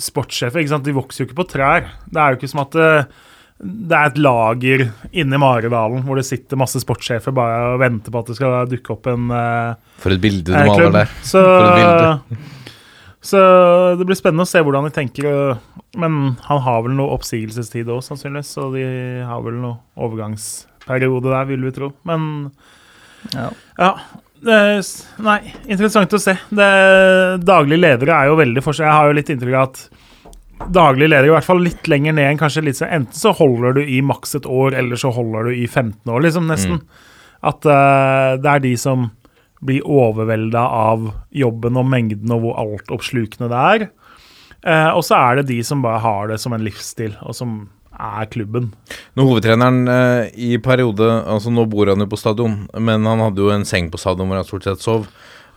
[SPEAKER 4] sportssjefer ikke sant? de vokser jo ikke på trær. Det er jo ikke som at det, det er et lager inne i Maridalen hvor det sitter masse sportssjefer bare og venter på at det skal dukke opp en eh,
[SPEAKER 5] For et bilde du
[SPEAKER 4] eh,
[SPEAKER 5] maler
[SPEAKER 4] klubb.
[SPEAKER 5] der.
[SPEAKER 4] Så, så det blir spennende å se hvordan de tenker. Men han har vel noe oppsigelsestid òg, sannsynligvis. Så de har vel noe overgangsperiode der, vil vi tro. Men
[SPEAKER 2] Ja.
[SPEAKER 4] ja. Det, er nei, interessant å se. Det, daglig ledere er jo veldig forskjellig. Jeg har jo litt inntrykk av at daglig leder, i hvert fall litt lenger ned enn kanskje litt så Enten så holder du i maks et år, eller så holder du i 15 år, liksom, nesten. At uh, det er de som blir overvelda av jobben og mengden og hvor altoppslukende det er. Uh, og så er det de som bare har det som en livsstil, og som er klubben.
[SPEAKER 5] Når hovedtreneren eh, i periode Altså Nå bor han jo på stadion, men han hadde jo en seng på stadion hvor han stort sett sov.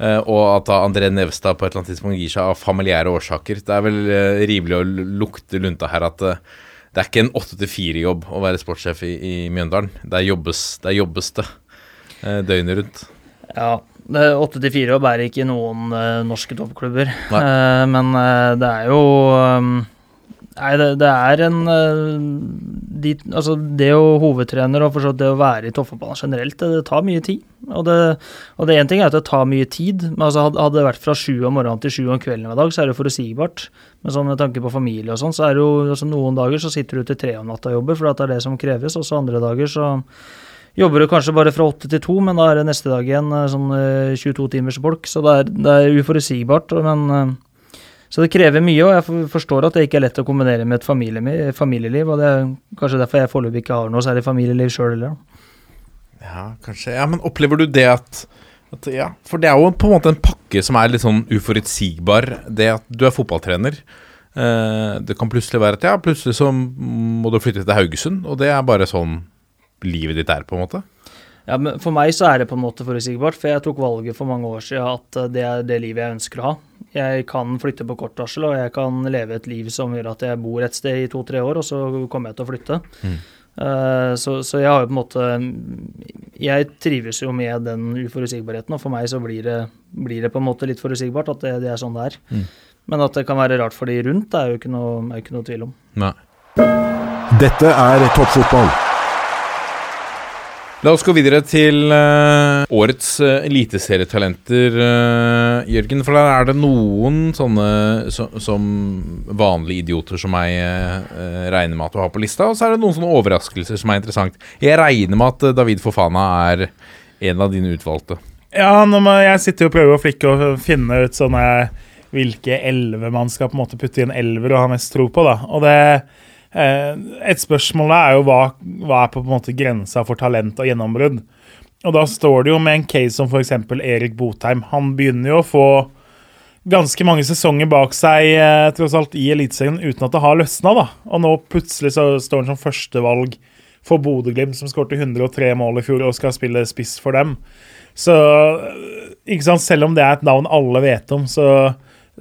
[SPEAKER 5] Eh, og at da André Nevstad på et eller annet tidspunkt gir seg av familiære årsaker. Det er vel eh, rimelig å lukte lunta her at eh, det er ikke en åtte til fire-jobb å være sportssjef i, i Mjøndalen. Det er jobbes det, er jobbes det døgnet rundt.
[SPEAKER 2] Ja, det åtte til fire jobb er ikke noen norske toppklubber.
[SPEAKER 5] Nei.
[SPEAKER 2] Men det er jo Nei, det, det er en eh, de, Altså, det å hovedtrener og det å være i toppfotballen generelt, det, det tar mye tid. Og det, og ene ting er at det tar mye tid, men altså hadde, det vært fra sju om morgenen til sju om kvelden hver dag, så er det forutsigbart. Men sånn med tanke på familie og sånn, så er det jo altså noen dager så sitter du til tre om natta og jobber, for det er det som kreves, og så andre dager så Jobber du kanskje bare fra åtte til to, men da er det neste dag igjen eh, sånn eh, 22 timers bolk. Så det er, det er uforutsigbart. Men, eh, så det krever mye, og jeg forstår at det ikke er lett å kombinere med et familieliv. Og det er kanskje derfor jeg foreløpig ikke har noe særlig familieliv sjøl heller.
[SPEAKER 5] Ja, kanskje. Ja, Men opplever du det at, at Ja, for det er jo på en måte en pakke som er litt sånn uforutsigbar. Det at du er fotballtrener. Eh, det kan plutselig være at ja, plutselig så må du flytte til Haugesund, og det er bare sånn livet ditt er, på en måte.
[SPEAKER 2] Ja, men For meg så er det på en måte forutsigbart, for jeg tok valget for mange år siden at eh, det er det livet jeg ønsker å ha. Jeg kan flytte på kort varsel, og jeg kan leve et liv som gjør at jeg bor et sted i to-tre år, og så kommer jeg til å flytte. Eh, så, så jeg har jo på en måte Jeg trives jo med den uforutsigbarheten, og for meg så blir det, blir det på en måte litt forutsigbart at det, det er sånn det er. Men at det kan være rart for de rundt, det er jo ikke noe, er ikke noe tvil om.
[SPEAKER 5] Nei.
[SPEAKER 1] Dette er toppfotball.
[SPEAKER 5] La oss gå videre til uh, årets uh, eliteserietalenter, uh, Jørgen. For der er det noen sånne så, som vanlige idioter som eh, regner med at du har på lista, og så er det noen sånne overraskelser som er interessant. Jeg regner med at David Fofana er en av dine utvalgte.
[SPEAKER 4] Ja, jeg sitter og prøver å flikke og finne ut sånne hvilke elleve man skal på en måte putte i en elver og ha mest tro på, da. Og det Et spørsmål er jo hva, hva er på en måte grensa for talent og gjennombrudd. Og da står det jo med en case som f.eks. Erik Botheim. Han begynner jo å få ganske mange sesonger bak seg eh, tross alt i Eliteserien uten at det har løsna, da. Og nå plutselig så står han som førstevalg for Bodø-Glimt, som skårte 103 mål i fjor og skal spille spiss for dem. Så ikke sant, selv om det er et navn alle vet om, så,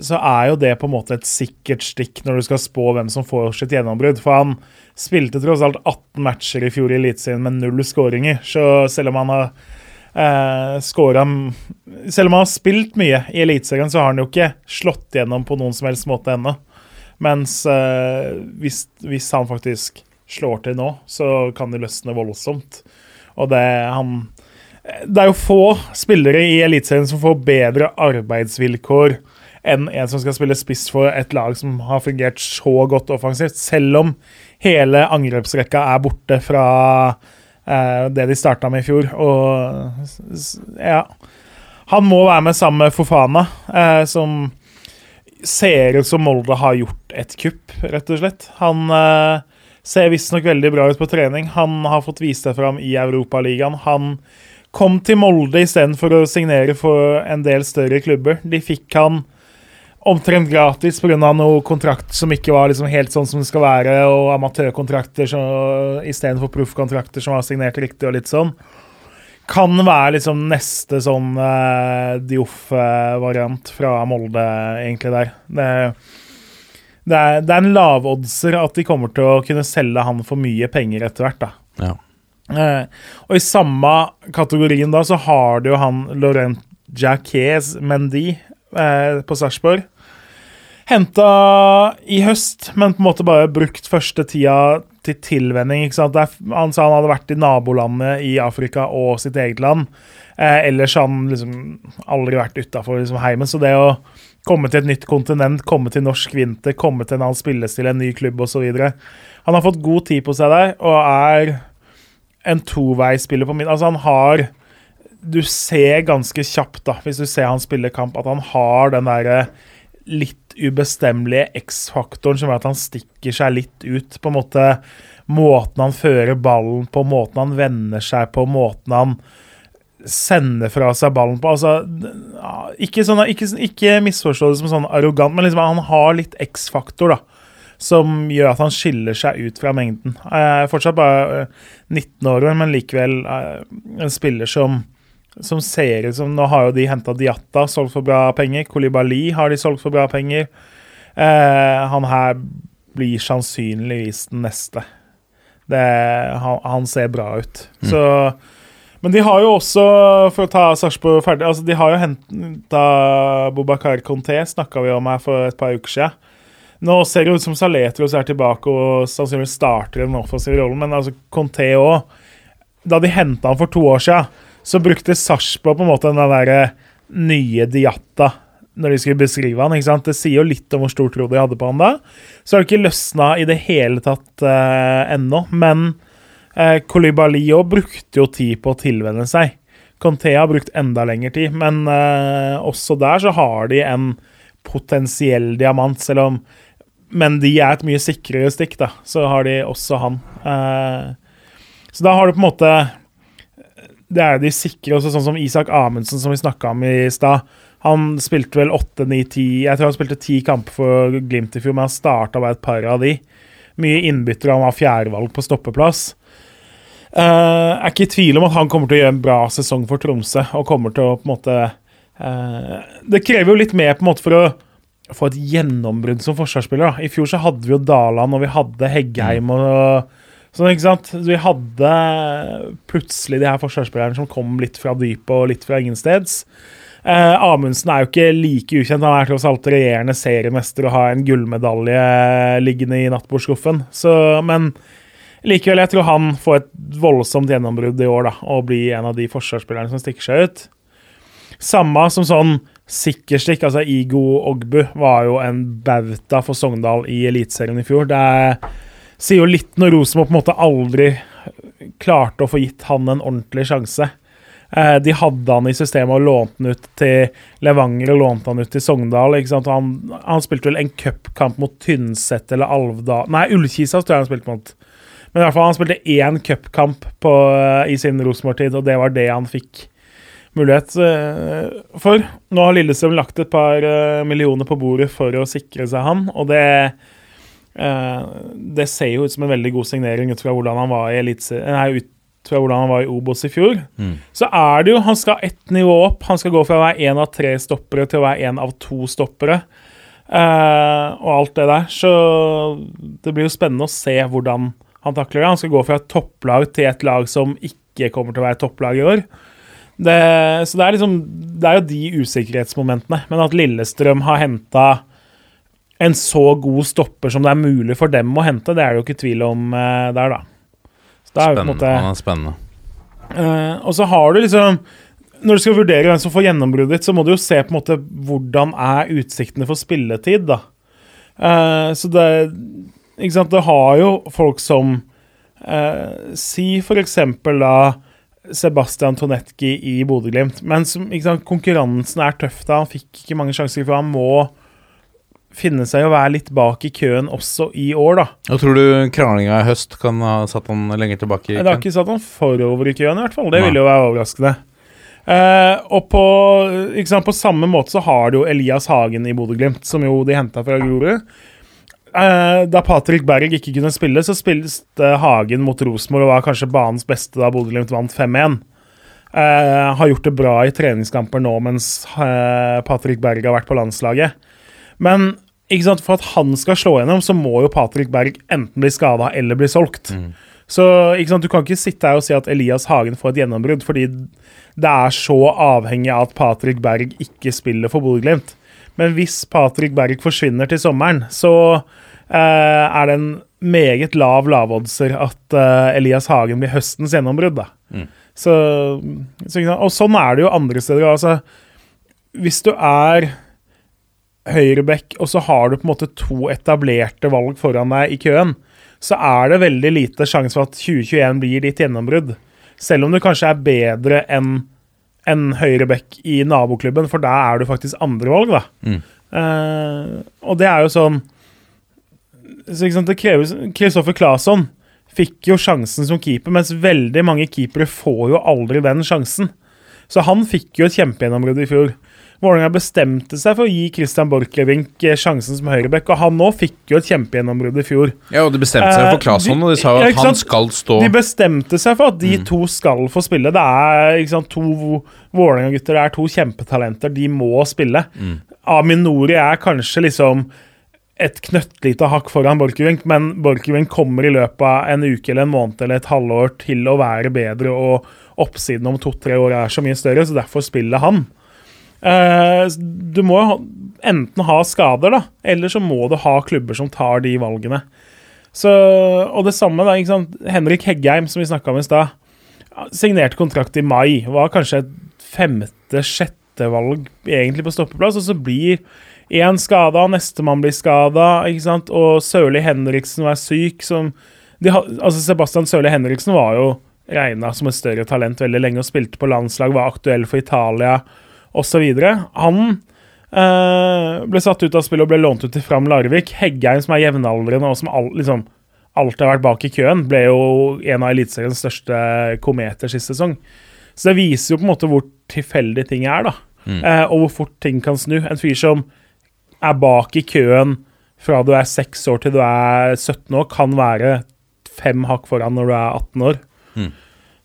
[SPEAKER 4] så er jo det på en måte et sikkert stikk når du skal spå hvem som får sitt gjennombrudd. For han spilte tross alt 18 matcher i fjor i Eliteserien med null skåringer. Så selv om han har eh, skåra Selv om han har spilt mye i Eliteserien, så har han jo ikke slått gjennom på noen som helst måte ennå. Mens eh, hvis, hvis han faktisk slår til nå, så kan det løsne voldsomt. Og det han det er jo få spillere i Eliteserien som får bedre arbeidsvilkår enn en som skal spille spiss for et lag som har fungert så godt offensivt, selv om hele angrepsrekka er borte fra eh, det de starta med i fjor. Og ja Han må være med sammen med Fofana, eh, som ser ut som Molde har gjort et kupp, rett og slett. Han eh, ser visstnok veldig bra ut på trening. Han har fått vist det fram i Europaligaen. Han kom til Molde istedenfor å signere for en del større klubber. De fikk han omtrent gratis pga. noe kontrakt som ikke var liksom helt sånn som det skal være, og amatørkontrakter istedenfor proffkontrakter som var signert riktig og litt sånn. Kan være liksom neste sånn uh, Dioff-variant fra Molde, egentlig, der. Det, det, er, det er en lavoddser at de kommer til å kunne selge han for mye penger etter hvert, da.
[SPEAKER 5] Ja.
[SPEAKER 4] Uh, og i samme kategorien da så har du jo han Laurent Jacques Mendy eh, på Sarpsborg. Henta i høst, men på en måte bare brukt første tida til tilvenning. ikke sant? Er, han sa han hadde vært i nabolandet i Afrika og sitt eget land. Eh, ellers har han liksom aldri vært utafor liksom, heimen. Så det å komme til et nytt kontinent, komme til norsk vinter, komme til en annen spillestil, en ny klubb osv. Han har fått god tid på seg der og er en toveispiller på min Altså, han har Du ser ganske kjapt, da, hvis du ser han spille kamp, at han har den derre litt ubestemmelige X-faktoren som gjør at han stikker seg litt ut. På en måte måten han fører ballen på, måten han vender seg på, måten han sender fra seg ballen på. Altså, ikke, sånn, ikke, ikke misforstå det som sånn arrogant, men liksom, han har litt X-faktor, da. Som gjør at han skiller seg ut fra mengden. Eh, fortsatt bare eh, 19 år, men likevel eh, en spiller som som ser ut som Nå har jo de henta Diatta, solgt for bra penger. Kolibali har de solgt for bra penger. Eh, han her blir sannsynligvis den neste. Det, han, han ser bra ut. Så Men de har jo også, for å ta Sarpsborg ferdig altså De har jo henta Bobakar Conté, snakka vi om her for et par uker siden. Nå ser det ut som Saletros er tilbake og sannsynligvis starter den offensive rollen, men altså Conté òg Da de henta han for to år siden, så brukte Sarpsborg på en måte den der nye Diatta når de skulle beskrive han. ikke sant? Det sier jo litt om hvor stor tro de hadde på han da. Så har det ikke løsna i det hele tatt uh, ennå. Men uh, Kolibali òg brukte jo tid på å tilvenne seg. Conté har brukt enda lengre tid, men uh, også der så har de en potensiell diamant, selv om Men de er et mye sikrere stikk, da. Så har de også han. Uh, så da har du på en måte det er de sikre, også sånn som Isak Amundsen, som vi snakka om i stad. Han spilte vel 8, 9, 10 Jeg tror han spilte ti kamper for Glimt i fjor, men han starta bare et par av de. Mye innbyttere, han var fjerdevalg på stoppeplass. Jeg er ikke i tvil om at han kommer til å gjøre en bra sesong for Tromsø. Og kommer til å på en måte uh, Det krever jo litt mer på en måte for å få et gjennombrudd som forsvarsspiller. Da. I fjor så hadde vi jo Daland, og vi hadde Heggheim og Sånn, ikke sant? Så Vi hadde plutselig de her forsvarsspillerne som kom litt fra dypet og litt fra ingensteds. Eh, Amundsen er jo ikke like ukjent. Han er tross alt regjerende seriemester og har en gullmedalje liggende i nattbordskuffen. Men likevel, jeg tror han får et voldsomt gjennombrudd i år da, og blir en av de forsvarsspillerne som stikker seg ut. Samme som sånn sikkerstikk. Altså Igo Ogbu var jo en bauta for Sogndal i Eliteserien i fjor. Det er sier jo litt når Rosenborg på en måte aldri klarte å få gitt han en ordentlig sjanse. Eh, de hadde han i systemet og lånte han ut til Levanger og lånte han ut til Sogndal. ikke sant? Han, han spilte vel en cupkamp mot Tynset eller Alvdal Nei, Ullkisa tror jeg han spilte mot. Men i hvert fall han spilte én cupkamp eh, i sin Rosenborg-tid, og det var det han fikk mulighet eh, for. Nå har Lillestrøm lagt et par millioner på bordet for å sikre seg han, og det det ser jo ut som en veldig god signering ut fra hvordan han var i elitse... Nei, ut fra hvordan han var i Obos i fjor. Så er det jo Han skal ett nivå opp. Han skal gå fra å være én av tre stoppere til å være én av to stoppere. Uh, og alt det der. Så det blir jo spennende å se hvordan han takler det. Han skal gå fra et topplag til et lag som ikke kommer til å være topplag i år. Det, så det er liksom Det er jo de usikkerhetsmomentene. Men at Lillestrøm har henta en så god stopper som det er mulig for dem å hente, det er det jo ikke tvil om uh, der, da. Er
[SPEAKER 5] Spennende.
[SPEAKER 4] måte
[SPEAKER 5] er spennende.
[SPEAKER 4] Uh, og så har du liksom Når du skal vurdere hvem som får gjennombruddet ditt, så må du jo se på en måte hvordan er utsiktene for spilletid, da. Uh, så det Ikke sant, det har jo folk som Si for eksempel da Sebastian Tonetki i Bodø-Glimt. Men som, ikke sant, konkurransen er tøff da. Han fikk ikke mange sjanser, for han må finne seg å være litt bak i køen også i år, da.
[SPEAKER 5] Og tror du kranglinga i høst kan ha satt han lenger tilbake? i
[SPEAKER 4] Det har ikke satt han forover i køen, i hvert fall. Det
[SPEAKER 5] Nei.
[SPEAKER 4] ville jo være overraskende. Eh, og på, sant, på samme måte så har du jo Elias Hagen i Bodø-Glimt, som jo de henta fra Grorud. Eh, da Patrick Berg ikke kunne spille, så spilte Hagen mot Rosenborg og var kanskje banens beste da Bodø-Glimt vant 5-1. Eh, har gjort det bra i treningskamper nå mens eh, Patrick Berg har vært på landslaget. Men sant, for at han skal slå gjennom, så må jo Patrick Berg enten bli skada eller bli solgt. Så ikke sant, du kan ikke sitte her og si at Elias Hagen får et gjennombrudd, fordi det er så avhengig av at Patrick Berg ikke spiller for Bodø-Glimt. Men hvis Patrick Berg forsvinner til sommeren, så eh, er det en meget lav lavoddser at eh, Elias Hagen blir høstens gjennombrudd. da. Så, så, og sånn er det jo andre steder. altså Hvis du er høyreback, og så har du på en måte to etablerte valg foran deg i køen, så er det veldig lite sjanse for at 2021 blir ditt gjennombrudd. Selv om du kanskje er bedre enn en høyreback i naboklubben, for der er du faktisk andrevalg, da. Eh, og det er jo sånn så ikke sant, det kreves Kristoffer Claesson fikk jo sjansen som keeper, mens veldig mange keepere får jo aldri den sjansen. Så han fikk jo et kjempegjennombrudd i fjor. Vålerenga bestemte seg for å gi Christian Borchgrevink eh, sjansen som høyreback, og han nå fikk jo et kjempegjennombrudd i fjor.
[SPEAKER 5] Ja, og de bestemte seg for
[SPEAKER 4] Eh,
[SPEAKER 5] Claesson, og de sa jo at han skal stå
[SPEAKER 4] De bestemte seg for at de to skal få spille. Det er ikke sant, to Vålerenga-gutter, det er to kjempetalenter. De må spille. Aminori er kanskje liksom et knøttlite hakk foran Borchgrevink, men Borchgrevink kommer i løpet av en uke eller en måned eller et halvår til å være bedre, og oppsiden om to-tre år er så mye større, så derfor spiller han. Eh, du må enten ha skader, da, eller så må du ha klubber som tar de valgene. Så, og det samme, da. ikke sant? Henrik Heggheim, som vi snakka om i stad. Signerte kontrakt i mai. Var kanskje et femte-sjette valg egentlig på stoppeplass, og så blir én skada, nestemann blir skada, og Sørli Henriksen var syk, som de, Altså, Sebastian Sørli Henriksen var jo regna som et større talent veldig lenge og spilte på landslag, var aktuell for Italia osv. Han eh, ble satt ut av spillet og ble lånt ut til Fram Larvik. Heggheim, som er jevnaldrende og som all, liksom, alltid har vært bak i køen, ble jo en av Eliteseriens største kometer sist sesong. Så det viser jo på en måte hvor tilfeldig ting er, da. Eh, og hvor fort ting kan snu. En fyr som er bak i køen fra du er 6 år til du er 17 år, kan være fem hakk foran når du er 18 år.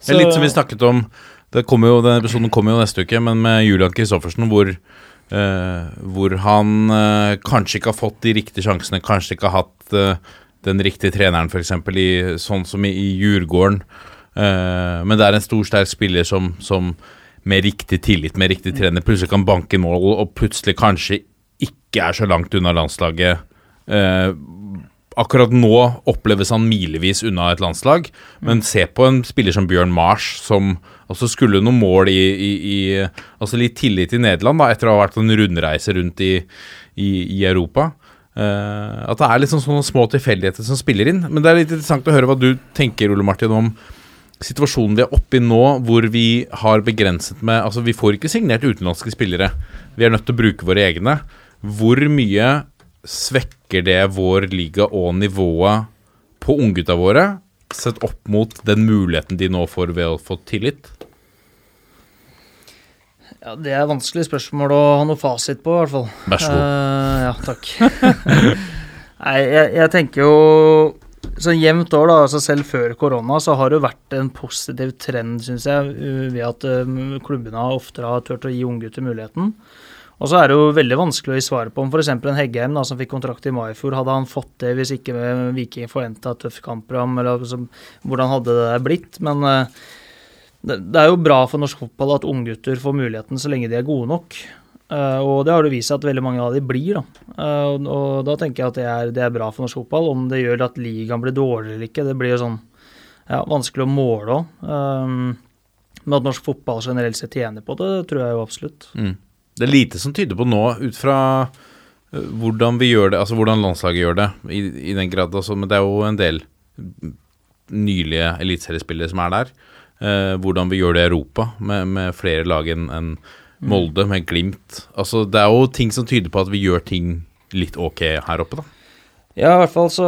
[SPEAKER 5] Det er litt som vi snakket om det kommer jo, Den episoden kommer jo neste uke, men med Julian Kristoffersen, hvor, eh, hvor han eh, kanskje ikke har fått de riktige sjansene, kanskje ikke har hatt eh, den riktige treneren, f.eks. sånn som i, i Djurgården. Men det er en stor, sterk spiller som, som med riktig tillit, med riktig trener, plutselig kan banke mål, og plutselig kanskje ikke er så langt unna landslaget. Eh, akkurat nå oppleves han milevis unna et landslag, men se på en spiller som Bjørn Mars, som altså skulle noen mål i, i, i Altså litt tillit i Nederland, da, etter å ha vært en rundreise rundt i, i Europa. Uh, at det er liksom sånne små tilfeldigheter som spiller inn. Men det er litt interessant å høre hva du tenker, Ole Martin, om situasjonen vi er oppe i nå, hvor vi har begrenset med Altså, vi får ikke signert utenlandske spillere. Vi er nødt til å bruke våre egne. Hvor mye svekker det vår liga og nivået på unggutta våre, sett opp mot den muligheten de nå får ved å få tillit?
[SPEAKER 2] Ja, Det er vanskelig spørsmål å ha noe fasit på, i hvert fall.
[SPEAKER 5] Vær så god.
[SPEAKER 2] Uh, ja, takk. Nei, jeg, jeg tenker jo sånn jevnt år, da, altså selv før korona, så har det jo vært en positiv trend, syns jeg, ved at um, klubbene oftere har turt å gi unggutter muligheten. Og så er det jo veldig vanskelig å gi svar på om f.eks. en Heggheim da, som fikk kontrakt i mai i fjor, hadde han fått det hvis ikke Viking forventa tøff kampprogram, eller altså, hvordan hadde det blitt? Men uh, det, det er jo bra for norsk fotball at unggutter får muligheten så lenge de er gode nok. Uh, og det har det vist seg at veldig mange av de blir. Da. Uh, og, og da tenker jeg at det er, det er bra for norsk fotball. Om det gjør at ligaen blir dårligere eller ikke, det blir jo sånn ja, vanskelig å måle òg. men at norsk fotball generelt sett tjener på det, det tror jeg jo absolutt.
[SPEAKER 5] Det er lite som tyder på nå, ut fra øh, hvordan vi gjør det, altså hvordan landslaget gjør det, i, i den grad, altså, men det er jo en del nylige eliteseriespillere som er der. Eh, hvordan vi gjør det i Europa, med, med flere lag enn en Molde, med Glimt. Altså, det er jo ting som tyder på at vi gjør ting litt ok her oppe, da.
[SPEAKER 2] Ja, i hvert fall så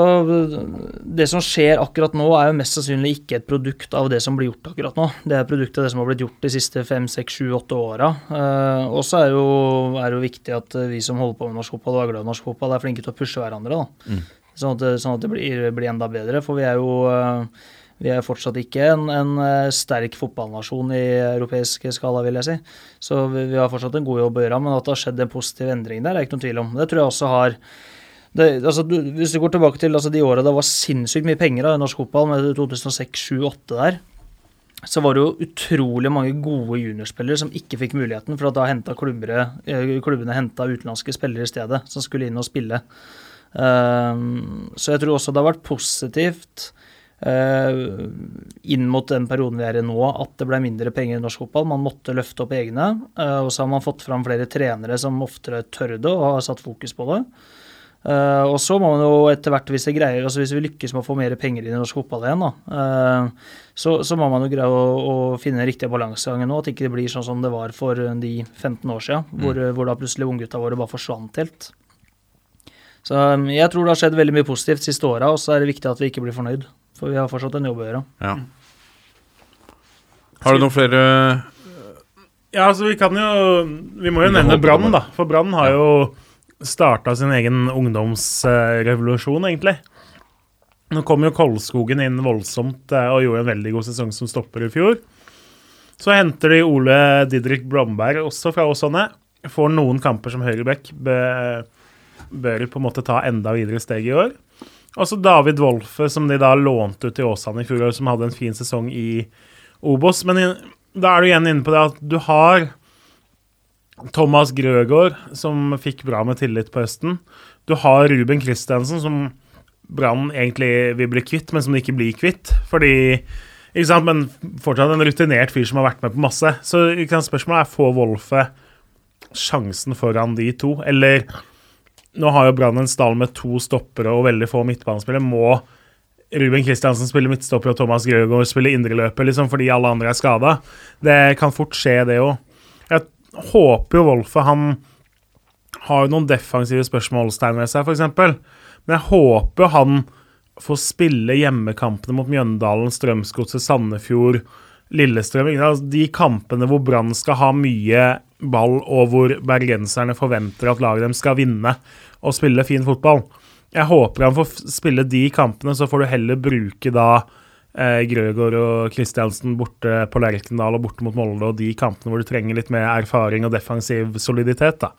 [SPEAKER 2] Det som skjer akkurat nå, er jo mest sannsynlig ikke et produkt av det som blir gjort akkurat nå. Det er produktet av det som har blitt gjort de siste fem, seks, sju, åtte åra. Uh, og så er, det jo viktig at vi som holder på med norsk fotball og er glad i norsk fotball, er flinke til å pushe hverandre. da. Sånn at, det- sånn at det blir, blir enda bedre. For vi er jo eh, vi er fortsatt ikke en, en eh, sterk fotballnasjon i europeisk skala, vil jeg si. Så vi, vi har fortsatt en god jobb å gjøre, men at det har skjedd en positiv endring der, er ikke noen tvil om. Det tror jeg også har det, altså, du, hvis du går tilbake til altså, de åra det var sinnssykt mye penger i norsk fotball, med 2006-2008 der, så var det jo utrolig mange gode juniorspillere som ikke fikk muligheten, for da henta eh, klubbene henta utenlandske spillere i stedet, som skulle inn og spille. Um, så jeg tror også det har vært positivt uh, inn mot den perioden vi er i nå, at det ble mindre penger i norsk fotball. Man måtte løfte opp egne, Uh, og så har man fått fram flere trenere som oftere tørde og har satt fokus på det. Eh, og så må man jo etter hvert, hvis det greier, altså hvis vi lykkes med å få mer penger inn i norsk fotball igjen, da, uh, så, så må man jo greie å, å finne den riktige balansegangen nå, at ikke det blir sånn som det var for de 15 år siden, hvor, hvor da plutselig unggutta våre bare forsvant helt. Så um, jeg tror det har skjedd veldig mye positivt siste åra, og så er det viktig at vi ikke blir fornøyd. For vi har fortsatt en jobb å gjøre.
[SPEAKER 5] Ja. Har du noen flere
[SPEAKER 4] Ja, altså vi kan jo Vi må jo nevne Brann, da. For Brann har jo starta sin egen ungdomsrevolusjon, egentlig. Nå kom jo Kolskogen inn voldsomt eh, og gjorde en veldig god sesong som stopper i fjor. Så henter de Ole Didrik Blomberg også fra Åsane. Får noen kamper som høyreback. Bør, på en måte ta enda videre steg i år. Og så David Wolfe, som de da lånte ut til Åsane i fjor, som hadde en fin sesong i Obos. Men da er du igjen inne på det at du har Thomas Grøgaard, som fikk bra med tillit på høsten. Du har Ruben Christiansen, som Brann egentlig vil bli kvitt, men som de ikke blir kvitt. Fordi ikke sant, Men fortsatt en rutinert fyr som har vært med på masse. Så sant, spørsmålet er får Wolfe sjansen foran de to, eller Nå har jo Brann en stall med to stoppere og veldig få midtbanespillere. Må Ruben Kristiansen spille midtstopper og Thomas Grøgaard spille indreløper liksom, fordi alle andre er skada? Det kan fort skje, det òg. Jeg håper jo Wolfe Han har jo noen defensive spørsmålstegn ved seg, f.eks. Men jeg håper han får spille hjemmekampene mot Mjøndalen, Strømsgodset, Sandefjord, Lillestrøm. Altså, de kampene hvor Brann skal ha mye ball, og hvor bergenserne forventer at laget dem skal vinne og spille fin fotball. Jeg håper han får spille de kampene, så får du heller bruke da eh, Grøgaard og Kristiansen borte på Lerkendal og borte mot Molde, og de kampene hvor du trenger litt mer erfaring og defensiv soliditet. da.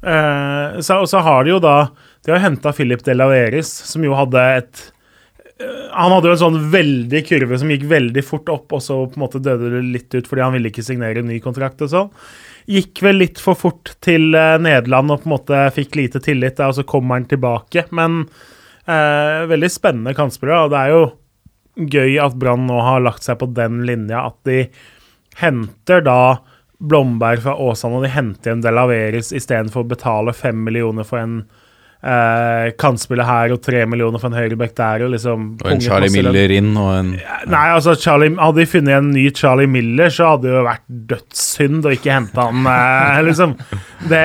[SPEAKER 4] Eh, så, og så har de jo da De har henta Philip Delaveris, som jo hadde et eh, han hadde jo en sånn veldig kurve som gikk veldig fort opp, og så på en måte døde det litt ut fordi han ville ikke signere en ny kontrakt og sånn. Gikk vel litt for fort til eh, Nederland og på en måte fikk lite tillit, og så kommer han tilbake. Men eh, veldig spennende kantspiller, det er jo gøy at Brann nå har lagt seg på den linja at de henter da Blomberg fra Åsane, og de henter en Delaveris istedenfor å betale fem millioner for en eh, kantspiller her og tre millioner for en høyrebekk der. Og, liksom,
[SPEAKER 5] Og en Charlie Miller inn, og en
[SPEAKER 4] Nei, altså Charlie, Hadde de funnet en ny Charlie Miller, så hadde det jo vært dødssynd å ikke hente han. Eh, liksom. Det,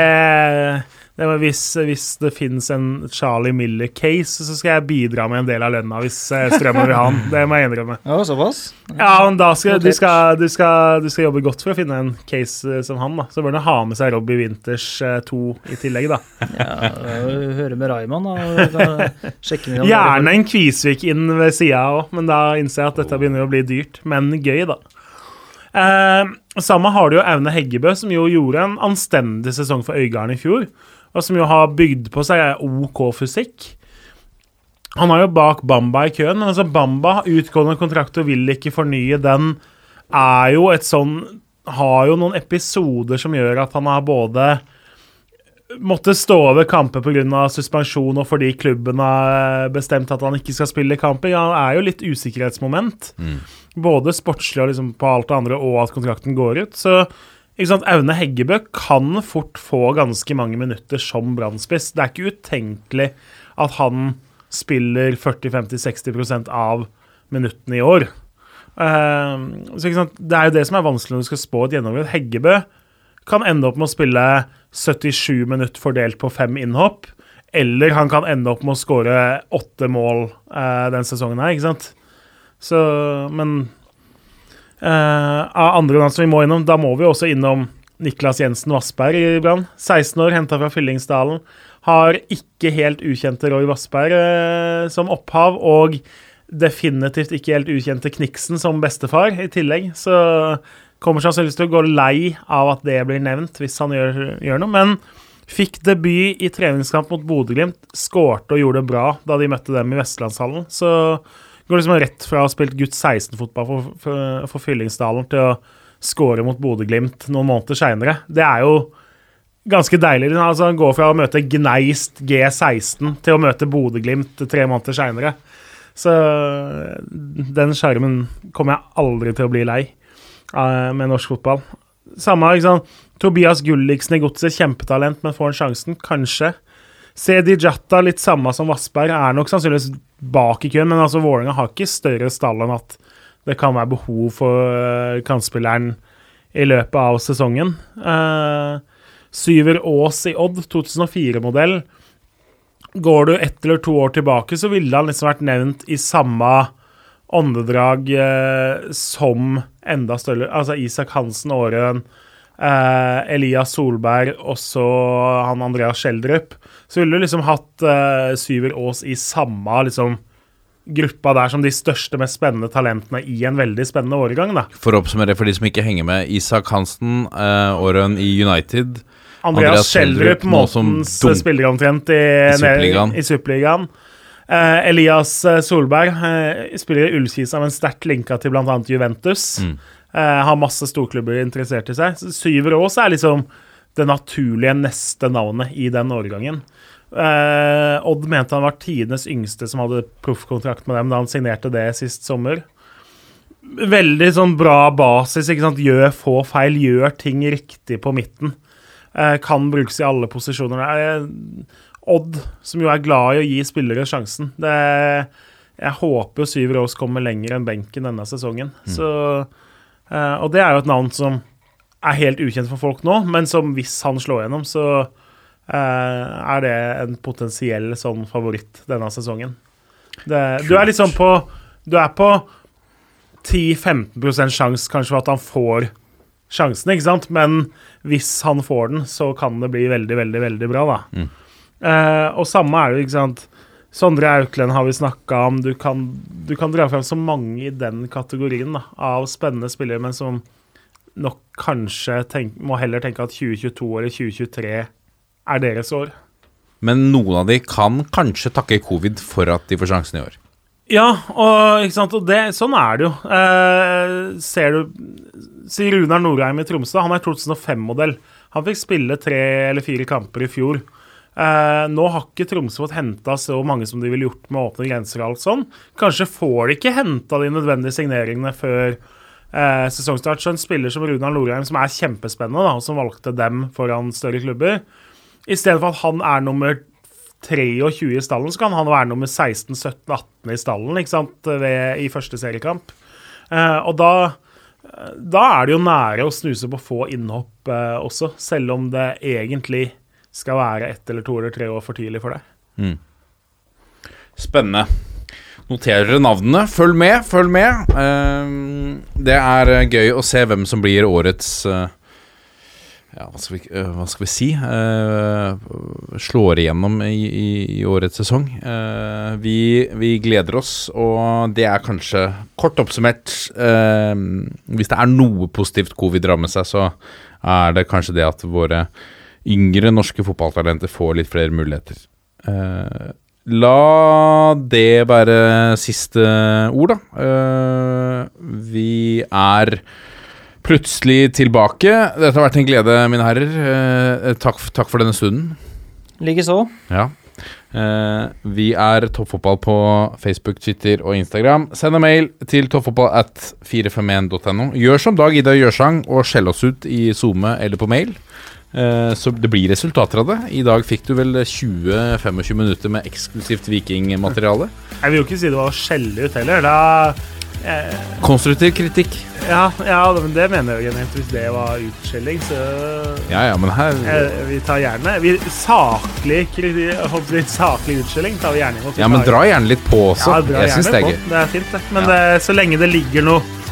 [SPEAKER 4] det var hvis, hvis det finnes en Charlie Miller-case, så skal jeg bidra med en del av lønna hvis eh, Strømmen vil ha han. Det må jeg innrømme.
[SPEAKER 2] Ja, såpass?
[SPEAKER 4] Ja, men da skal du, skal, du, skal, du skal jobbe godt for å finne en case eh, som han, da. Så bør du ha med seg Robbie Winters 2 i tillegg, da.
[SPEAKER 2] Ja, Høre med Raymond, da. og Sjekke med.
[SPEAKER 4] Gjerne en Kvisvik inn ved sida òg, men da innser jeg at dette begynner å bli dyrt. Men gøy, da. Eh, samme har du jo Aune Heggebø, som jo gjorde en anstendig sesong for Øygarden i fjor. Og som jo har bygd på seg OK fysikk. Han er jo bak Bamba i køen, men altså Bamba utgående kontrakt og vil ikke fornye den. Er jo et sånn Har jo noen episoder som gjør at han har både måtte stå over kamper pga. suspensjon og fordi klubben har bestemt at han ikke skal spille kamper. Han er jo litt usikkerhetsmoment. Både sportslig og liksom på alt det andre, og at kontrakten går ut. Så Aune Heggebø kan fort få ganske mange minutter som brannspiss. Det er ikke utenkelig at han spiller 40-50-60% av minuttene i år. Uh, så Det er jo det som er vanskelig når du skal spå et gjennombrudd. Heggebø kan ende opp med å spille 77 minutter fordelt på fem innhopp. Eller han kan ende opp med å skåre åtte mål uh, den sesongen her, ikke sant. Så, men av andre navn som vi må innom, da må vi også innom Niklas Jensen Vassberg i Brann. 16 år, henta fra Fyllingsdalen. Har ikke helt ukjente Roy Vassberg eh, som opphav, og definitivt ikke helt ukjente Kniksen som bestefar i tillegg. Så kommer sannsynligvis til å gå lei av at det blir nevnt, hvis han gjør, gjør noe. Men fikk debut i treningskamp mot Bodø-Glimt, skårte og gjorde det bra da de møtte dem i Vestlandshallen. Så går liksom rett fra å ha spilt gutt 16-fotball for, for, for Fyllingsdalen til å skåre mot Bodø-Glimt noen måneder seinere. Det er jo ganske deilig. Altså, han går fra å møte Gneist G16 til å møte Bodø-Glimt tre måneder seinere. Så den skjermen kommer jeg aldri til å bli lei uh, med norsk fotball. Samme, ikke. Tobias Gulliksen i Godset, kjempetalent, men får han sjansen? Kanskje. Sedi Jatta, litt samme som Vassberg, er nok sannsynligvis bak i køen, men altså Vålerenga har ikke større stall enn at det kan være behov for uh, kantspilleren i løpet av sesongen. Uh, Syver Aas i Odd, 2004-modell. Går du ett eller to år tilbake, så ville han liksom vært nevnt i samme åndedrag eh, som enda større Altså Isak Hansen, Åren, eh, Elias Solberg og så han Andreas Schjelderup, så ville du liksom hatt uh, Syver Aas i samme liksom, gruppa der som de største, mest spennende talentene i en veldig spennende årgang. da.
[SPEAKER 5] For å oppsummere for de som ikke henger med. Isak Hansen, uh, åren i United.
[SPEAKER 4] Andreas
[SPEAKER 5] Andreas Schjelderup,
[SPEAKER 4] måtens spiller omtrent i,
[SPEAKER 5] I Superligaen.
[SPEAKER 4] Uh, Eh, Elias eh, Solberg uh, spiller i Ullkisa, men sterkt linka til bl.a. Juventus.
[SPEAKER 5] Mm.
[SPEAKER 4] Eh, har masse storklubber interessert i seg. Syver Aas er liksom det naturlige neste navnet i den årgangen. Eh, Odd mente han var tidenes yngste som hadde proffkontrakt med dem da han signerte det sist sommer. Veldig sånn bra basis. ikke sant? Gjør få feil, gjør ting riktig på midten. Eh, kan brukes i alle posisjoner. Eh, Odd, som jo er glad i å gi spillere sjansen. Det, jeg håper jo Syver Aas kommer lenger enn benken denne sesongen. Så, eh, og det er jo et navn som er helt ukjent for folk nå, men som hvis han slår gjennom, så uh, er det en potensiell sånn favoritt denne sesongen. Det, du er liksom på Du er på 10-15 sjanse kanskje for at han får sjansen, ikke sant? Men hvis han får den, så kan det bli veldig, veldig, veldig bra, da. Eh, og samme er det, ikke sant. Sondre Auklend har vi snakka om. Du kan, du kan dra fram så mange i den kategorien da, av spennende spillere, men som nok kanskje tenk, må heller tenke at 2022 eller 2023 er deres år.
[SPEAKER 5] Men noen av de kan kanskje takke covid for at de får sjansen i år.
[SPEAKER 4] Ja, og, og det, sånn er det jo. Eh, ser du Si Runar Norheim i Tromsø. Han er 2005-modell. Han fikk spille tre eller fire kamper i fjor. Eh, nå har ikke Tromsø fått henta så mange som de ville gjort med åpne grenser. og alt sånn. Kanskje får de ikke henta de nødvendige signeringene før eh, sesongstart. Så en spiller som Runar Norheim, som er kjempespennende, da, som valgte dem foran større klubber I stedet for at han er nummer 23 i stallen, så kan han være nummer 16, 17, 18 i stallen ikke sant, ved, i første seriekamp. Eh, og da, da er det jo nære å snuse på få innhopp eh, også, selv om det egentlig skal være ett eller to eller tre år for tidlig for deg.
[SPEAKER 5] Spennende. Noterer navnene. Følg med, følg med. Ehm, det er eh, gøy å se hvem som blir årets eh, ja, hva skal, vi, eh, hva skal vi si Slår igjennom i, i, i årets sesong. Vi, vi gleder oss, og det er kanskje kort oppsummert eh, Hvis det er noe positivt covid rammer seg, så er det kanskje det at våre yngre norske fotballtalenter får litt flere muligheter. La det være siste ord, da. Eh, vi er plutselig tilbake. Dette har vært en glede, mine herrer. Eh, takk, takk for denne stunden.
[SPEAKER 2] Likeså.
[SPEAKER 5] Ja. Eh, vi er Toppfotball på Facebook, Twitter og Instagram. Send en mail til toppfotball at 451.no. Gjør som Dag Ida Gjørsang og skjell oss ut i SoMe eller på mail. Eh, så det blir resultater av det. I dag fikk du vel 20-25 minutter med eksklusivt vikingmateriale.
[SPEAKER 4] Jeg vil jo ikke si det var å skjelle ut heller. Da eh,
[SPEAKER 5] Konstruktiv kritikk.
[SPEAKER 4] ja, ja, men det mener jeg genuint. Hvis det var utskjelling, så
[SPEAKER 5] Ja, ja, men her
[SPEAKER 4] eh, Vi tar gjerne vi, Saklig håper saklig utskjelling tar vi gjerne imot.
[SPEAKER 5] Ja, men dra gjerne litt på også.
[SPEAKER 4] Ja,
[SPEAKER 5] Jeg syns det er gøy.
[SPEAKER 4] Det er fint, det. Men
[SPEAKER 5] Ja.
[SPEAKER 4] det, så lenge det ligger noe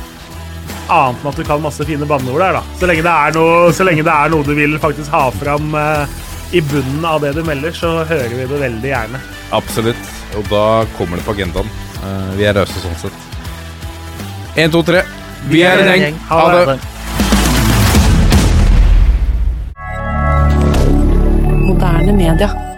[SPEAKER 4] annet enn at du kan masse fine banneord der, da. Så lenge det er noe, så lenge det er noe du vil faktisk ha fram eh, i bunnen av det du melder, så hører vi det veldig gjerne.
[SPEAKER 5] Absolutt. Og da kommer det på agendaen. Eh, vi er rause sånn sett. Én, to, tre. Vi er en gjeng. Ha det.
[SPEAKER 6] Moderne media.